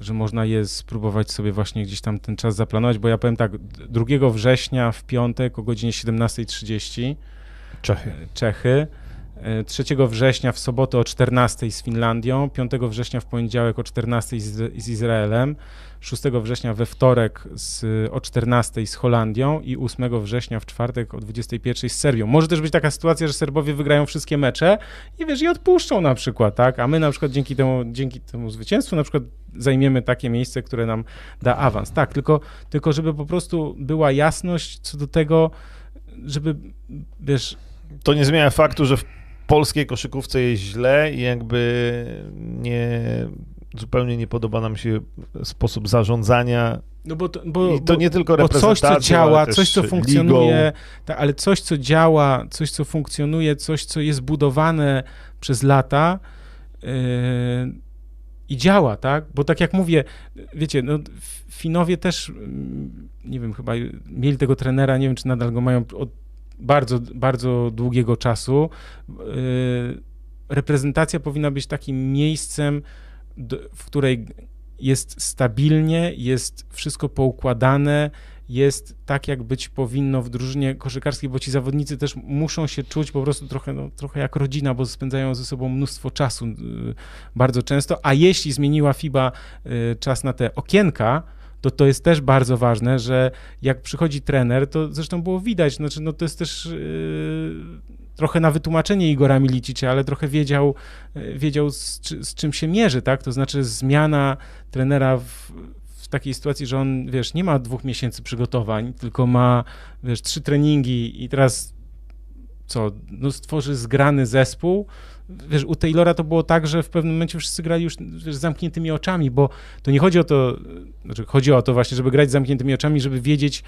że można je spróbować sobie właśnie gdzieś tam ten czas zaplanować, bo ja powiem tak, 2 września w piątek o godzinie 17.30 Czechy. Czechy 3 września w sobotę o 14 z Finlandią, 5 września w poniedziałek o 14 z, z Izraelem, 6 września we wtorek z, o 14 z Holandią i 8 września w czwartek o 21 z Serbią. Może też być taka sytuacja, że Serbowie wygrają wszystkie mecze i wiesz, i odpuszczą na przykład, tak? A my na przykład dzięki temu, dzięki temu zwycięstwu na przykład zajmiemy takie miejsce, które nam da awans. Tak, tylko, tylko żeby po prostu była jasność co do tego, żeby, wiesz... To nie zmienia faktu, że w polskiej koszykówce jest źle i jakby nie zupełnie nie podoba nam się sposób zarządzania. No bo to, bo, I to nie tylko bo coś, co działa, coś, co funkcjonuje, ta, ale coś, co działa, coś, co funkcjonuje, coś, co jest budowane przez lata yy, i działa, tak? Bo tak jak mówię, wiecie, no, Finowie też, mm, nie wiem, chyba mieli tego trenera, nie wiem, czy nadal go mają od bardzo, bardzo długiego czasu. Yy, reprezentacja powinna być takim miejscem, w której jest stabilnie, jest wszystko poukładane, jest tak, jak być powinno w drużynie koszykarskiej, bo ci zawodnicy też muszą się czuć po prostu trochę, no, trochę jak rodzina, bo spędzają ze sobą mnóstwo czasu y, bardzo często, a jeśli zmieniła FIBA y, czas na te okienka, to to jest też bardzo ważne, że jak przychodzi trener, to zresztą było widać, znaczy, no to jest też yy, trochę na wytłumaczenie Igora Milicicia, ale trochę wiedział, yy, wiedział z, z, czym się mierzy, tak? To znaczy zmiana trenera w, w takiej sytuacji, że on, wiesz, nie ma dwóch miesięcy przygotowań, tylko ma, wiesz, trzy treningi i teraz co, no stworzy zgrany zespół, wiesz, u Taylora to było tak, że w pewnym momencie wszyscy grali już wiesz, z zamkniętymi oczami, bo to nie chodzi o to, znaczy chodzi o to właśnie, żeby grać z zamkniętymi oczami, żeby wiedzieć,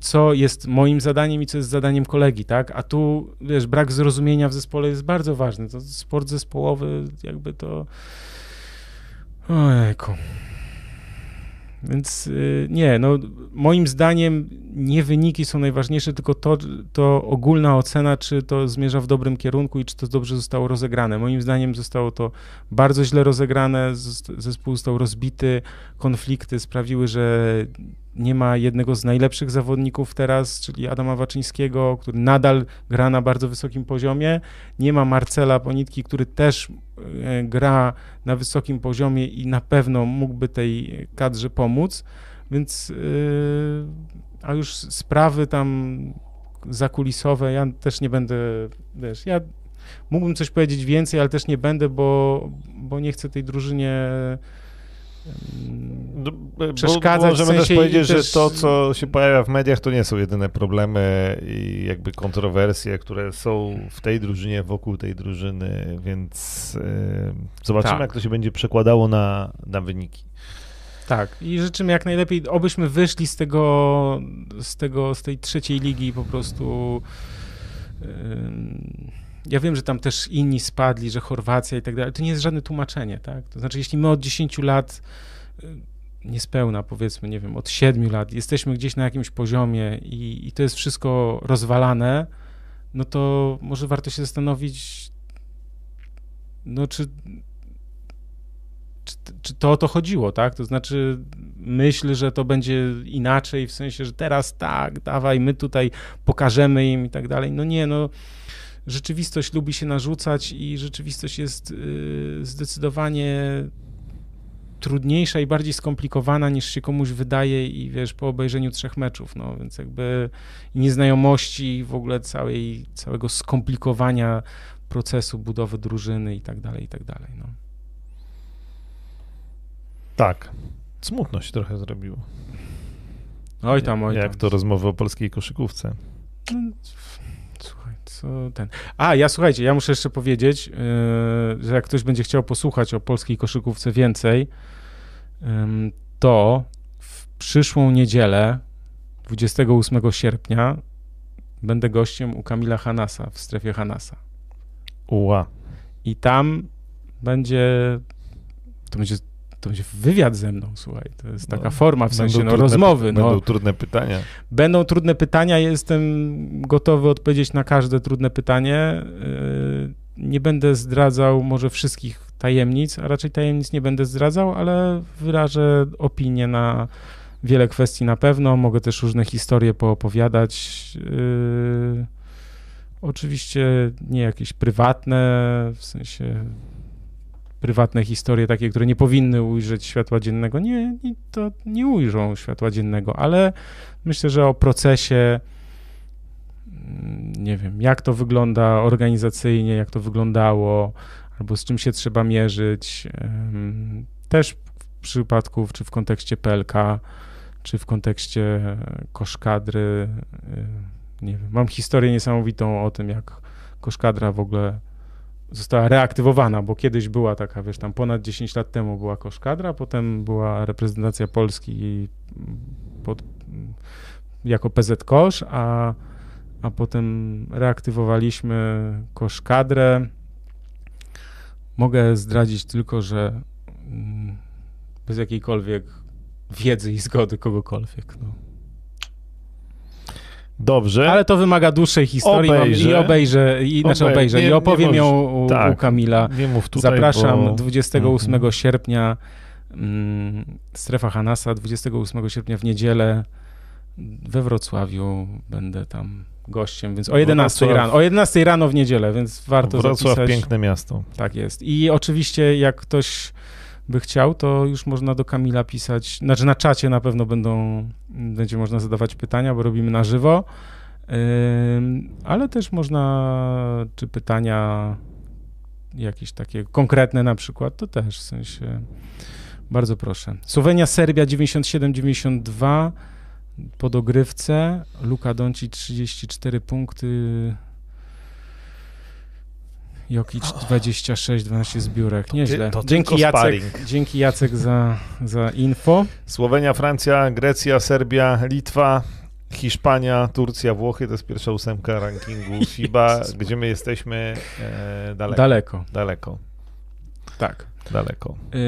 co jest moim zadaniem i co jest zadaniem kolegi, tak? A tu, wiesz, brak zrozumienia w zespole jest bardzo ważny. To sport zespołowy, jakby to... Ojejku. Więc y, nie, no moim zdaniem nie wyniki są najważniejsze, tylko to, to ogólna ocena, czy to zmierza w dobrym kierunku i czy to dobrze zostało rozegrane. Moim zdaniem zostało to bardzo źle rozegrane, zespół został rozbity, konflikty sprawiły, że nie ma jednego z najlepszych zawodników teraz, czyli Adama Waczyńskiego, który nadal gra na bardzo wysokim poziomie. Nie ma Marcela Ponitki, który też e, gra na wysokim poziomie i na pewno mógłby tej kadrze pomóc. Więc, e, a już sprawy tam zakulisowe, ja też nie będę, wiesz, ja mógłbym coś powiedzieć więcej, ale też nie będę, bo, bo nie chcę tej drużynie przeszkadzać. Bo możemy w sensie też powiedzieć, też... że to, co się pojawia w mediach, to nie są jedyne problemy i jakby kontrowersje, które są w tej drużynie, wokół tej drużyny, więc yy, zobaczymy, tak. jak to się będzie przekładało na, na wyniki. Tak, i życzymy jak najlepiej, obyśmy wyszli z tego, z tego, z tej trzeciej ligi po prostu. Yy ja wiem, że tam też inni spadli, że Chorwacja i tak dalej. To nie jest żadne tłumaczenie, tak? To znaczy, jeśli my od 10 lat, y, niespełna powiedzmy, nie wiem, od 7 lat, jesteśmy gdzieś na jakimś poziomie i, i to jest wszystko rozwalane, no to może warto się zastanowić, no czy, czy, czy to o to chodziło, tak? To znaczy, myśl, że to będzie inaczej, w sensie, że teraz tak, dawaj, my tutaj pokażemy im i tak dalej. No nie, no rzeczywistość lubi się narzucać i rzeczywistość jest y, zdecydowanie trudniejsza i bardziej skomplikowana niż się komuś wydaje i wiesz, po obejrzeniu trzech meczów, no więc jakby nieznajomości w ogóle całej, całego skomplikowania procesu budowy drużyny i tak dalej, i tak dalej, no. Tak. Smutno się trochę zrobiło. Oj tam, oj tam. Jak to rozmowy o polskiej koszykówce. No, co ten. A, ja słuchajcie, ja muszę jeszcze powiedzieć, yy, że jak ktoś będzie chciał posłuchać o polskiej koszykówce więcej, yy, to w przyszłą niedzielę, 28 sierpnia, będę gościem u Kamila Hanasa w strefie Hanasa. Uła. I tam będzie, to będzie to będzie wywiad ze mną, słuchaj, to jest taka no, forma, w sensie no, trudne, rozmowy. Będą no. trudne pytania. Będą trudne pytania, jestem gotowy odpowiedzieć na każde trudne pytanie. Yy, nie będę zdradzał może wszystkich tajemnic, a raczej tajemnic nie będę zdradzał, ale wyrażę opinię na wiele kwestii na pewno. Mogę też różne historie poopowiadać. Yy, Oczywiście nie jakieś prywatne, w sensie prywatne historie takie, które nie powinny ujrzeć światła dziennego, nie, nie, to nie ujrzą światła dziennego, ale myślę, że o procesie, mm, nie wiem, jak to wygląda organizacyjnie, jak to wyglądało, albo z czym się trzeba mierzyć, też w przypadku, czy w kontekście PLK, czy w kontekście koszkadry, nie wiem, mam historię niesamowitą o tym, jak koszkadra w ogóle została reaktywowana, bo kiedyś była taka, wiesz, tam ponad 10 lat temu była koszkadra, potem była reprezentacja Polski pod, jako PZ Kosz, a, a potem reaktywowaliśmy koszkadrę. Mogę zdradzić tylko, że mm, bez jakiejkolwiek wiedzy i zgody kogokolwiek. No. Dobrze. Ale to wymaga dłuższej historii obejrzę. i obejrzę, i, znaczy obejrzę, nie, i opowiem ją u, tak, u, Kamila. Nie mów tutaj, Zapraszam bo... 28 mhm. sierpnia, mm, strefa Hanasa, 28 sierpnia w niedzielę we Wrocławiu będę tam gościem, więc o 11 Wrocław, rano, o 11 rano w niedzielę, więc warto Wrocław zapisać. piękne miasto. Tak jest. I oczywiście jak ktoś by chciał, to już można do Kamila pisać, znaczy na czacie na pewno będą, będzie można zadawać pytania, bo robimy na żywo, ale też można, czy pytania jakieś takie konkretne na przykład, to też w sensie bardzo proszę. Słowenia, Serbia 97-92 po dogrywce, Luka Donci 34 punkty, Jokic 26, 12 zbiórek. Nieźle. To dzięki, Jacek, dzięki Jacek za, za info. Słowenia, Francja, Grecja, Serbia, Litwa, Hiszpania, Turcja, Włochy to jest pierwsza ósemka rankingu FIBA, gdzie my jesteśmy e, daleko. Daleko. Daleko. Tak. Daleko. E,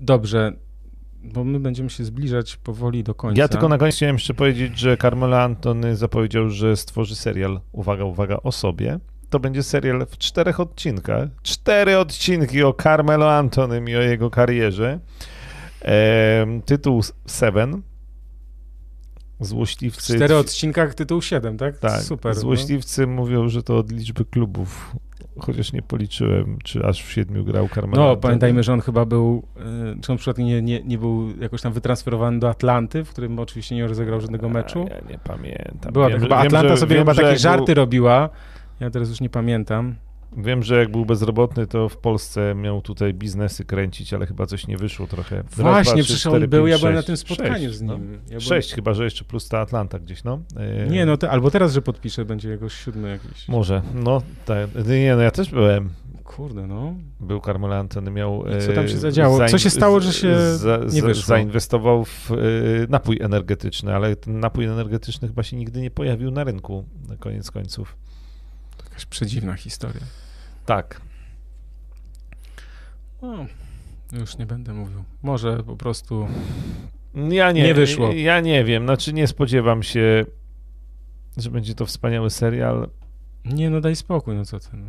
dobrze, bo my będziemy się zbliżać powoli do końca. Ja tylko na koniec chciałem jeszcze powiedzieć, że Carmelo Antony zapowiedział, że stworzy serial, uwaga, uwaga, o sobie to będzie serial w czterech odcinkach. Cztery odcinki o Carmelo Antonym i o jego karierze. E, tytuł Seven. Złośliwcy. W cztery odcinkach tytuł 7, tak? Tak. Super. No. Złośliwcy no. mówią, że to od liczby klubów. Chociaż nie policzyłem, czy aż w siedmiu grał Carmelo. No, pamiętajmy, że on chyba był, e, czy on przykład nie, nie, nie był jakoś tam wytransferowany do Atlanty, w którym oczywiście nie rozegrał żadnego meczu. Ja nie pamiętam. Była wiem, chyba, Atlanta że, sobie wiem, chyba takie żarty był... robiła, ja teraz już nie pamiętam. Wiem, że jak był bezrobotny, to w Polsce miał tutaj biznesy kręcić, ale chyba coś nie wyszło trochę. Właśnie, przecież on był, ja byłem na tym spotkaniu sześć, z no. nim. Ja sześć byłem... chyba, że jeszcze plus ta Atlanta gdzieś, no. E, nie, no te, albo teraz, że podpiszę, będzie jakoś siódmy jakiś. Może, no tak. Nie, no ja też byłem. Kurde, no. Był Carmelo Antony, miał... I co tam się e, zadziało? Co się stało, że się za, nie wyszło? Zainwestował w e, napój energetyczny, ale ten napój energetyczny chyba się nigdy nie pojawił na rynku, na koniec końców. Jakaś przedziwna historia. Tak. No, już nie będę mówił. Może po prostu ja nie, nie wyszło. Ja nie wiem, znaczy nie spodziewam się, że będzie to wspaniały serial. Nie, no daj spokój, no co ty. No.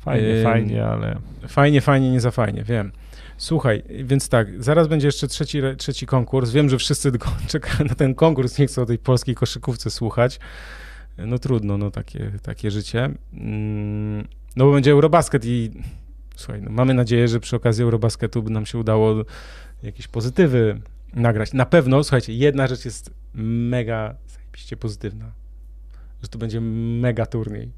Fajnie, yy, fajnie, ale... Fajnie, fajnie, nie za fajnie, wiem. Słuchaj, więc tak, zaraz będzie jeszcze trzeci, trzeci konkurs. Wiem, że wszyscy czekają na ten konkurs, nie chcą o tej polskiej koszykówce słuchać no trudno, no takie, takie życie. Mm, no bo będzie Eurobasket i słuchaj, no mamy nadzieję, że przy okazji Eurobasketu by nam się udało jakieś pozytywy nagrać. Na pewno, słuchajcie, jedna rzecz jest mega zajebiście pozytywna, że to będzie mega turniej.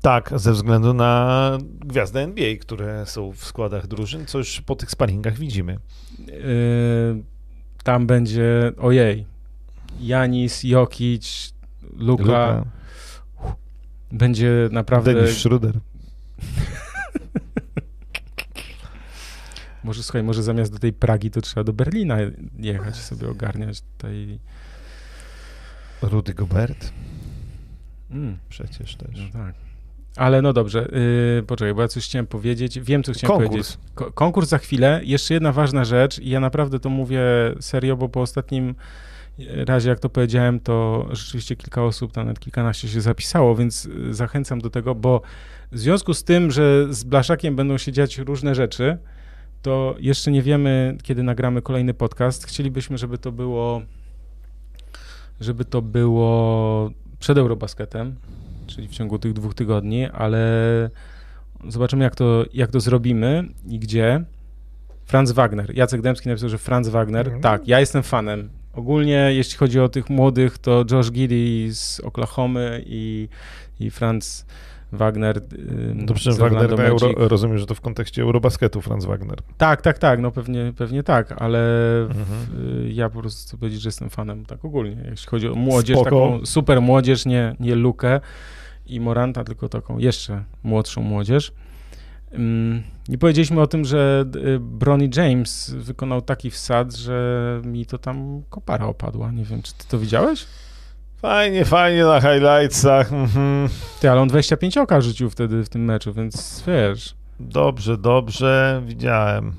Tak, ze względu na gwiazdy NBA, które są w składach drużyn, co już po tych sparingach widzimy. Yy, tam będzie, ojej, Janis, Jokic, Luka, Luka. będzie naprawdę... Dennis Schroeder. może słuchaj, może zamiast do tej Pragi to trzeba do Berlina jechać sobie ogarniać tutaj... Rudy Gobert? Mm. Przecież też. No tak. Ale no dobrze, yy, poczekaj, bo ja coś chciałem powiedzieć. Wiem, co chciałem konkurs. powiedzieć. Ko konkurs za chwilę. Jeszcze jedna ważna rzecz i ja naprawdę to mówię serio, bo po ostatnim razie, jak to powiedziałem, to rzeczywiście kilka osób, tam nawet kilkanaście się zapisało, więc y, zachęcam do tego, bo w związku z tym, że z Blaszakiem będą się dziać różne rzeczy, to jeszcze nie wiemy, kiedy nagramy kolejny podcast. Chcielibyśmy, żeby to było żeby to było przed Eurobasketem, czyli w ciągu tych dwóch tygodni, ale zobaczymy, jak to, jak to zrobimy i gdzie. Franz Wagner. Jacek Dębski napisał, że Franz Wagner. Mhm. Tak, ja jestem fanem. Ogólnie, jeśli chodzi o tych młodych, to Josh Giddy z Oklahomy i, i Franz Wagner. Dobrze, z Wagner, Euro, rozumiem, że to w kontekście Eurobasketu Franz Wagner. Tak, tak, tak, no pewnie, pewnie tak, ale Mhm. w, ja po prostu chcę powiedzieć, że jestem fanem tak ogólnie, jeśli chodzi o młodzież, Spoko. taką super młodzież, nie, nie Lukę i Moranta, tylko taką jeszcze młodszą młodzież. Ym, Nie powiedzieliśmy o tym, że y, Bronny James wykonał taki wsad, że mi to tam kopara opadła. Nie wiem, czy ty to widziałeś? Fajnie, fajnie na highlightsach. Mhm. Ty, ale on 25 oka rzucił wtedy w tym meczu, więc wiesz, Dobrze, dobrze, widziałem. Ja,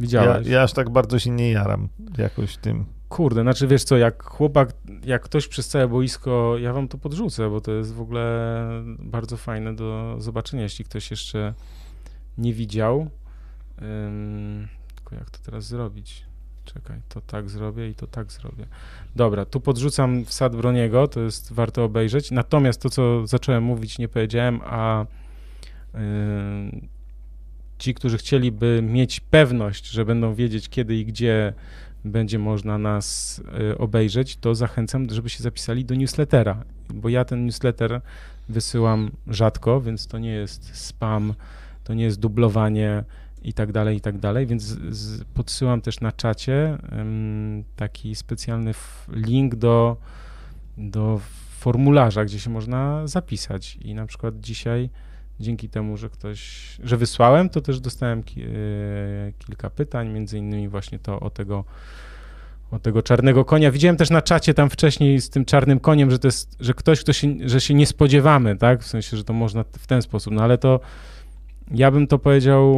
widziałeś. ja aż tak bardzo się nie jaram jakoś tym. Kurde, znaczy wiesz co, jak chłopak, jak ktoś przez całe boisko, ja wam to podrzucę, bo to jest w ogóle bardzo fajne do zobaczenia, jeśli ktoś jeszcze nie widział. Ym, tylko jak to teraz zrobić? Czekaj, to tak zrobię i to tak zrobię. Dobra, tu podrzucam wsad Broniego, to jest warto obejrzeć. Natomiast to, co zacząłem mówić, nie powiedziałem, a ym, ci, którzy chcieliby mieć pewność, że będą wiedzieć kiedy i gdzie będzie można nas y, obejrzeć, to zachęcam, żeby się zapisali do newslettera, bo ja ten newsletter wysyłam rzadko, więc to nie jest spam, to nie jest dublowanie i tak dalej, i tak dalej, więc z, z, podsyłam też na czacie taki specjalny link do, do formularza, gdzie się można zapisać. I na przykład dzisiaj dzięki temu, że ktoś, że wysłałem, to też dostałem ki, e, kilka pytań, między innymi właśnie to o tego, o tego czarnego konia. Widziałem też na czacie tam wcześniej z tym czarnym koniem, że to jest, że ktoś, kto się, że się nie spodziewamy, tak, w sensie, że to można w ten sposób, no ale to ja bym to powiedział,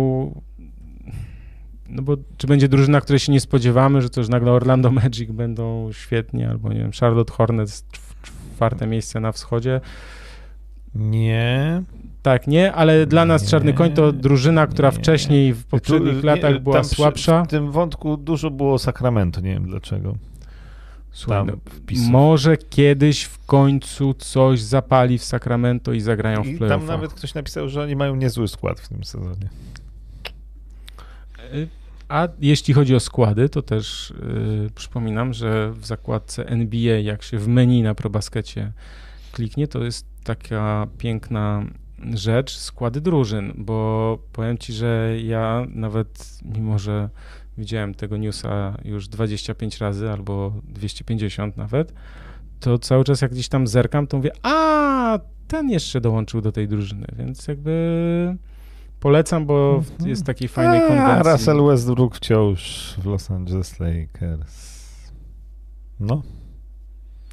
no bo czy będzie drużyna, której się nie spodziewamy, że to już nagle Orlando Magic będą świetnie, albo nie wiem, Charlotte Hornets czw- czwarte miejsce na wschodzie, Nie. Tak, nie, ale dla nas Nie, Czarny Koń to drużyna, która nie. wcześniej w poprzednich Tu- latach nie, była tam przy- słabsza. W tym wątku dużo było Sacramento, nie wiem dlaczego. Słuchaj, Tam wpisów. może kiedyś w końcu coś zapali w Sacramento i zagrają w I tam playoffach. nawet ktoś napisał, że oni mają niezły skład w tym sezonie. Y, A jeśli chodzi o składy, to też y, przypominam, że w zakładce NBA, jak się w menu na ProBaskecie kliknie, to jest taka piękna rzecz, składy drużyn, bo powiem ci, że ja nawet, mimo że widziałem tego newsa już 25 razy albo 250 nawet, to cały czas jak gdzieś tam zerkam, to mówię, a ten jeszcze dołączył do tej drużyny, więc jakby polecam, bo w- jest takiej fajnej A, konwencji. Russell Westbrook wciąż w Los Angeles Lakers. No,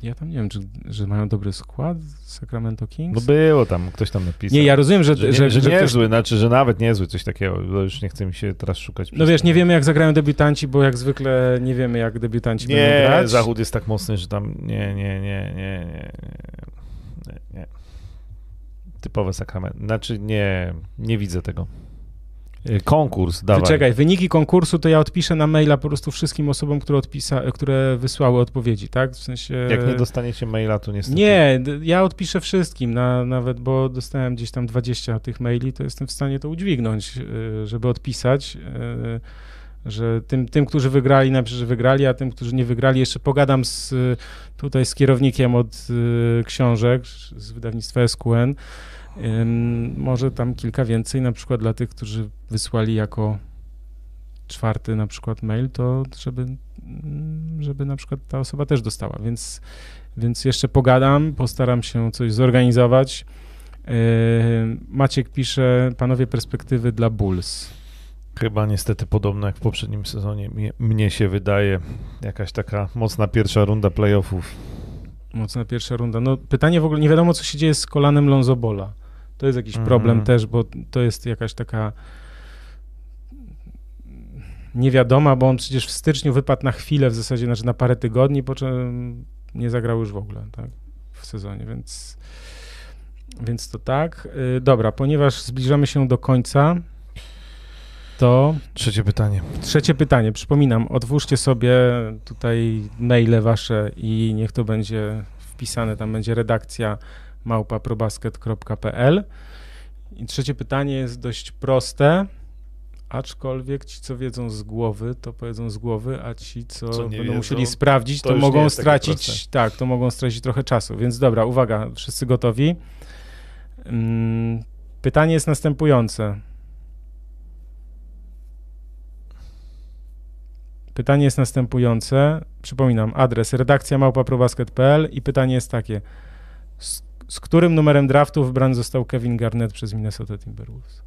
Ja tam nie wiem, czy, że mają dobry skład Sacramento no Kings. było tam, ktoś tam napisał. nie, ja rozumiem, że, że, nie, że, że, że ktoś- niezły, znaczy, że nawet niezły, coś takiego. No już nie chce mi się teraz szukać. No wiesz, nie wiemy jak zagrają debiutanci, bo jak zwykle nie wiemy jak debiutanci będą Nie, grać. zachód jest tak mocny, że tam nie, nie, nie, nie, nie, nie, nie. Typowe sakrament. Znaczy nie, nie widzę tego. Y, Konkurs, dawaj. Czekaj, wyniki konkursu to ja odpiszę na maila po prostu wszystkim osobom, które, odpisa, które wysłały odpowiedzi, tak? W sensie... Jak nie dostaniecie maila, to niestety. Nie, ja odpiszę wszystkim, na, nawet bo dostałem gdzieś tam 20 tych maili, to jestem w stanie to udźwignąć, y, żeby odpisać, y, że tym, tym, którzy wygrali, napiszę, że wygrali, a tym, którzy nie wygrali, jeszcze pogadam z, tutaj z kierownikiem od y, książek z wydawnictwa SQN. Może tam kilka więcej, na przykład dla tych, którzy wysłali jako czwarty na przykład mail, to żeby, żeby na przykład ta osoba też dostała, więc więc jeszcze pogadam, postaram się coś zorganizować. Yy, Maciek pisze, panowie perspektywy dla Bulls. Chyba niestety podobno jak w poprzednim sezonie. Mnie, mnie się wydaje jakaś taka mocna pierwsza runda playoffów. Mocna pierwsza runda. No pytanie w ogóle, nie wiadomo co się dzieje z kolanem Lonzo Bola. To jest jakiś Mhm. problem też, bo to jest jakaś taka niewiadoma, bo on przecież w styczniu wypadł na chwilę, w zasadzie znaczy na parę tygodni, po czym nie zagrał już w ogóle tak, w sezonie, więc, więc to tak. Yy, Dobra, ponieważ zbliżamy się do końca, to Trzecie pytanie. Trzecie pytanie. Przypominam, otwórzcie sobie tutaj maile wasze i niech to będzie wpisane, tam będzie redakcja małpa.probasket.pl. I trzecie pytanie jest dość proste, aczkolwiek ci, co wiedzą z głowy, to powiedzą z głowy, a ci, co, Co będą wiedzą, musieli sprawdzić, to to, mogą stracić, tak, to mogą stracić trochę czasu. Więc dobra, uwaga, wszyscy gotowi. Mm, Pytanie jest następujące. Pytanie jest następujące. Przypominam, adres redakcja małpa.probasket.pl i pytanie jest takie. Z, którym numerem draftu wybrany został Kevin Garnett przez Minnesota Timberwolves?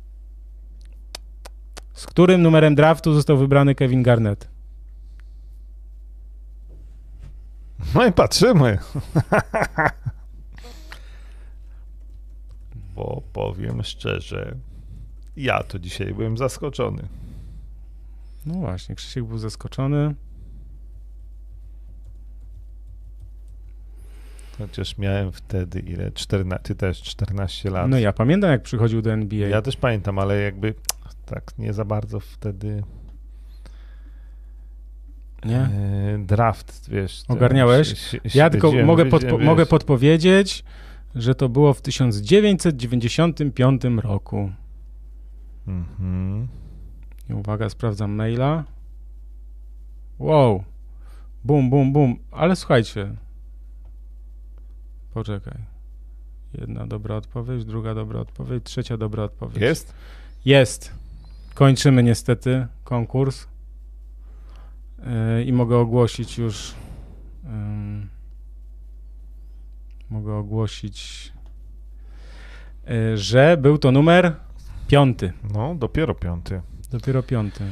Z którym numerem draftu został wybrany Kevin Garnett? No i patrzymy. Bo powiem szczerze, ja to dzisiaj byłem zaskoczony. No właśnie, Krzysiek był zaskoczony. Chociaż miałem wtedy ile? 14, ty też 14 lat. No ja pamiętam, jak przychodził do NBA. Ja też pamiętam, ale jakby tak nie za bardzo wtedy Nie? e, draft, wiesz. Ogarniałeś? się- się- Ja tylko mogę, podpo- mogę podpowiedzieć, że to było w 1995 roku. Mhm. I uwaga, sprawdzam maila. Wow. Bum, bum, bum. Ale słuchajcie. Poczekaj. Jedna dobra odpowiedź, druga dobra odpowiedź, trzecia dobra odpowiedź. Jest? Jest. Kończymy niestety konkurs. Yy, I mogę ogłosić już. ym, mogę ogłosić, yy, że był to numer piąty. No, dopiero piąty. Dopiero piąty.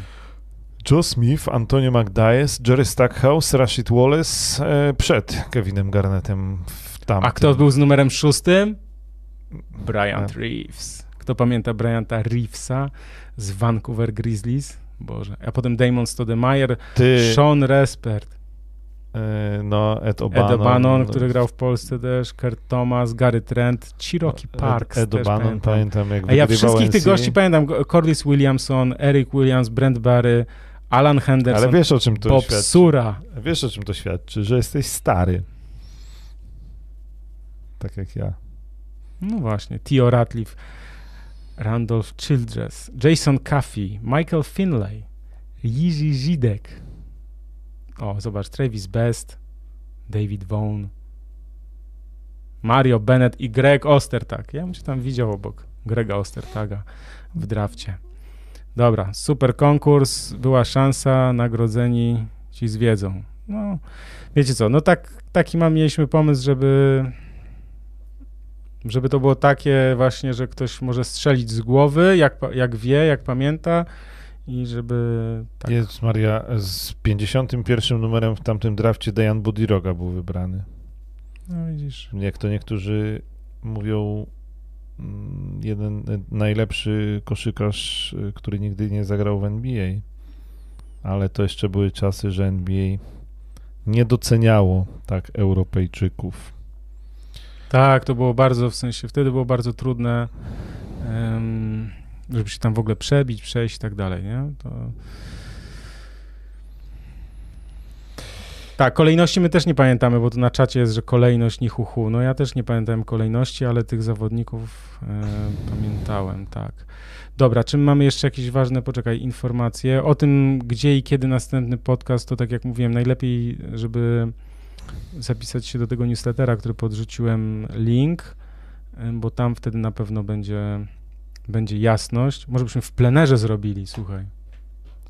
Joe Smith, Antonio McDyess, Jerry Stackhouse, Rashid Wallace e, przed Kevinem Garnettem w tamtym. A kto był z numerem szóstym? Bryant. Reeves. Kto pamięta Bryanta Reevesa z Vancouver Grizzlies? Boże. A potem Damon Stoudemire, Ty, Sean Respert, e, no, Ed Ed O'Bannon. O'Bannon, który grał w Polsce też, Kurt Thomas, Gary Trent, Cherokee Parks Ed, Ed O'Bannon, pamiętam. pamiętam, jak A ja wszystkich tych gości pamiętam. Corliss Williamson, Eric Williams, Brent Barry, Alan Henderson, Ale wiesz o czym to Bob świadczy? Sura. Wiesz o czym to świadczy? Że jesteś stary. Tak jak ja. No właśnie, Theo Ratliff, Randolph Childress, Jason Caffey, Michael Finlay, Jiří Zidek. O, zobacz, Travis Best, David Vaughn, Mario Bennett i Greg Ostertag. Ja bym cię tam widział obok Grega Ostertaga w drafcie. Dobra, super konkurs, była szansa, nagrodzeni ci z wiedzą. No, wiecie co, no tak, taki mam, mieliśmy pomysł, żeby żeby to było takie właśnie, że ktoś może strzelić z głowy, jak, jak wie, jak pamięta i żeby tak. Jezus Maria, z 51 numerem w tamtym drafcie Dejan Budiroga był wybrany. No widzisz. Jak to niektórzy mówią, mm, jeden najlepszy koszykarz, który nigdy nie zagrał w NBA. Ale to jeszcze były czasy, że NBA nie doceniało tak Europejczyków. Tak, to było bardzo, w sensie wtedy było bardzo trudne, żeby się tam w ogóle przebić, przejść i tak dalej, nie? To... Tak, kolejności my też nie pamiętamy, bo tu na czacie jest, że kolejność ni hu, hu. No ja też nie pamiętałem kolejności, ale tych zawodników e, pamiętałem, tak. Dobra, czym mamy jeszcze jakieś ważne, poczekaj, informacje o tym, gdzie i kiedy następny podcast, to tak jak mówiłem, najlepiej, żeby zapisać się do tego newslettera, który podrzuciłem link, bo tam wtedy na pewno będzie, będzie jasność. Może byśmy w plenerze zrobili, słuchaj.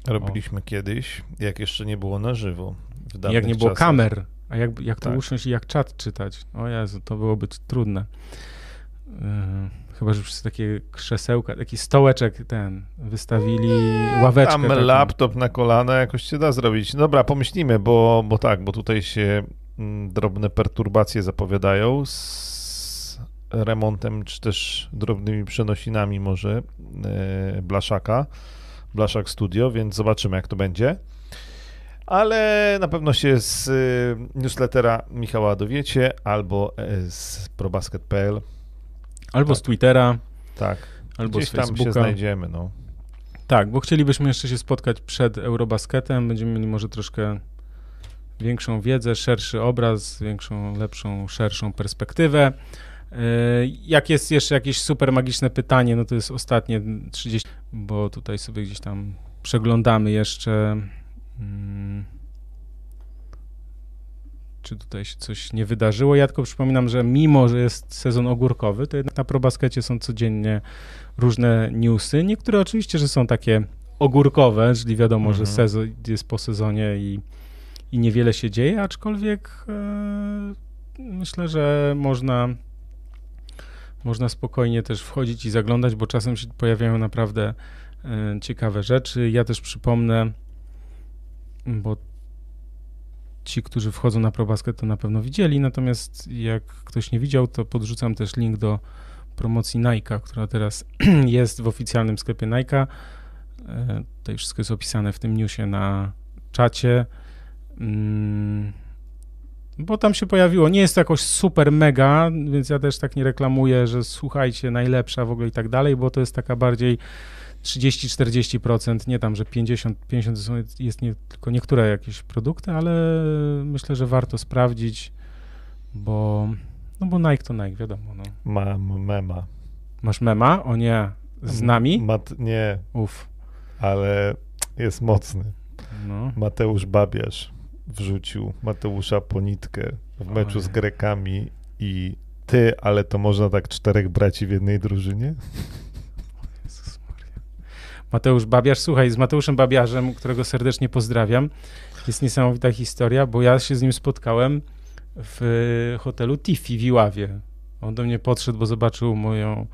Robiliśmy kiedyś, jak jeszcze nie było na żywo. W Jak nie było czasach. kamer, a jak, jak to Tak. usiąść i jak czat czytać. O Jezu, to byłoby trudne. Yy, chyba, że wszyscy takie krzesełka, taki stołeczek ten wystawili, ławeczkę. Tam taką. laptop na kolana jakoś się da zrobić. Dobra, pomyślimy, bo, bo tak, bo tutaj się drobne perturbacje zapowiadają z remontem, czy też drobnymi przenosinami może e, Blaszaka, Blaszak Studio, więc zobaczymy jak to będzie. Ale na pewno się z e, newslettera Michała dowiecie albo e, z probasket.pl. Albo z tak. Twittera, Tak, albo gdzieś z tam się Facebooka. znajdziemy. No. Tak, bo chcielibyśmy jeszcze się spotkać przed Eurobasketem. Będziemy mieli może troszkę większą wiedzę, szerszy obraz, większą, lepszą, szerszą perspektywę. Jak jest jeszcze jakieś super magiczne pytanie, no to jest ostatnie 30, bo tutaj sobie gdzieś tam przeglądamy jeszcze. Hmm, czy tutaj się coś nie wydarzyło. Ja tylko przypominam, że mimo, że jest sezon ogórkowy, to jednak na ProBaskecie są codziennie różne newsy. Niektóre oczywiście, że są takie ogórkowe, czyli wiadomo, mhm. że sezon jest po sezonie i, i niewiele się dzieje, aczkolwiek e, myślę, że można można spokojnie też wchodzić i zaglądać, bo czasem się pojawiają naprawdę e, ciekawe rzeczy. Ja też przypomnę, bo ci, którzy wchodzą na ProBasket, to na pewno widzieli, natomiast jak ktoś nie widział, to podrzucam też link do promocji Nike, która teraz jest w oficjalnym sklepie Nike. E, tutaj wszystko jest opisane w tym newsie na czacie. Mm, bo tam się pojawiło. Nie jest to jakoś super mega, więc ja też tak nie reklamuję, że słuchajcie, najlepsza w ogóle i tak dalej, bo to jest taka bardziej 30-40%, nie tam, że 50-50 jest nie, tylko niektóre jakieś produkty, ale myślę, że warto sprawdzić, bo no bo Nike to Nike, wiadomo. No. Mam mema. Masz mema? O nie, z nami? Mat, nie. Uf. Ale jest mocny. No. Mateusz Babiarz wrzucił Mateusza Ponitkę w meczu z Grekami i ty, ale to można tak czterech braci w jednej drużynie? Mateusz Babiarz. Słuchaj, z Mateuszem Babiarzem, którego serdecznie pozdrawiam, jest niesamowita historia, bo ja się z nim spotkałem w hotelu Tiffy w Iławie. On do mnie podszedł, bo zobaczył moją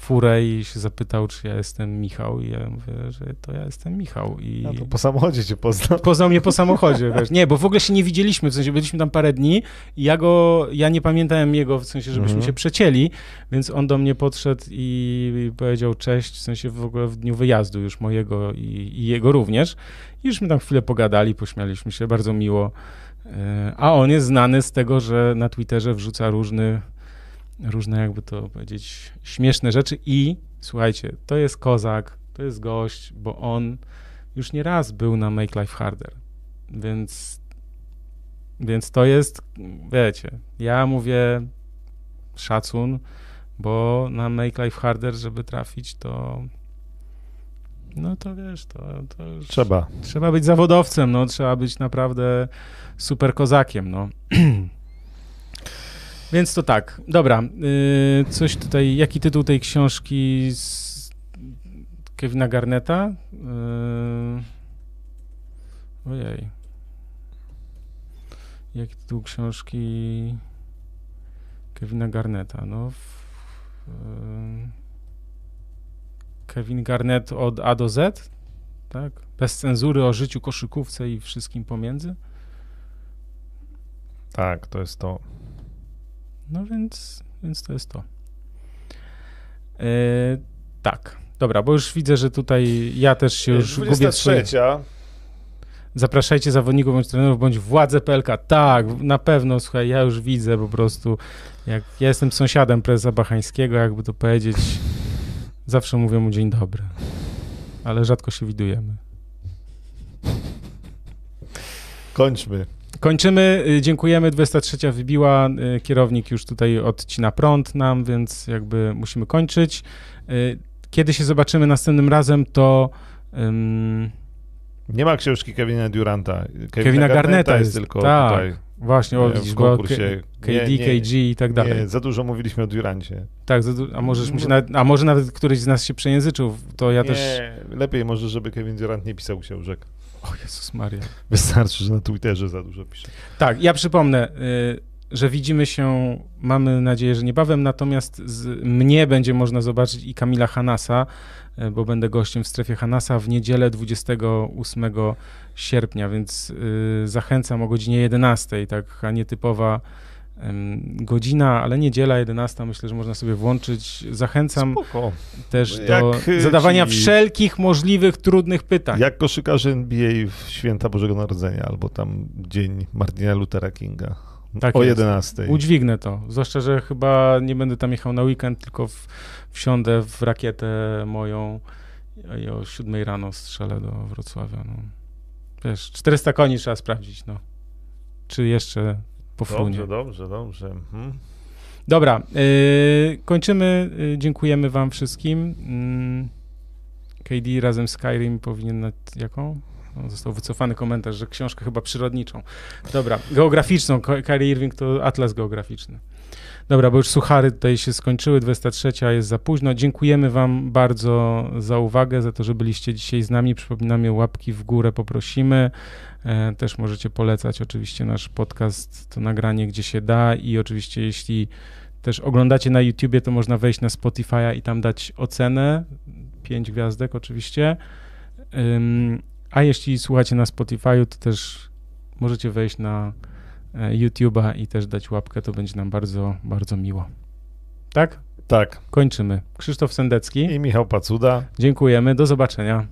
furę i się zapytał, czy ja jestem Michał i ja mówię, że to ja jestem Michał. I... No to po samochodzie cię poznał. Poznał mnie po samochodzie, wiesz. Nie, bo w ogóle się nie widzieliśmy, w sensie byliśmy tam parę dni i ja go, ja nie pamiętałem jego, w sensie, żebyśmy mhm. się przecięli, więc on do mnie podszedł i powiedział cześć, w sensie w ogóle w dniu wyjazdu już mojego i, i jego również. I już my tam chwilę pogadali, pośmialiśmy się, bardzo miło. E, a on jest znany z tego, że na Twitterze wrzuca różny różne, jakby to powiedzieć, śmieszne rzeczy i słuchajcie, to jest kozak, to jest gość, bo on już nie raz był na Make Life Harder, więc, więc to jest, wiecie, ja mówię szacun, bo na Make Life Harder, żeby trafić, to no to wiesz, to, to trzeba. Trzeba być zawodowcem, no, trzeba być naprawdę super kozakiem, no. Więc to tak. Dobra. Yy, coś tutaj, jaki tytuł tej książki z Kevina Garneta? Yy, ojej. Jaki tytuł książki Kevina Garneta? No. W, yy, Kevin Garnett od A do Z, tak? Bez cenzury o życiu, koszykówce i wszystkim pomiędzy. Tak, to jest to. No więc, więc to jest to. Yy, tak, dobra, bo już widzę, że tutaj ja też się już 23. gubię swoje... Zapraszajcie zawodników bądź trenerów, bądź władze PLK. Tak, na pewno, słuchaj, ja już widzę po prostu, jak ja jestem sąsiadem prezesa Bachańskiego, jakby to powiedzieć, zawsze mówię mu dzień dobry, ale rzadko się widujemy. Kończmy. Kończymy, y, dziękujemy. 23 wybiła, y, kierownik już tutaj odcina prąd nam, więc jakby musimy kończyć. Y, kiedy się zobaczymy następnym razem, to... Um... Nie ma książki Kevina Duranta. Kevina, Kevina Garneta jest, jest, tylko tak, tutaj. Właśnie, o, widzisz, w konkursie. KD, nie, nie, KG i tak dalej. Nie, za dużo mówiliśmy o Durancie. Tak, a, możesz no. nawet, a może nawet któryś z nas się przejęzyczył, to ja nie, też... lepiej może, żeby Kevin Durant nie pisał książek. O Jezus Maria. Wystarczy, że na Twitterze za dużo pisze. Tak, ja przypomnę, y, że widzimy się, mamy nadzieję, że niebawem, natomiast z, mnie będzie można zobaczyć i Kamila Hanasa, y, bo będę gościem w strefie Hanasa w niedzielę 28 sierpnia, więc y, zachęcam o godzinie 11, taka nietypowa godzina, ale niedziela 11, myślę, że można sobie włączyć. Zachęcam Spoko. też do Jak zadawania ci... wszelkich możliwych trudnych pytań. Jak koszykarze NBA w święta Bożego Narodzenia albo tam dzień Martina Luthera Kinga. Tak o jest. 11. Udźwignę to. Zwłaszcza, że chyba nie będę tam jechał na weekend, tylko w, wsiądę w rakietę moją i o 7 rano strzelę do Wrocławia. No. Wiesz, 400 koni trzeba sprawdzić, no. Czy jeszcze po frunie. Dobrze, dobrze, dobrze. Mhm. Dobra, yy, kończymy. Yy, dziękujemy wam wszystkim. Yy, KD razem z Skyrim powinien na jaką? No, został wycofany komentarz, że książkę chyba przyrodniczą. Dobra, geograficzną. Kyrie Irving to atlas geograficzny. Dobra, bo już suchary tutaj się skończyły, 23 jest za późno. Dziękujemy Wam bardzo za uwagę, za to, że byliście dzisiaj z nami. Przypominamy, łapki w górę poprosimy. E, też możecie polecać oczywiście nasz podcast, to nagranie, gdzie się da i oczywiście jeśli też oglądacie na YouTubie, to można wejść na Spotify'a i tam dać ocenę, pięć gwiazdek oczywiście. A jeśli słuchacie na Spotify'u, to też możecie wejść na e, YouTube'a i też dać łapkę, to będzie nam bardzo, bardzo miło. Tak? Tak. Kończymy. Krzysztof Sendecki i Michał Pacuda. Dziękujemy, do zobaczenia.